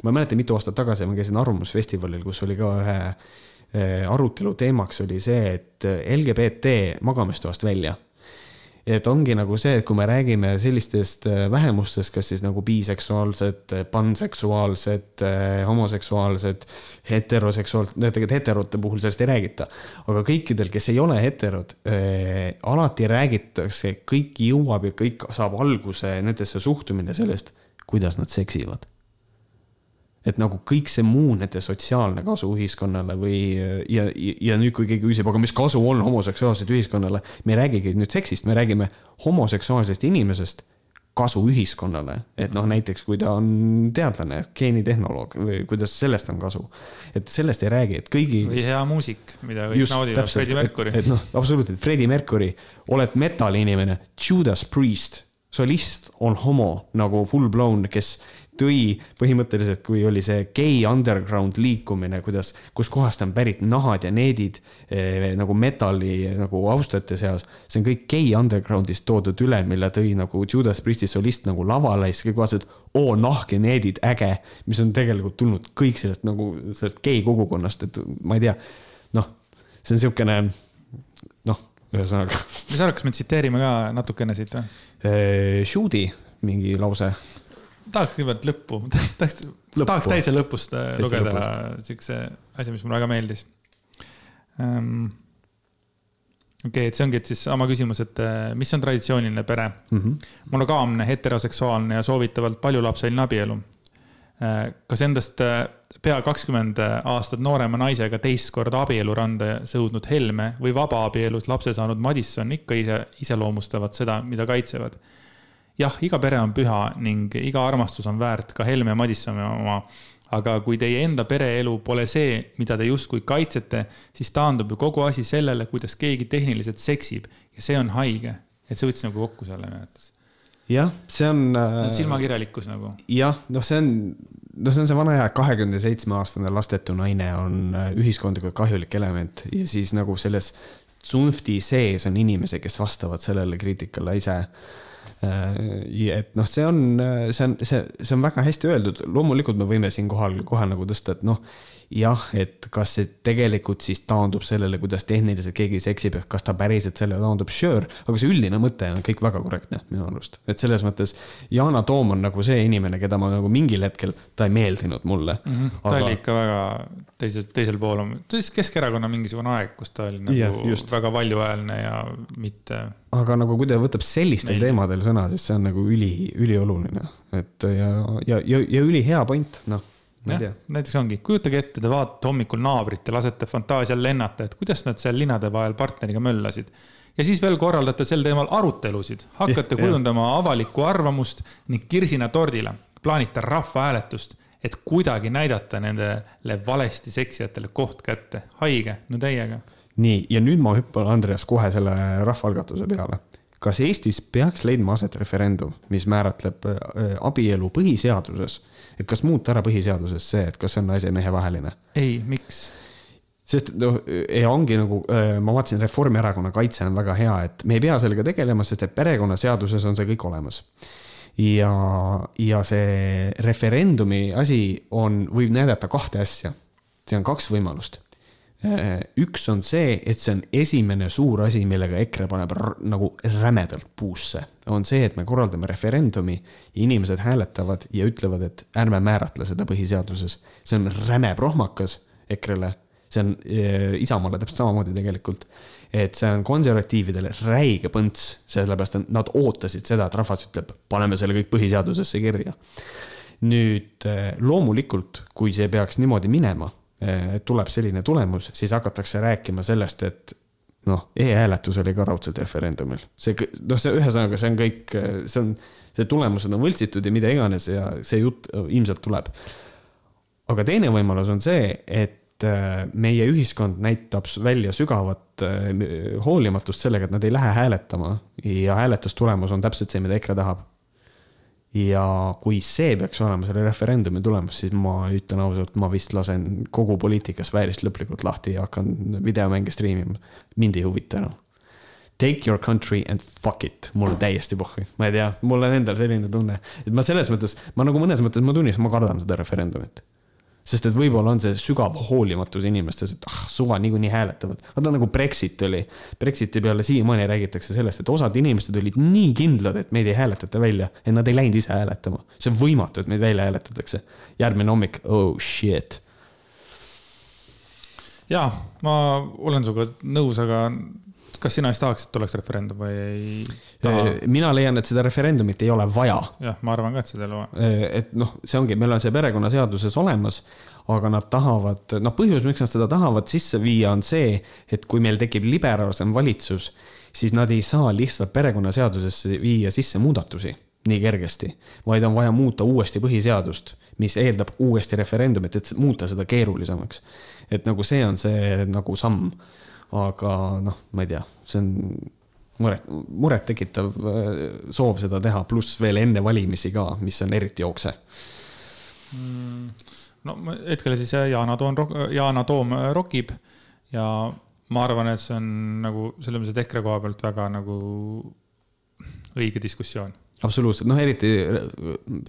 ma ei mäleta, mitu aastat tagasi ma käisin Arvamusfestivalil, kus oli ka ühe äh, arutelu teemaks oli see, et LGBT magamistoast välja et ongi nagu see, et kui me räägime sellistest äh, vähemustest, kas siis nagu biseksuaalsed, panseksuaalsed, äh, homoseksuaalsed, heteroseksuaalsed, no tegelikult heterote puhul sellest ei räägita. aga kõikidel, kes ei ole heterod äh,, alati räägitakse, kõik jõuab ja kõik saab alguse nendesse suhtumine sellest, kuidas nad seksivad et nagu kõik see muu nende sotsiaalne kasu ühiskonnale või ja, ja, nüüd, kui keegi küsib, aga mis kasu on homoseksuaalsed ühiskonnale, me ei räägigi nüüd seksist, me räägime homoseksuaalsest inimesest kasu ühiskonnale, et noh, näiteks kui ta on teadlane, geenitehnoloog või kuidas sellest on kasu. et sellest ei räägi, et kõigi. või hea muusik, mida kõik naudivad, Freddie Mercury. et, et noh, absoluutselt, Freddie Mercury, oled metal'i inimene, Judas Priest, solist on homo nagu full blown, kes tõi põhimõtteliselt, kui oli see gei underground liikumine, kuidas, kuskohast on pärit nahad ja needid eh, nagu metalli nagu austajate seas. see on kõik gei underground'ist toodud üle, mille tõi nagu Judas Priesti solist nagu lavale ja siis kõik vaatasid, oo nahk ja needid, äge. mis on tegelikult tulnud kõik sellest nagu sellest gei kogukonnast, et ma ei tea, noh, see on siukene noh, ühesõnaga. mis sa arvad, kas me tsiteerime ka natukene siit või? Eh, Shoot'i mingi lause tahaks kõigepealt lõppu, tahaks, tahaks täitsa lõpust äh, täitsa lugeda siukse asja, mis mulle väga meeldis um,. okei okay,, et see ongi, et siis sama küsimus, et äh, mis on traditsiooniline pere mm? -hmm. monogaamne, heteroseksuaalne ja soovitavalt paljulapseline abielu. Äh, kas endast pea kakskümmend aastat noorema naisega teist korda abieluranda sõudnud Helme või vabaabielus lapse saanud Madisson ikka ise iseloomustavad seda, mida kaitsevad jah, iga pere on püha ning iga armastus on väärt, ka Helme ja Madissoni oma. aga kui teie enda pereelu pole see, mida te justkui kaitsete, siis taandub ju kogu asi sellele, kuidas keegi tehniliselt seksib ja see on haige. et see võttis nagu kokku selle minu arvates. jah, see on äh.... silmakirjalikkus nagu. jah, noh, see on, no see on see vana hea kahekümne seitsme aastane lastetu naine on äh, ühiskondlikult kahjulik element ja siis nagu selles tsunfti sees on inimesi, kes vastavad sellele kriitikale ise et noh, see on, see on, see, see on väga hästi öeldud, loomulikult me võime siinkohal kohe nagu tõsta, et noh jah, et kas see tegelikult siis taandub sellele, kuidas tehniliselt keegi seksib, et kas ta päriselt sellele taandub, sure, aga see üldine mõte on kõik väga korrektne minu arust. et selles mõttes Yana Toom on nagu see inimene, keda ma nagu mingil hetkel, ta ei meeldinud mulle mm. -hmm. ta aga... oli ikka väga teisel, teisel pool, ta oli Keskerakonna mingisugune aeg, kus ta oli nagu ja, just. väga valjuhäälne ja mitte. aga nagu kui ta võtab sellistel Meil... teemadel sõna, siis see on nagu üli, ülioluline, et ja, ja, ja, ja ülihea point, noh jah, näiteks ongi, kujutage ette, te vaatate hommikul naabrit ja lasete fantaasial lennata, et kuidas nad seal linade vahel partneriga möllasid. ja siis veel korraldate sel teemal arutelusid, hakkate kujundama avalikku arvamust ning kirsina tordile plaanite rahvahääletust, et kuidagi näidata nendele valesti seksijatele koht kätte. haige, no täiega. nii, ja nüüd ma hüppan, Andreas, kohe selle rahvaalgatuse peale kas Eestis peaks leidma aset referendum, mis määratleb äh, abielu põhiseaduses et kas muuta ära põhiseaduses see, et kas see on naise ja mehe vaheline? ei, miks? sest noh, ongi nagu, ma vaatasin, Reformierakonna kaitse on väga hea, et me ei pea sellega tegelema, sest et perekonnaseaduses on see kõik olemas. ja, ja see referendumi asi on, võib näidata kahte asja. see on kaks võimalust üks on see, et see on esimene suur asi, millega EKRE paneb nagu rämedalt puusse. on see, et me korraldame referendumi, inimesed hääletavad ja ütlevad, et ärme määratle seda põhiseaduses. see on räme prohmakas EKRE-le, see on äh, Isamaale täpselt samamoodi tegelikult. et see on konservatiividele räige põnts, sellepärast et nad ootasid seda, et rahvas ütleb, paneme selle kõik põhiseadusesse kirja. nüüd äh, loomulikult, kui see peaks niimoodi minema tuleb selline tulemus, siis hakatakse rääkima sellest, et noh e, e-hääletus oli ka raudselt referendumil. see, noh, see ühesõnaga, see on kõik, see on, see tulemused on võltsitud ja mida iganes ja see jutt ilmselt tuleb. aga teine võimalus on see, et eh, meie ühiskond näitab välja sügavat eh, hoolimatust sellega, et nad ei lähe hääletama ja hääletustulemus on täpselt see, mida EKRE tahab ja kui see peaks olema selle referendumi tulemus, siis ma ütlen ausalt, ma vist lasen kogu poliitikasfäärist lõplikult lahti ja hakkan videomänge striimima. mind ei huvita enam. Take your country and fuck it, mulle täiesti pohhui, ma ei tea, mul on endal selline tunne, et ma selles mõttes, ma nagu mõnes mõttes, ma tunnistan, ma kardan seda referendumit sest et võib-olla on see sügav hoolimatus inimestes, et ah, suva niikuinii hääletavad. vaata nagu Brexit oli. Brexiti peale siiamaani räägitakse sellest, et osad inimesed olid nii kindlad, et meid ei hääletata välja, et nad ei läinud ise hääletama. see on võimatu, et meid välja hääletatakse. järgmine hommik, oh shit. ja, ma olen sinuga nõus, aga kas sina siis tahaks, et tuleks referendum või ei taha? mina leian, et seda referendumit ei ole vaja. jah, ma arvan ka, et seda ei ole vaja. et noh, see ongi, meil on see perekonnaseaduses olemas, aga nad tahavad, noh, põhjus, miks nad seda tahavad sisse viia, on see, et kui meil tekib liberaalsem valitsus, siis nad ei saa lihtsalt perekonnaseadusesse viia sisse muudatusi nii kergesti, vaid on vaja muuta uuesti põhiseadust, mis eeldab uuesti referendumit, et muuta seda keerulisemaks. et nagu see on see nagu samm aga noh, ma ei tea, see on muret, murettekitav äh, soov seda teha, pluss veel enne valimisi ka, mis on eriti jookse mm,. no hetkel siis Yana Toom, Yana Toom äh, rokib ja ma arvan, et see on nagu selles mõttes, et EKRE koha pealt väga nagu õige diskussioon. absoluutselt, noh, eriti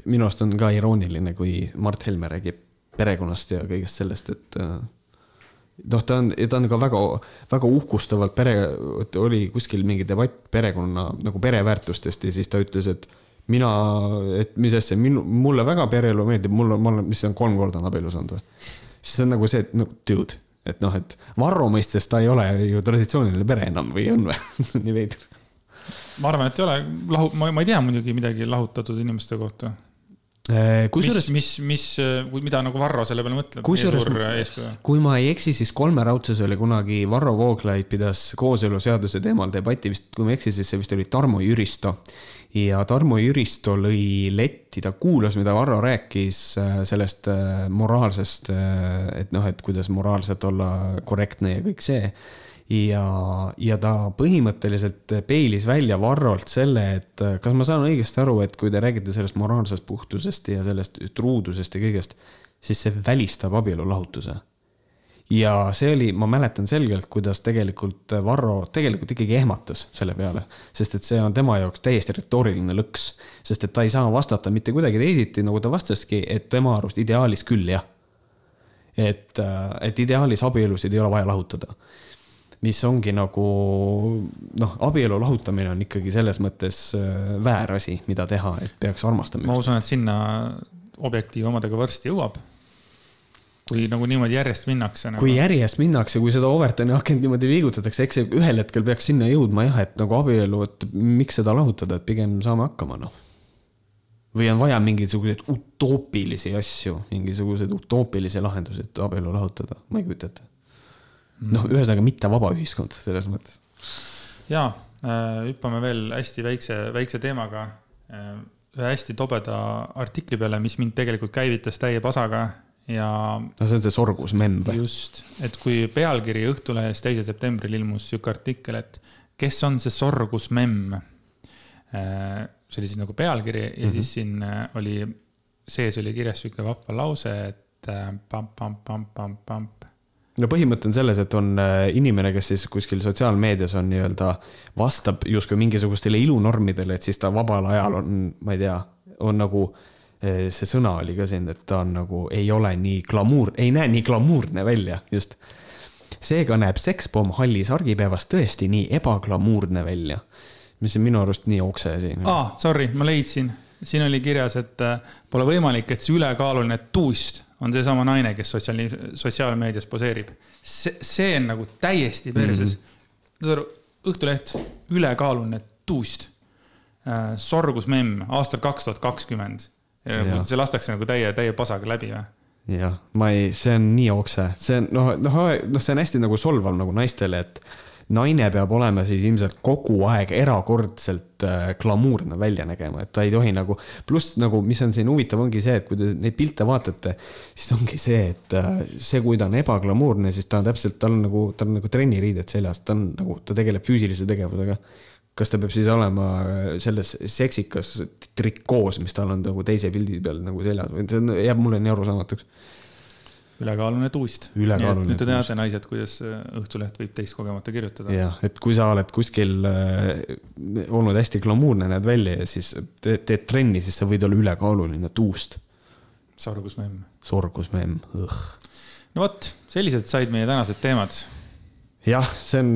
minu arust on ka irooniline, kui Mart Helme räägib perekonnast ja kõigest sellest, et äh, noh, ta on, ta on ka väga, väga uhkustavalt pere, oli kuskil mingi debatt perekonna nagu pereväärtustest ja siis ta ütles, et mina, et mis asja, minu, mulle väga pereelu meeldib, mul on, ma olen, mis on, kolm korda on abielus olnud või? siis on nagu see, et no dude, et noh, et Varro mõistes ta ei ole ju traditsiooniline pere enam või on või nii veider. ma arvan, et ei ole, lahu-, ma, ma ei tea muidugi midagi lahutatud inimeste kohta kusjuures. mis, mis, mis, mida nagu Varro selle peale mõtleb? kusjuures, kui ma ei eksi, siis kolme raudses oli kunagi Varro Vooglaid pidas kooseluseaduse teemal debatti vist, kui ma ei eksi, siis see vist oli Tarmo Jüristo. ja Tarmo Jüristo lõi letti, ta kuulas, mida Varro rääkis äh, sellest äh, moraalsest, et noh, et kuidas moraalselt olla korrektne ja kõik see ja, ja ta põhimõtteliselt peilis välja Varrolt selle, et kas ma saan õigesti aru, et kui te räägite sellest moraalsest puhtusest ja sellest truudusest ja kõigest, siis see välistab abielu lahutuse. ja see oli, ma mäletan selgelt, kuidas tegelikult Varro tegelikult ikkagi ehmatas selle peale, sest et see on tema jaoks täiesti retooriline lõks, sest et ta ei saa vastata mitte kuidagi teisiti, nagu ta vastaski, et tema arust ideaalis küll jah. et, et ideaalis abielusid ei ole vaja lahutada mis ongi nagu noh, abielu lahutamine on ikkagi selles mõttes äh, väär asi, mida teha, et peaks armastama. ma usun, et sinna objektiivi omadega varsti jõuab. kui nagu niimoodi järjest minnakse nagu.... kui järjest minnakse, kui seda Overtoni akent niimoodi liigutatakse, eks see ühel hetkel peaks sinna jõudma jah, et nagu abielu, et miks seda lahutada, et pigem saame hakkama, noh. või on vaja mingisuguseid utoopilisi asju, mingisuguseid utoopilisi lahendusi, et abielu lahutada, ma ei kujuta ette noh, ühesõnaga mitte vaba ühiskond selles mõttes. ja äh, hüppame veel hästi väikse, väikse teemaga äh, ühe hästi tobeda artikli peale, mis mind tegelikult käivitas täie pasaga ja. no see on see sorgusmemm või? just, et kui pealkiri Õhtulehes teisel septembril ilmus sihuke artikkel, et kes on see sorgusmemm. Äh, see oli siis nagu pealkiri ja mm -hmm. siis siin oli, sees oli kirjas sihuke vahva lause, et pamp-pamp-pamp-pamp-pamp no põhimõte on selles, et on äh, inimene, kes siis kuskil sotsiaalmeedias on nii-öelda, vastab justkui mingisugustele ilunormidele, et siis ta vabal ajal on, ma ei tea, on nagu äh, see sõna oli ka siin, et ta on nagu, ei ole nii glamuur, ei näe nii glamuurne välja, just. seega näeb sekspomm hallis argipäevas tõesti nii ebaglamuurne välja, mis on minu arust nii okse asi. aa sorry, ma leidsin, siin oli kirjas, et äh, pole võimalik, et see ülekaaluline tuust on seesama naine, kes sotsiaal, sotsiaalmeedias poseerib. see, see on nagu täiesti perses mm. -hmm. saad aru, Õhtuleht, ülekaaluline tuust äh,. sorgus memm aastal kaks tuhat kakskümmend. see lastakse nagu täie, täie pasaga läbi või? jah, ma ei, see on nii okse, see on noh, noh, noh, see on hästi nagu solvav nagu naistele, et naine peab olema siis ilmselt kogu aeg erakordselt äh, glamuurne välja nägema, et ta ei tohi nagu, pluss nagu, mis on siin huvitav, ongi see, et kui te neid pilte vaatate, siis ongi see, et äh, see, kui ta on ebaglamuurne, siis ta on täpselt, tal on nagu, tal on nagu trenniriided seljas, ta on nagu, ta tegeleb füüsilise tegevusega. kas ta peab siis olema äh, selles seksikas trikoos, mis tal on nagu teise pildi peal nagu seljas või see jääb mulle nii arusaamatuks ülekaaluline tuust. nüüd te teate, naised, kuidas äh, Õhtuleht võib teist kogemata kirjutada. jah, et kui sa oled kuskil äh, olnud hästi glamuurne, näed välja ja siis te, teed trenni, siis sa võid olla ülekaaluline tuust. sorgusmemm. sorgusmemm, no vot, sellised said meie tänased teemad jah, see on,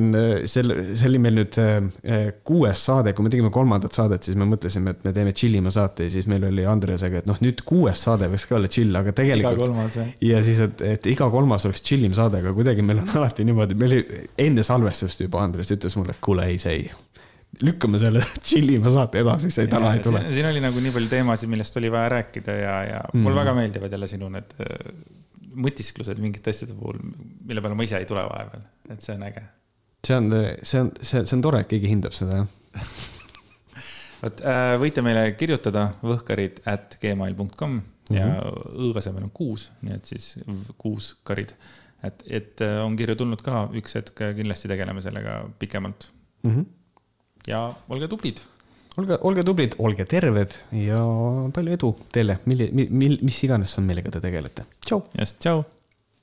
selle, see oli meil nüüd äh, kuues saade, kui me tegime kolmandat saadet, siis me mõtlesime, et me teeme chillima saate ja siis meil oli Andresega, et noh, nüüd kuues saade võiks ka olla chill, aga tegelikult. iga kolmas jah. ja siis, et, et iga kolmas oleks chillim saade, aga kuidagi meil on alati niimoodi, meil oli enne salvestust juba Andres ütles mulle, et kuule, ei, see ei lükkame selle chillima saate edasi, see täna ei tule. siin oli nagu nii palju teemasid, millest oli vaja rääkida ja, ja mm. mulle väga meeldivad jälle sinu need mõtisklused mingite asjade puhul, mille peale ma ise ei tule vahepeal, et see on äge. see on, see on, see, see on tore, et keegi hindab seda, jah vot äh, võite meile kirjutada võhkarid at gmail.com ja mm -hmm. õ asemel on kuus, nii et siis kuus karid. et, et äh, on kirju tulnud ka, üks hetk kindlasti tegeleme sellega pikemalt mm. -hmm. ja olge tublid olge, olge tublid, olge terved ja palju edu teile, milli-, mil-, mis iganes on, millega te tegelete. tšau. just, tšau